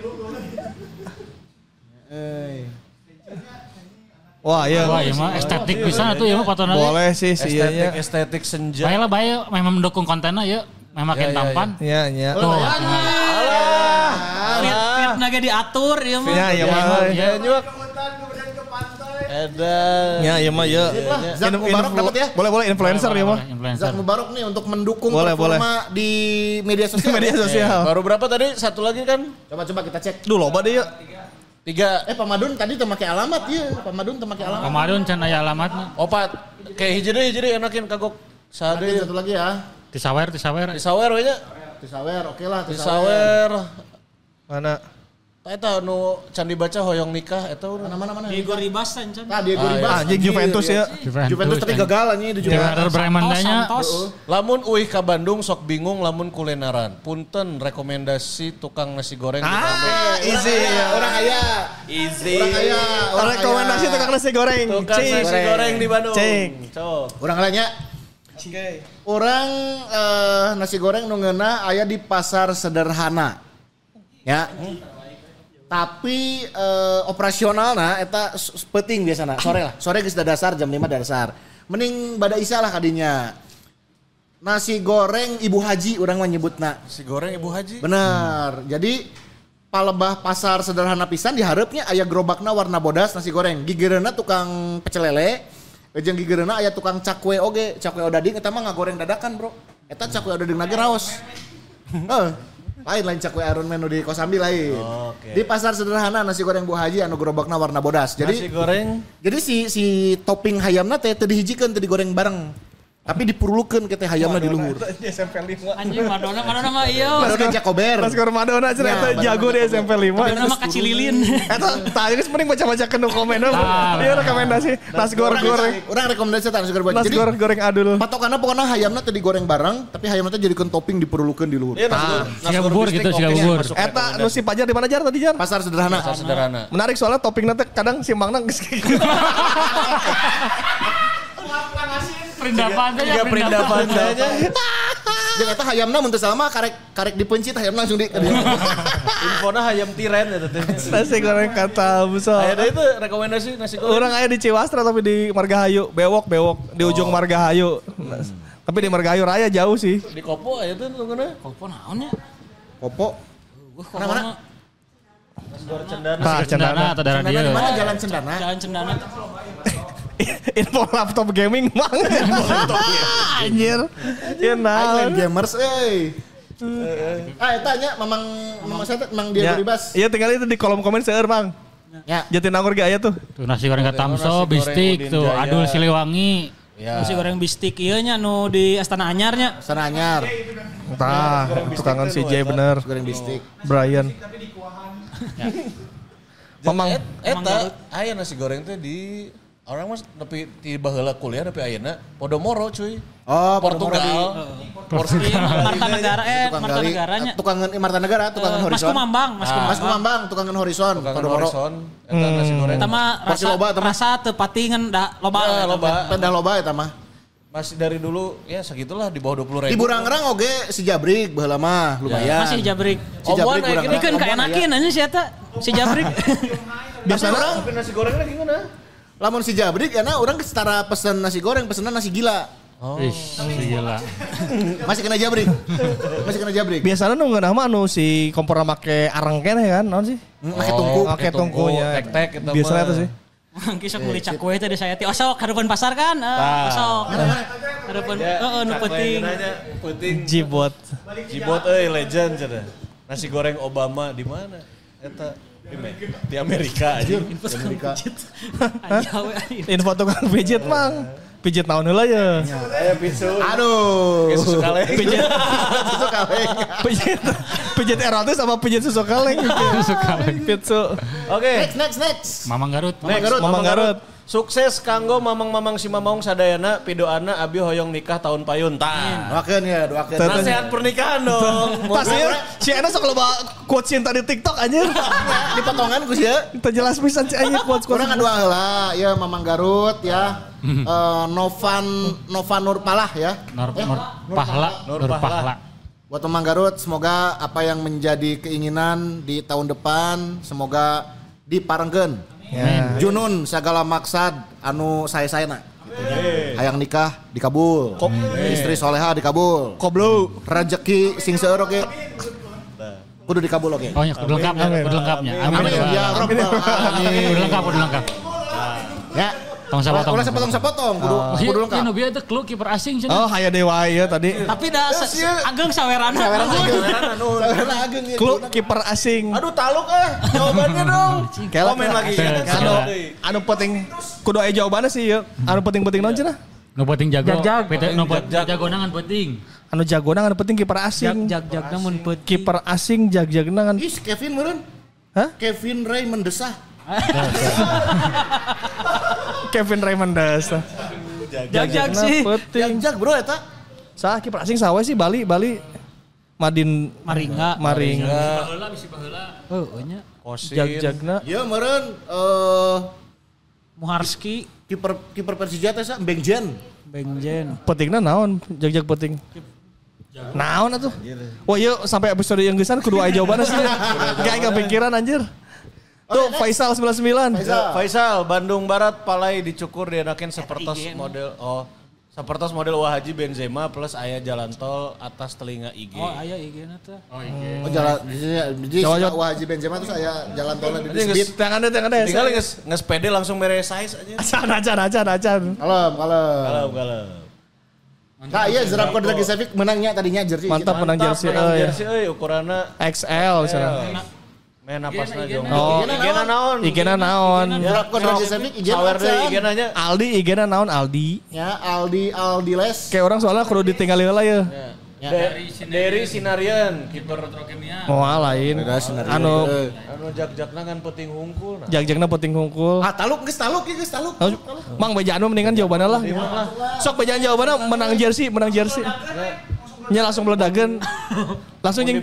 Wah iya. Wah, iya mah estetik bisa tuh ya mah nanti. Boleh sih sih Estetik iya. estetik senja. Baiklah baik memang mendukung kontennya ya. Memang makin Ya, ya, tampan. Iya iya. Tuh. Fit fit naga diatur ya mah. Iya iya mah. Ya nyuk. Edan. Iya iya mah iya. Zak Mubarak dapat ya? Boleh boleh influencer ya mah. Influencer. Zak Mubarak nih untuk mendukung Boleh, performa di media sosial. Media sosial. Baru berapa tadi? Satu lagi kan? Coba-coba kita cek. Duh loba deh ya. Tiga. Eh Pamadun tadi teu make alamat ya. Pamadun make alamat. Pemadun can aya alamatnya. Opat. Kayak hiji deui enakin kagok. Nanti Sade. satu lagi ya. Di sawer, di sawer. Di sawer we nya. Tisawer, oke lah. Di Tisawer. sawer. Mana? Tah eta nu candi baca hoyong nikah eta urang. Mana mana mana. Diego Ribas can. Nah, Diego Ah, Ribas. Anjing Juventus ya. Juventus tadi gagal anjing di Di Juventus. Werder Bremen Santos, nya. Santos. Lamun uih ka Bandung sok bingung lamun kulineran. Punten rekomendasi tukang nasi goreng di Bandung. Ah, easy ya. Orang kaya. Easy. Orang kaya. Orang Rekomendasi tukang nasi goreng. Tukang nasi goreng di Bandung. Cek. Cok. Orang lainnya. Orang eh, nasi goreng nu ngeunah aya di pasar sederhana. Ya. Tapi eh, operasionalna eta s- s- penting biasana sore lah. Sore geus da dasar jam 5 dasar. Mending bada isa lah kadinya. Nasi goreng Ibu Haji orang mah nyebutna. Nasi goreng Ibu Haji. Bener. Jadi palebah pasar sederhana pisan diharapnya aya gerobakna warna bodas nasi goreng. Gigireuna tukang pecel lele. Jeung gigireuna aya tukang cakwe oge, cakwe odading eta mah ngagoreng dadakan, Bro. Eta cakwe odading lagi raos. Lain lain cakwe Iron Man di Kosambi lain. Oke. Di pasar sederhana nasi goreng Bu Haji anu gerobakna warna bodas. Nasi Jadi goreng jadi si si topping hayamna teh teu dihijikeun teu digoreng bareng. Tapi dipurulukeun ke teh hayamna di luhur. SMP 5. Anjing Madonna, Madonna mah iya. Madonna Jacober. Pas skor Madonna cenah Ya, eta jago di SMP 5. Madonna mah kacililin. Eta tah ini mending baca-baca ke komen Dia rekomendasi nasi goreng goreng. Orang rekomendasi tah nasi goreng. Jadi goreng goreng adul. patokannya pokoknya hayamnya teh digoreng bareng, tapi hayamnya teh jadikan topping dipurulukeun di luhur. Iya goreng. Goreng bubur bistik gitu, masuk Eta nu si Pajar di mana Jar tadi Jar? Pasar sederhana. Pasar sederhana. Menarik soalnya toppingnya teh kadang simbangna geus Perindapan saja, Tiga perindapan aja. Jeung eta hayamna mun mah karek karek dipencit hayamna langsung di Infona hayam tiren ya teh. nasi goreng kata besar. Deui itu rekomendasi nasi goreng. Orang aya di Ciwastra tapi di Margahayu, bewok bewok di ujung Margahayu. Tapi di Margahayu Raya jauh sih. Di Kopo aya tuh tunggunya. Kopo naon ya? Popo. Wah, Mana, mana? Nasi goreng cendana. Cendana atau darah Cendana di dia. mana jalan Cendana? Jalan Cendana. Info laptop gaming bang. Anjir. Ya Island nah. Gamers euy. Ah eta nya memang memang saya memang dia Ya, bebas. Iya tinggal itu di kolom komen seueur bang. Ya. Jatinangor ge aya tuh. Tuh nasi goreng katamso, bistik tuh, Jaya. adul siliwangi. Ya. Nasi goreng bistik ieu nya nu di Astana Anyarnya. Sana anyar. Tah, tukangan si Jay bener. Goreng bistik. Brian. Memang Memang eta aya nasi goreng teh di Orang mas tapi di baheula kuliah tapi ayeuna Podomoro cuy. Oh, Portugal. Iya, Marta Negara eh Marta Negaranya. tukangan eh, Marta Negara, tukangan Eh, Mas horizon. Kumambang, Mas Kumambang. Mas Kumambang, tukangan horizon. Tukangan Podomoro. horizon. Eta nasi goreng. Eta mah rasa loba, rasa teu patingan da loba. Ya, eta loba. mah. Pendah loba eta mah. Masih dari dulu ya segitulah di bawah 20 ribu. Di Burangrang oge si Jabrik baheula mah lumayan. Masih jabrik. Si Jabrik Omongan Burangrang. kan Omongan keenakin aya. aja si eta si jabrik. Biasanya Tapi nasi gorengnya gimana? Lamun si Jabrik ya nah orang setara pesen nasi goreng pesenan nasi gila. Oh. Ih, gila. Masih kena Jabrik. Masih kena Jabrik. Biasanya nu ngeunah mah anu si kompor make areng keneh kan, naon sih? Hmm, Pakai tungku. Make tungkunya. tek-tek kita Biasanya mah. itu sih. Mangki sok meuli cakwe teh di saya ti osok harapan pasar kan. Eh, osok. Harapan heeh nu penting. Penting. Jibot. Jibot euy legend cenah. Nasi goreng Obama di mana? Eta di, Me- di Amerika aja. Amerika. Anjawe anjing. Info tukang pijit mang. Pijit naon heula ya. Aya. Aduh. Susu kaleng. Pijit Susu kaleng. pijit pijit erotis sama pijit susu kaleng. Susu kaleng. Pizza. Oke. Next, next, next. Mamang Garut. Mamang Garut. Mamang Garut. Sukses kanggo mamang-mamang si mamaung sadayana pidoana abi hoyong nikah tahun payun. Tah. Doakeun ya, doakeun. Teu- Nasihat pernikahan dong. Pasti si Enes sok loba quote cinta di TikTok anjir. Di potongan ku sia. Kita jelas pisan si anjir quotes quotes. Kurang dua heula ya Mamang Garut ya. Eh, Novan Novan Nurpalah ya. Nur, Nur Pahla. Nur. Pahla. Buat Mamang Garut semoga apa yang menjadi keinginan di tahun depan semoga diparengkeun. Ya. Junun segala maksad anu saya-sayana. Hayang nikah dikabul. Istri soleha dikabul. Koblo. Rezeki sing seueur oge. Kudu dikabul oge. Oh, ya, kudu lengkapnya, kudu lengkapnya. Amin. Amin ya rabbal alamin. Kudu lengkap, kudu lengkap. Ya. Tong sapotong. Ulah sapotong-sapotong kudu Iya, kudu iya, lengkap. bieu teh klub kiper asing cenah. Oh, haya dewa ya tadi. Tapi da ageng sawerana. Saweran ageng. Saweran ageng. Klub kiper asing. Aduh taluk eh. Jawabannya dong. Komen lagi. Anu, anu penting kudu aya jawabannya sih ya. Anu penting-penting naon cenah? Nu penting jago. Nu Jag-jag. jago nangan penting. Anu jagona anu penting kiper Jag asing. jag jag namun. Kiper asing jag-jagna kan. Ih, Kevin meureun. Hah? Kevin Ray mendesah. Kevin Raymond Dasa. Jag jag sih. Penting. Jak bro eta. Sah kiper asing sawe sih Bali Bali Madin Maringga. Maring. Oh, nya. Kosin. Jag-jagna. Ya meureun eh Muharski, kiper kiper Persija teh sa Bengjen. Bengjen. Pentingna naon? Jag-jag penting. Naon atuh? Wah iya sampai episode yang gesan kudu aya jawabannya sih. Gak kepikiran anjir. Tuh Faisal 99. Faisal. Faisal, Bandung Barat palai dicukur dienakin sepertos model oh sepertos model Wah Haji Benzema plus aya jalan tol atas telinga IG. Oh, aya igena teh. Oh jalan di Jawa- Jawa- Wah Haji Benzema terus aya jalan tolnya di Nanti Speed. Tangan deh, tangan deh. Tinggal nges nges pede langsung mere size aja. Acan, acan, acan, acan. Kalem, kalem. Kalau kalau. Nah iya Zerapko Dragi Savic menangnya tadinya jersey. Mantap menang jersey. menang euy. jersey euy ukuranna XL main. Oh. Igena naon? Igena naon? Sawer igena nya. Aldi Igena naon Aldi? Ya Aldi Aldi Les. Kayak orang soalnya kudu ditinggal heula ya. Ya. Dari dari Sinarian kiper Oh lain. Beda sinar. Anu Eh. anu jag-jagna kan penting hungkul. Nah. jag-jagna penting hungkul. Ah taluk geus taluk ya geus taluk. Oh, Mang bejaan mendingan jawabannya lah. Sok bejaan jawabannya menang jersey, menang jersey. Nya langsung meledakeun. Langsung jeung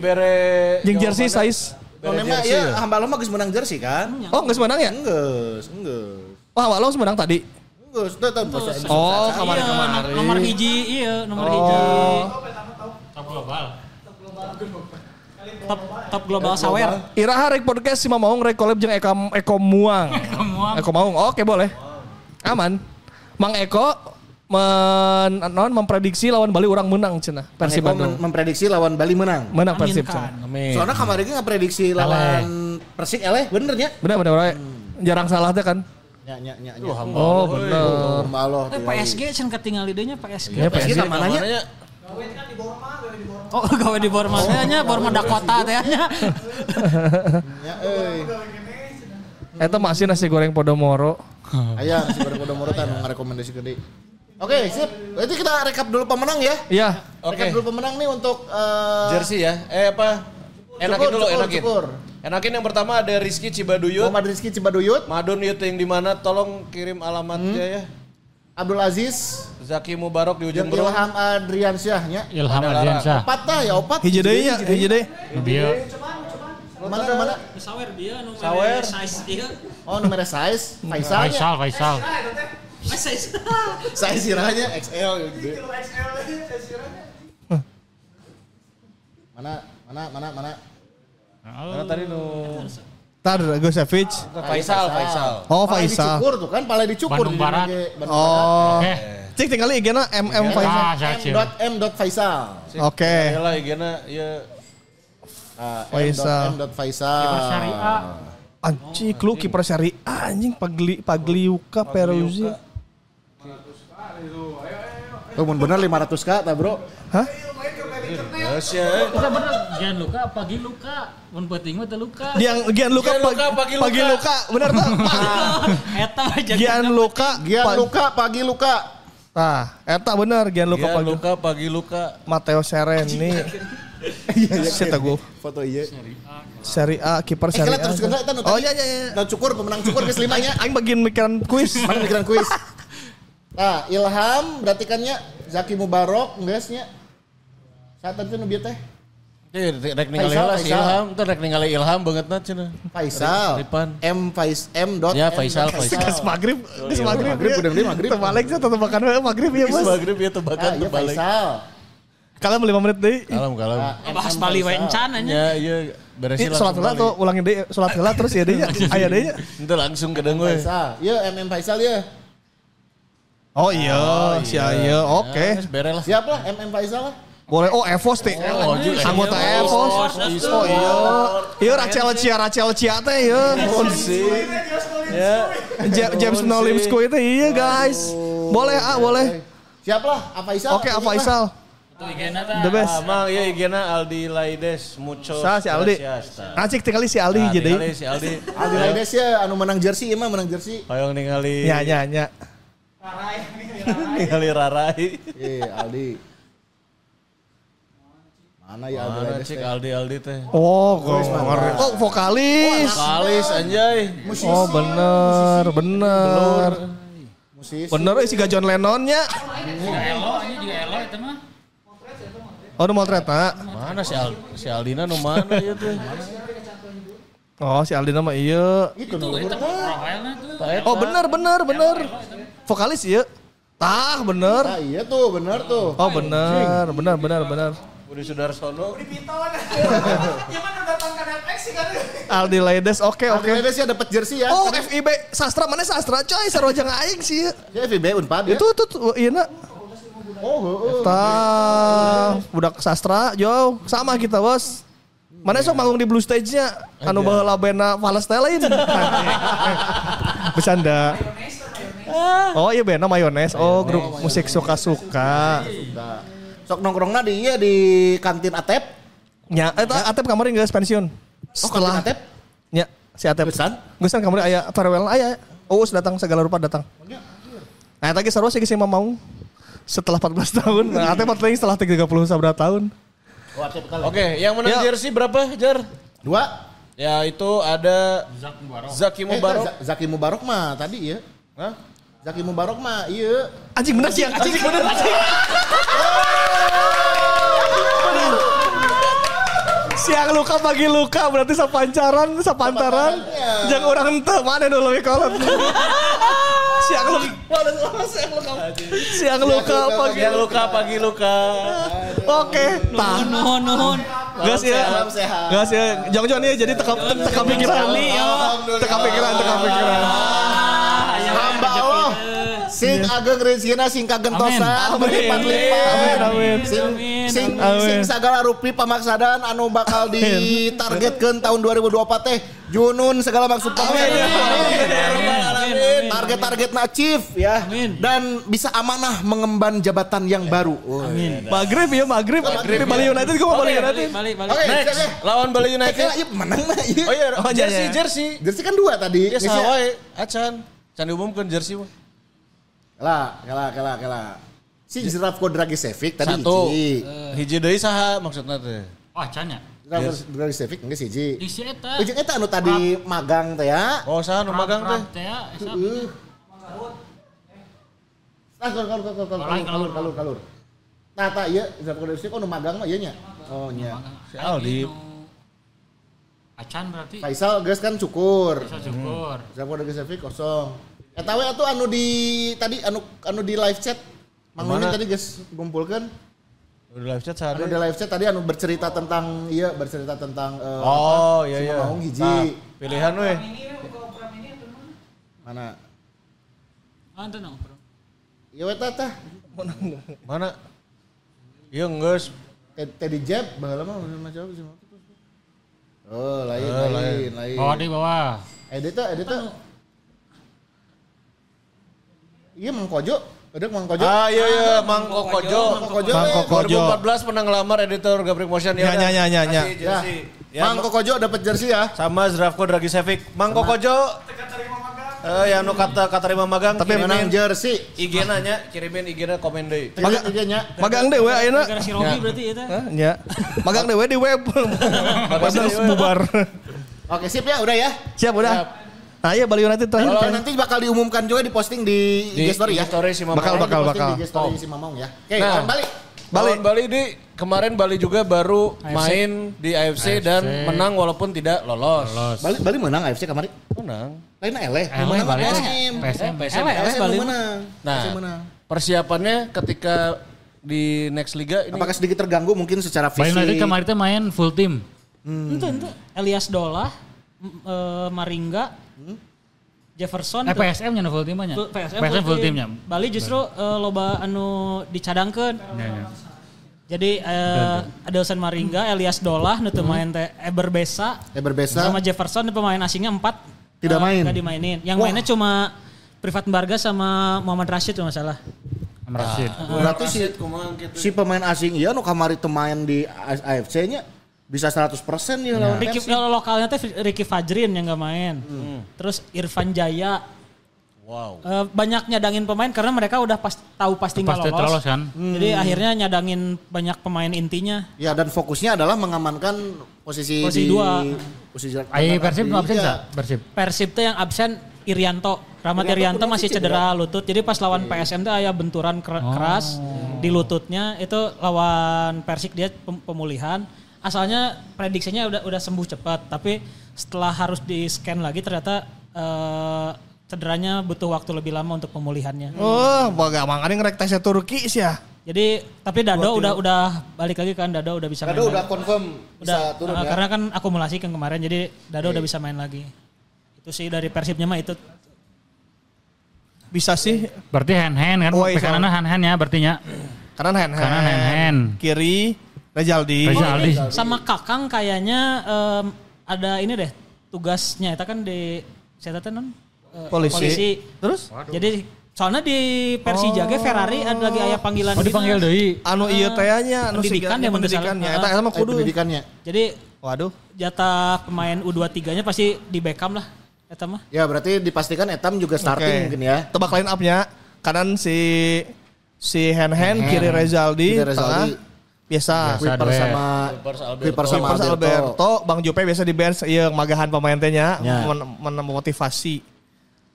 jeung jersey size. Oh memang ya hamba lo mah geus menang jersey kan? Oh, geus menang ya? Enggeus, enggeus. Wah, awak lo menang tadi. Enggeus, teu teu bahasa Indonesia. Oh, Iya, kemarin-kemarin. nomor hiji, iya, nomor hiji. Top global. Top top global sawer. Iraha rek podcast si Mamaung rek collab jeung Eka Eko Muang. Muang. Eko Maung. Oke, boleh. Aman. Mang Eko men non memprediksi lawan Bali orang menang cenah Persib Bandung. memprediksi lawan Bali menang. Menang Persib cenah. Amin. Soalnya kemarin ge ngaprediksi lawan Persik eleh bener nya. Bener bener bener. Jarang salah teh kan. Nya nya nya. nya. Oh, bener. Hamba Allah. Eh, PSG can ketinggal idenya PSG. Ya PSG PSG. mana nya? Namanya Oh, gawe di Borma teh nya, Borma Dakota teh nya. Ya euy. Eta masih nasi goreng Podomoro. Aya si goreng Podomoro tah ngarekomendasi gede. Oke, sip. Berarti kita rekap dulu pemenang ya. Iya. Rekap Oke. dulu pemenang nih untuk eh, jersey ya. Eh apa? Enakin cukur, dulu, cukur, enakin. cukur. Enakin yang pertama ada Rizky Cibaduyut. Muhammad Rizky Cibaduyut, Madun Yut yang di mana? Tolong kirim alamatnya ya. Abdul Aziz, Zaki Mubarok di ujung berung. Ilham Adriansyah nya. Ilham Ada Ardiansyah. Opat tah ya opat. Hiji deui nya, hiji deui. Dia Mana mana? Sawer dia Sawer. size dia. Oh nomor size, Faisal. nya. Faisal, Faisal. Size. Size sirahnya XL gede. Mana mana mana mana? Mana tadi nu Tar Gusevic. Faisal, Faisal. Oh Faisal. dicukur tuh kan, pale dicukur Bandung di Barat. Oh. Oke. Cik tinggal IG-na MM Faisal. M. M. Faisal. Oke. Ya lah igana ya Ah, Faisal. M. Faisal. Kiper syariah. Anjing lu kiper seri anjing Pagli Pagliuca Peruzzi. Tuh mun bener 500 k tak bro? Hah? Yes ya. Kita bener Gian luka, pagi luka. Mun penting mah luka. Gian Gian Luka Gian Luka, Pag- Pagi Luka. Pagi Luka bener tuh. Eta aja. Gian Luka Gian luka, pagi luka. Nah, eta bener Gian Luka Luka Pagi luka pagi luka. Matteo Sereni. Saya tahu Foto iya. Seri A kiper Eh, seri A. terus Oh iya iya iya. Nah cukur pemenang cukur ke selimanya. Aing bagian mikiran kuis. Mana pikiran kuis? Nah, Ilham berarti kan nya Zaki Mubarok geusnya. Saat tadi nu teh Ya rek ningali lah si Faisal. Ilham, teh rek ningali Ilham banget na cenah. Faisal. Ripan. M Fais M dot Ya, Faisal, Faisal. Geus maghrib, geus maghrib. Maghrib, udah beli maghrib. Terbalik sih tetep makan we, maghrib ya, Bos. Maghrib ya Ah, tebakan iya terbalik. Faisal. Kalian 5 menit deui. Kalem kalem. Ah, Bahas. Bali Faisal. wae encan aja. Ya iya beresin Ih, salat heula tuh ulangin deui, salat heula terus ya deui. nya. Aya deui. nya. Itu langsung ke we. Faisal. Iya M M Faisal ya. Oh iya, si Aya. Oke. Yes, beres lah. Siap lah M M Faisal lah. Boleh. Oh, Evos teh. Oh. Anggota Evos. Oh iya. Iya Rachel Cia Rachel Cia teh iya. Ya. Ja- James Nolimsku itu iya guys. Boleh ah, boleh. Siap lah, A Faisal. Oke, apa Faisal? Itu igena The best. Amang ya igena Aldi Laides mucho. Sa si Aldi. ta. Acik tinggal si Aldi Nah, jadi. ningali si Aldi. Aldi Laides ya anu menang jersey mah menang jersey. Hoyong ningali. Ya ya ya. Ningali Rarai. Iya, Aldi. Mana ya Aldi Mana teh? Aldi Aldi teh. Oh, keren. Oh, vokalis. Kalis anjay. Oh, bener, bener. Musisi. Bener eh, si John Lennonnya. Juga elo, ini juga elo itu mah. Oh, nu motret nah. Mana si Al si Aldina nu mana ya teh? Oh, si Aldi nama iya. Itu Itu tuh. Ta eta. Oh, bener, bener, bener. Vokalis iya. Tah, bener. Nah, iya tuh, bener tuh. Oh, bener, bener, bener, bener. Budi Sudarsono. Aldi Laides, oke, Aldi oke. Laides ya dapat jersey ya. Oh, FIB sastra mana sastra coy, jangan aing sih. Ya FIB Unpad ya. Itu tuh tuh, iya nak. Oh, heeh. Tah, budak sastra, jauh sama kita bos. Mana sok manggung di blue stage-nya? Anu baheula bena Palestine. Bercanda. Oh iya bena mayones. Oh grup musik suka-suka. Sok nongkrongna di iya di kantin Atep. Nya, eta Atep kemarin geus pensiun. Oh, kantin Atep. Nya, si Atep. Gesan? Gesan kemarin aya farewell aya. Uus datang segala rupa datang. Nah, tadi sarua sih sih mau setelah 14 tahun. Nah, Atep paling setelah 30 sabra tahun. Oh, Atep kali. Oke, yang menang Ya. jersey berapa, Jar? Dua. Ya itu ada Zak Mubarok. Zaki Eh, Mubarok. Z- Zaki Mubarok mah tadi ya. Hah? Zaki Mubarok mah iya. Anjing bener sih, anjing bener. Anjing. Siang luka pagi luka berarti sapancaran, sapantaran. Sapantarannya. Jangan orang ente mana dulu lebih kolot. Siang luka, siang luka, siang luka pagi. Yang luka pagi luka. Oke, tah. Nuhun nuhun. Gas ya, gas ya. Jangan-jangan ya jadi teka teka pikiran. Teka pikiran, teka pikiran. Sing ageng rezekina sing kagentosan Amin. berlipat-lipat. Amin, amin. Sing sing Amin. sing sagala rupi pamaksadan anu bakal ditargetkeun tahun 2024 teh Junun segala maksud pamaksadan. Target-targetna achieve ya. Amin. Dan bisa amanah mengemban jabatan yang baru. Amin. Maghrib ya, maghrib. Tapi Bali United gue mau Bali United. Oke, ya. lawan Bali Eh, United. iya menang nah iya. Oh iya, Oh, iya, jersey, iya. jersey. Jersey kan dua tadi. Ya ya. saha wae, acan. Can diumumkan jersey mah. Kela, kela, kela, kela. Si Zrafko Dragicevic tadi Satu. hiji. Hiji deui saha maksudna teh? Oh, acan ya. Driver driver Civic enggak sih Ji. Di si eta. Ujung eta anu tadi magang teh ya. Oh, sana nu magang teh. Teh ya. Uh. Nah, kalur kalur kalur kalur kalur kalur. kalur. Nah, tak iya driver Civic oh nu magang mah ieu nya. Oh nya. Si Aldi. Acan berarti. Faisal geus kan cukur. Bisa syukur. Driver driver Civic kosong. Eta we atuh anu di tadi anu anu di live chat. Mang Mana? Mimin tadi geus ngumpulkeun. Udah live chat Anu sehari. di live chat tadi anu bercerita tentang iya bercerita tentang eh, Oh, apa, iya iya. Mamahung hiji. Nah, pilihan we. Mana? Ente nang, bro. Iya we tah tah. Mana? Iya geus. Teddy Jeb baheula mah macam sih. Oh, lain, Oh, lain, lain. Bawah di bawah. Edit tuh, edit tuh. Iya Mang Kojo, ada Mang Kojo. Ah iya iya Mang Kokojo. Mang Kojo. Mang eh. Kokojo. 2014 pernah ngelamar editor Gabrik Motion Ya, ya, ya, ya, ya. Kasih Ya. Ya, Mang Kokojo dapat jersey ya. sama Zdravko Dragicevic. Mang Kokojo. Eh yang nu kata katarima magang Tapi menang jersey. IG nya, kirimin IG na komen deui. Magang nya. Magang deh we ayeuna. Gara si Robi berarti itu. Hah, nya. Magang deh we di web. Padahal bubar. Oke, sip ya, udah ya. Siap udah. Nah, iya Bali United terakhir. Kalau nanti bakal diumumkan juga di posting di Di IG story ya. Story si Mamang. Bakal, bakal, Diposting bakal. Di IG story si Mamang ya. Oke, Nah. lawan balik. Bali. Lawan Bali di kemarin Bali juga baru main di AFC, dan menang walaupun tidak lolos. Bali Bali menang AFC kemarin. Menang. Lain eleh. Eh, Menang Bali. PSM. PSM. PSM. PSM Bali. menang. Nah, persiapannya ketika di next liga ini Apakah sedikit terganggu mungkin secara Bali fisik? United kemarin main full team. Itu itu Elias Dolah, m- eh, Maringga, Jefferson, Eh tuh. PSM nya full team nya. Full- PSM, PSM full team nya. Bali justru eh, loba anu dicadangkeun. Ya, ya. Jadi eh, Adelson Maringga, Elias Dolah, nu teu main teh Eber Besa, Ya berbeza. sama Jefferson pemain asingnya empat Tidak eh, main. dimainin. Yang Wah. mainnya cuma Privat Barga sama Muhammad Rashid kalau nggak salah. Am Rashid. Berarti si, si pemain asing iya nu kamari teu main di AFC nya bisa 100% ya lawan Ricky, Persib. kalau lokalnya teh Ricky Fajrin yang nggak main. Terus Irfan Jaya. wow. Eh, banyak nyadangin pemain karena mereka udah pas tahu pasti nggak Pasti lolos. lolos kan. Jadi akhirnya nyadangin banyak pemain intinya. Ya dan fokusnya adalah mengamankan posisi, Posisi di dua. posisi Ai Persib absen Iya. sa? Persib. Persib tuh yang absen Irianto. Rahmat Irianto masih cedera lutut. Jadi pas lawan PSM tuh aya benturan ker- keras di lututnya. Itu lawan Persik dia pem- pemulihan. Asalnya prediksinya udah udah sembuh cepat, tapi setelah harus di scan lagi ternyata eh, cederanya butuh waktu lebih lama untuk pemulihannya. Oh, baga mangane ngerek tesnya Turki sih ya. Jadi tapi Dado udah udah balik lagi kan Dado udah bisa Kado main udah lagi. confirm bisa Udah, turun eh, ya. karena kan akumulasi kan kemarin jadi Dado udah bisa main lagi. Itu sih dari Persibnya mah itu Bisa sih. Berarti hand hand kan. Oh, iya, kanan hand hand ya berarti nya. Kanan hand hand. Kanan hand hand. Kiri Rejaldi. Rejaldi. sama Kakang kayaknya em, ada ini deh tugasnya itu kan di saya tahu non eh, Polisi. Terus? Jadi soalnya di Persija ge Ferrari ada lagi aya panggilan Oh dipanggil deui. Anu iya teh nya anu Pendidikan ya, pendidikannya. Eta eta mah Eh, kudu. pendidikannya. Jadi Waduh. jatah pemain U23-nya pasti di Beckham lah eta mah. Ya berarti dipastikan Etam juga starting Oke. mungkin ya. Tebak line up-nya. Kanan si si Hand Hand, Hand. kiri Rezaldi, Kiri Rezaldi. tengah biasa. Kuiper sama. Kuiper sama Alberto. Alberto, Bang Jope biasa di bench, iya magahan pemain teh nya, Ya. men- men- memotivasi.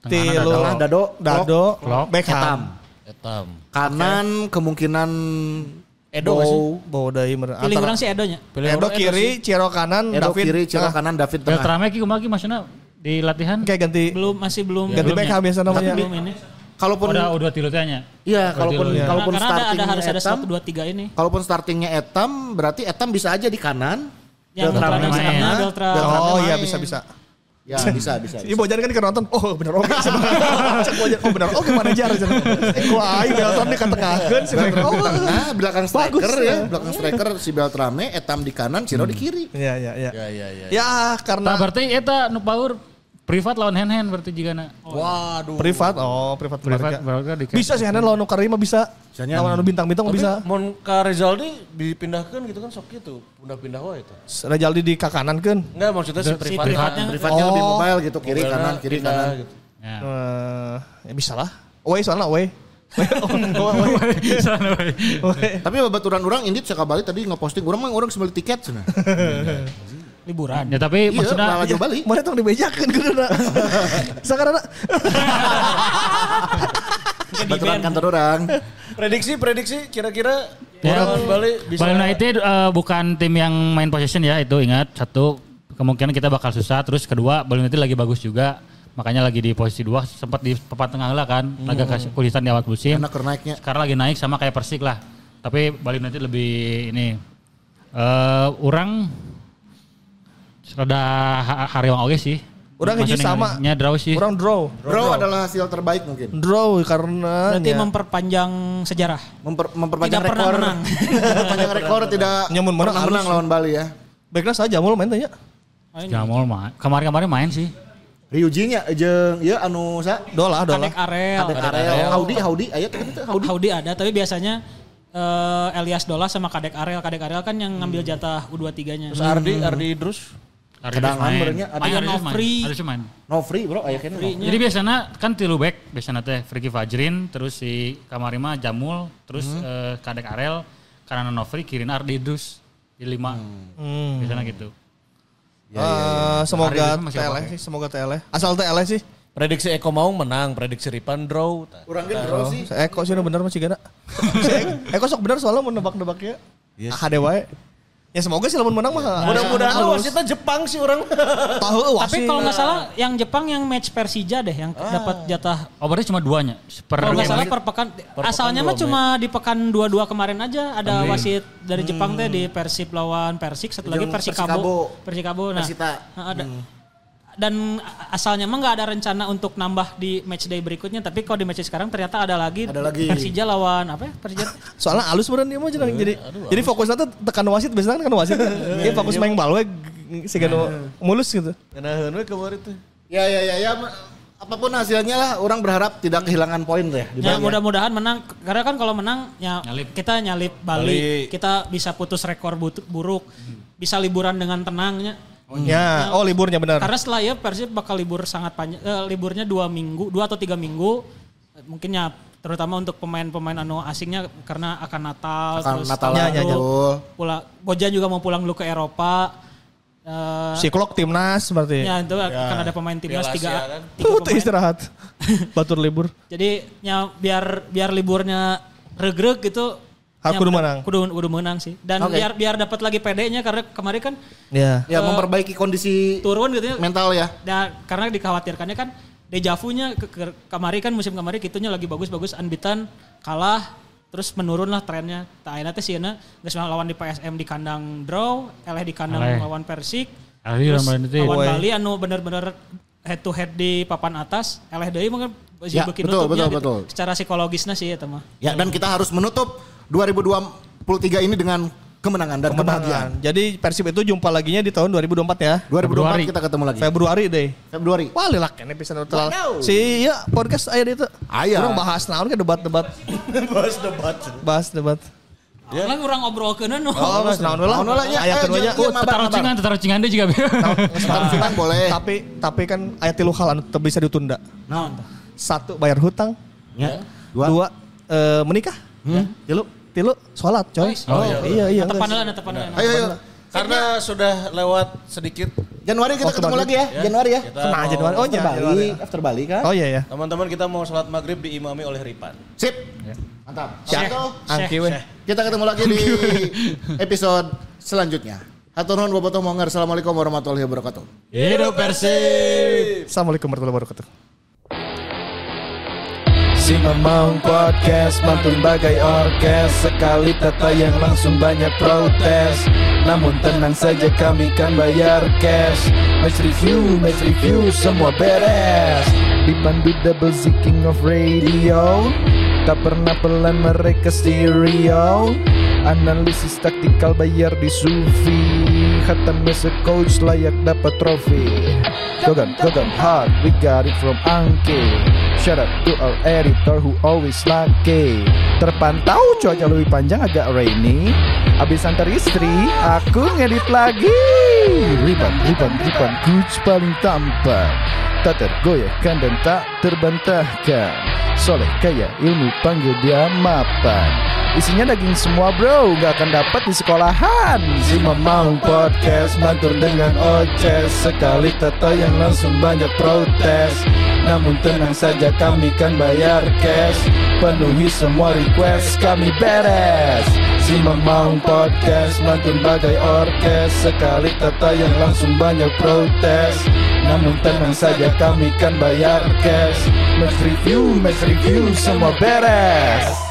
Tengahna Tilu, Tengah Dado, Dado, Beckham. Etam. Kanan kemungkinan Edo sih? Bow. Bawa dari mer- Pilih orang sih Edonya. Pilih Edo kiri, Ciro kanan, Edo David kiri, Ciro kanan, David tengah. Beltrame ki di latihan? Kayak ganti Belum masih belum ganti belum Beckham ya. biasa namanya. belum ini. Kalaupun Udah udah tilu teh nya. iya, kalaupun lu- kalaupun Karena, karena ada, ada startingnya harus ada Etam, satu dua tiga ini. kalaupun startingnya Etam, berarti Etam bisa aja di kanan. Yang Beltrame Beltrame main. setengah, Beltrame. Beltrame Oh iya bisa bisa. Ya bisa bisa. Iya Bojan kan kan nonton, oh bener oke. Cek Bojan, oh bener oke manajer. Wah, aing Belton dikatengahkeun si Beckham. Oh, Nah, belakang striker ya. ya. Belakang striker si Beltrame, Etam di kanan, Ciro di kiri. Iya iya iya. Ya ya ya. Ya karena Nah, berarti eta nu power privat lawan hand hand berarti jigana. Waduh. privat, oh privat Privat di Bisa sih Hanan lawan Nukarima bisa. Bisanya. Lawan anu bintang-bintang bisa. Mon ka Rizaldi dipindahkan gitu kan sok gitu. Pindah-pindah wae itu. Rejaldi di ka kanan kan. Enggak maksudnya si privat. privatnya. Privatnya Oh. lebih mobile gitu, kiri Mobilnya kanan, kiri pindah kanan. gitu. Ya. Eh, ya bisa lah. Away soalnya away. Tapi babaturan orang indit sekali tadi ngeposting orang mah orang sebeli tiket cenah. Liburan. Ya tapi Iya, maksudnya malah jauh balik. Mana tong dibejakeun kuduna. Sakarana Baturan kantor orang. Prediksi prediksi kira-kira Ya. orang Bali bisa Bali United eh, bukan tim yang main possession ya itu ingat satu kemungkinan kita bakal susah terus kedua Bali United lagi bagus juga makanya lagi di posisi dua sempat di papan tengah lah kan agak kasih kulisan di awal musim Enak naiknya. sekarang lagi naik sama kayak Persik lah tapi Bali United lebih ini eh orang rada ha- hariwang oge sih Urang hiji sama. nya draw sih Orang draw. Draw adalah hasil terbaik mungkin. Draw karena Berarti nya- memperpanjang sejarah. Memper, memperpanjang Tidak pernah rekor. menang. memperpanjang rekor tidak Nyamun menang pernah menang lawan Bali ya. Baiklah saja mulu main tanya. Jamol mah kemarin-kemarin main sih Ryuji nya jeung ieu anu sa Dolah, dolah. Kadek Arel. Kadek Arel, Haudi, Haudi, aya teh Haudi. Haudi ada, tapi biasanya eh, Elias Dola sama Kadek Arel. Kadek Arel kan yang ngambil jatah U23-nya. terus Ardi Ardi Idrus Main. berenya, ada Main, yang Ardi no free. Main. No free bro, aya kene. no. Free-nya. Jadi biasanya kan tilu back, biasanya teh Friki Fajrin, terus si Kamarima Jamul, terus eh, Kadek Arel, karena Novri kirin Ardi Idrus di lima. Hmm. Biasanya gitu. Eh, semoga Hari ini masih TLE sih, semoga TLE. Asal TLE sih. prediksi Eko Maung menang prediksi Ripan draw Urang ge draw sih. Si Eko sih bener masih gana. Si Eko- sok bener soalnya mau nebak-nebaknya. Yes. Wae. Ya semoga sih lamun menang mah. mudah-mudahan halus. wasitnya Jepang sih orang Tahu Tapi wasit. kalau nggak salah yang Jepang yang match Persija deh yang dapat jatah. Oh berarti cuma duanya? Per Kalau nggak salah per pekan. asalnya mah cuma di pekan dua-dua kemarin aja ada wasit dari Jepang teh di Persib lawan Persik, satu lagi Persikabo. Persikabo. Nah, Persita. nah, ada. Dan asalnya mah nggak ada rencana untuk nambah di match day berikutnya, tapi kalau di match day sekarang ternyata ada lagi. Ada lagi. Persija lawan apa ya? Persija. Soalnya halus bener dia mah jeneng jadi jadi fokusnya tuh tekan wasit biasanya kan wasit. Dia fokus main bal we sih kan mulus gitu. karena we kemarin tuh Ya ya ya ya apa pun hasilnya lah orang berharap tidak kehilangan poin deh Ya ya. mudah-mudahan menang karena kan kalau menang ya Nyalip. kita nyalip Bali, Bali. kita bisa putus rekor buruk, bisa liburan dengan tenangnya. Ya, oh liburnya benar. Karena setelah ya Persib bakal libur sangat panjang, eh, liburnya dua minggu, dua atau tiga minggu, mungkin ya terutama untuk pemain-pemain anu asingnya karena akan Natal, Akan terus Natal tahun Ya, ya, ya. pulang, Bojan juga mau pulang dulu ke Eropa. Eh, Siklok timnas berarti. ya itu akan ada pemain timnas tiga, kan. tiga pemain. istirahat. Batur libur. Jadi ya biar biar liburnya regreg gitu. Harus ya kudu menang. Kudu kudu menang sih. Dan Oke. biar biar dapat lagi PD-nya karena kemarin kan Ya. Ya memperbaiki kondisi turun gitu ya. mental ya. Nah, karena dikhawatirkannya kan dejavunya ke, ke, kemarin kan musim kemarin gitunya lagi bagus-bagus unbeaten kalah terus menurun lah trennya. Tak akhirnya teh sieuna geus lawan di PSM di kandang draw, eleh di kandang Eleh. lawan Persik. Aldi Terus lawan Bali lawan Woi. Bali anu bener-bener head to head di papan atas, eleh deui mungkin Ya, betul, betul, betul. Secara psikologisnya sih ya mah. Ya dan kita harus menutup 2023 ini dengan kemenangan dan kebahagiaan. Kemenangan. Jadi Persib itu jumpa laginya di tahun 2024 ya. 2024 Februari. kita ketemu lagi. Februari deh. Februari. Wah lilak ini bisa neutral. Wadaw. Si ya podcast aya itu. Aya. Orang bahas naon ke debat-debat. bahas debat Bahas debat. Ya. Lah orang ngobrolkeun anu. Oh, geus naon lah. Naon lah, nya. Aya Eh, jeung- jeung mabar, Tetaruh cingan, tetaruh cingan dia juga. Hutang boleh. Tapi tapi kan aya tilu hal anu teu bisa ditunda. Naon? Satu bayar hutang, Ya. dua, Dua. eh, menikah, Hmm. Tilu. Tilu sholat coy. Oh, iya iya. iya Tepan guys. lah, tepan lah. Ayo ayo. karena sudah lewat sedikit Januari kita Waktu ketemu lagi ya. Januari ya. kita mau- Januari. Oh After iya, Januari. Bali, after Bali kan. Oh iya ya. teman-teman kita mau sholat maghrib diimami oleh Ripan Sip. Mantap. Syekh. Gitu. Angki we. Kita ketemu lagi di episode selanjutnya. Hatur nuhun bobotoh monger. Assalamualaikum warahmatullahi wabarakatuh. Hidup Persib. Assalamualaikum warahmatullahi wabarakatuh. Si Mamang Podcast mantun bagai orkes. Sekali tak tayang langsung banyak protes. Namun tenang saja kami kan bayar cash. Match review, match review semua beres. Dipandu double Z king of radio. Tak pernah pelan mereka stereo. Analisis taktikal bayar di Sufi Hatam as a coach layak dapat trofi. Gogan, Gogan hard, we got it from Angke Shout out to our editor who always lucky Terpantau cuaca lebih panjang agak rainy. Abis antar istri, aku ngedit lagi. Riban, riban, riban, coach paling tampan Tak tergoyahkan dan tak terbantahkan. Soleh kaya ilmu panggil dia mapan. Isinya daging semua bro. Gak akan dapat di sekolahan. Si Mamang Podcast Mantur dengan oces. Sekali tata yang langsung banyak protes. Namun tenang saja kami kan bayar cash. Penuhi semua request kami beres. Si Mamang Podcast Mantun bagai orkes. Sekali tata yang langsung banyak protes. Namun tenang saja kami kan bayar cash. Match review, match review semua beres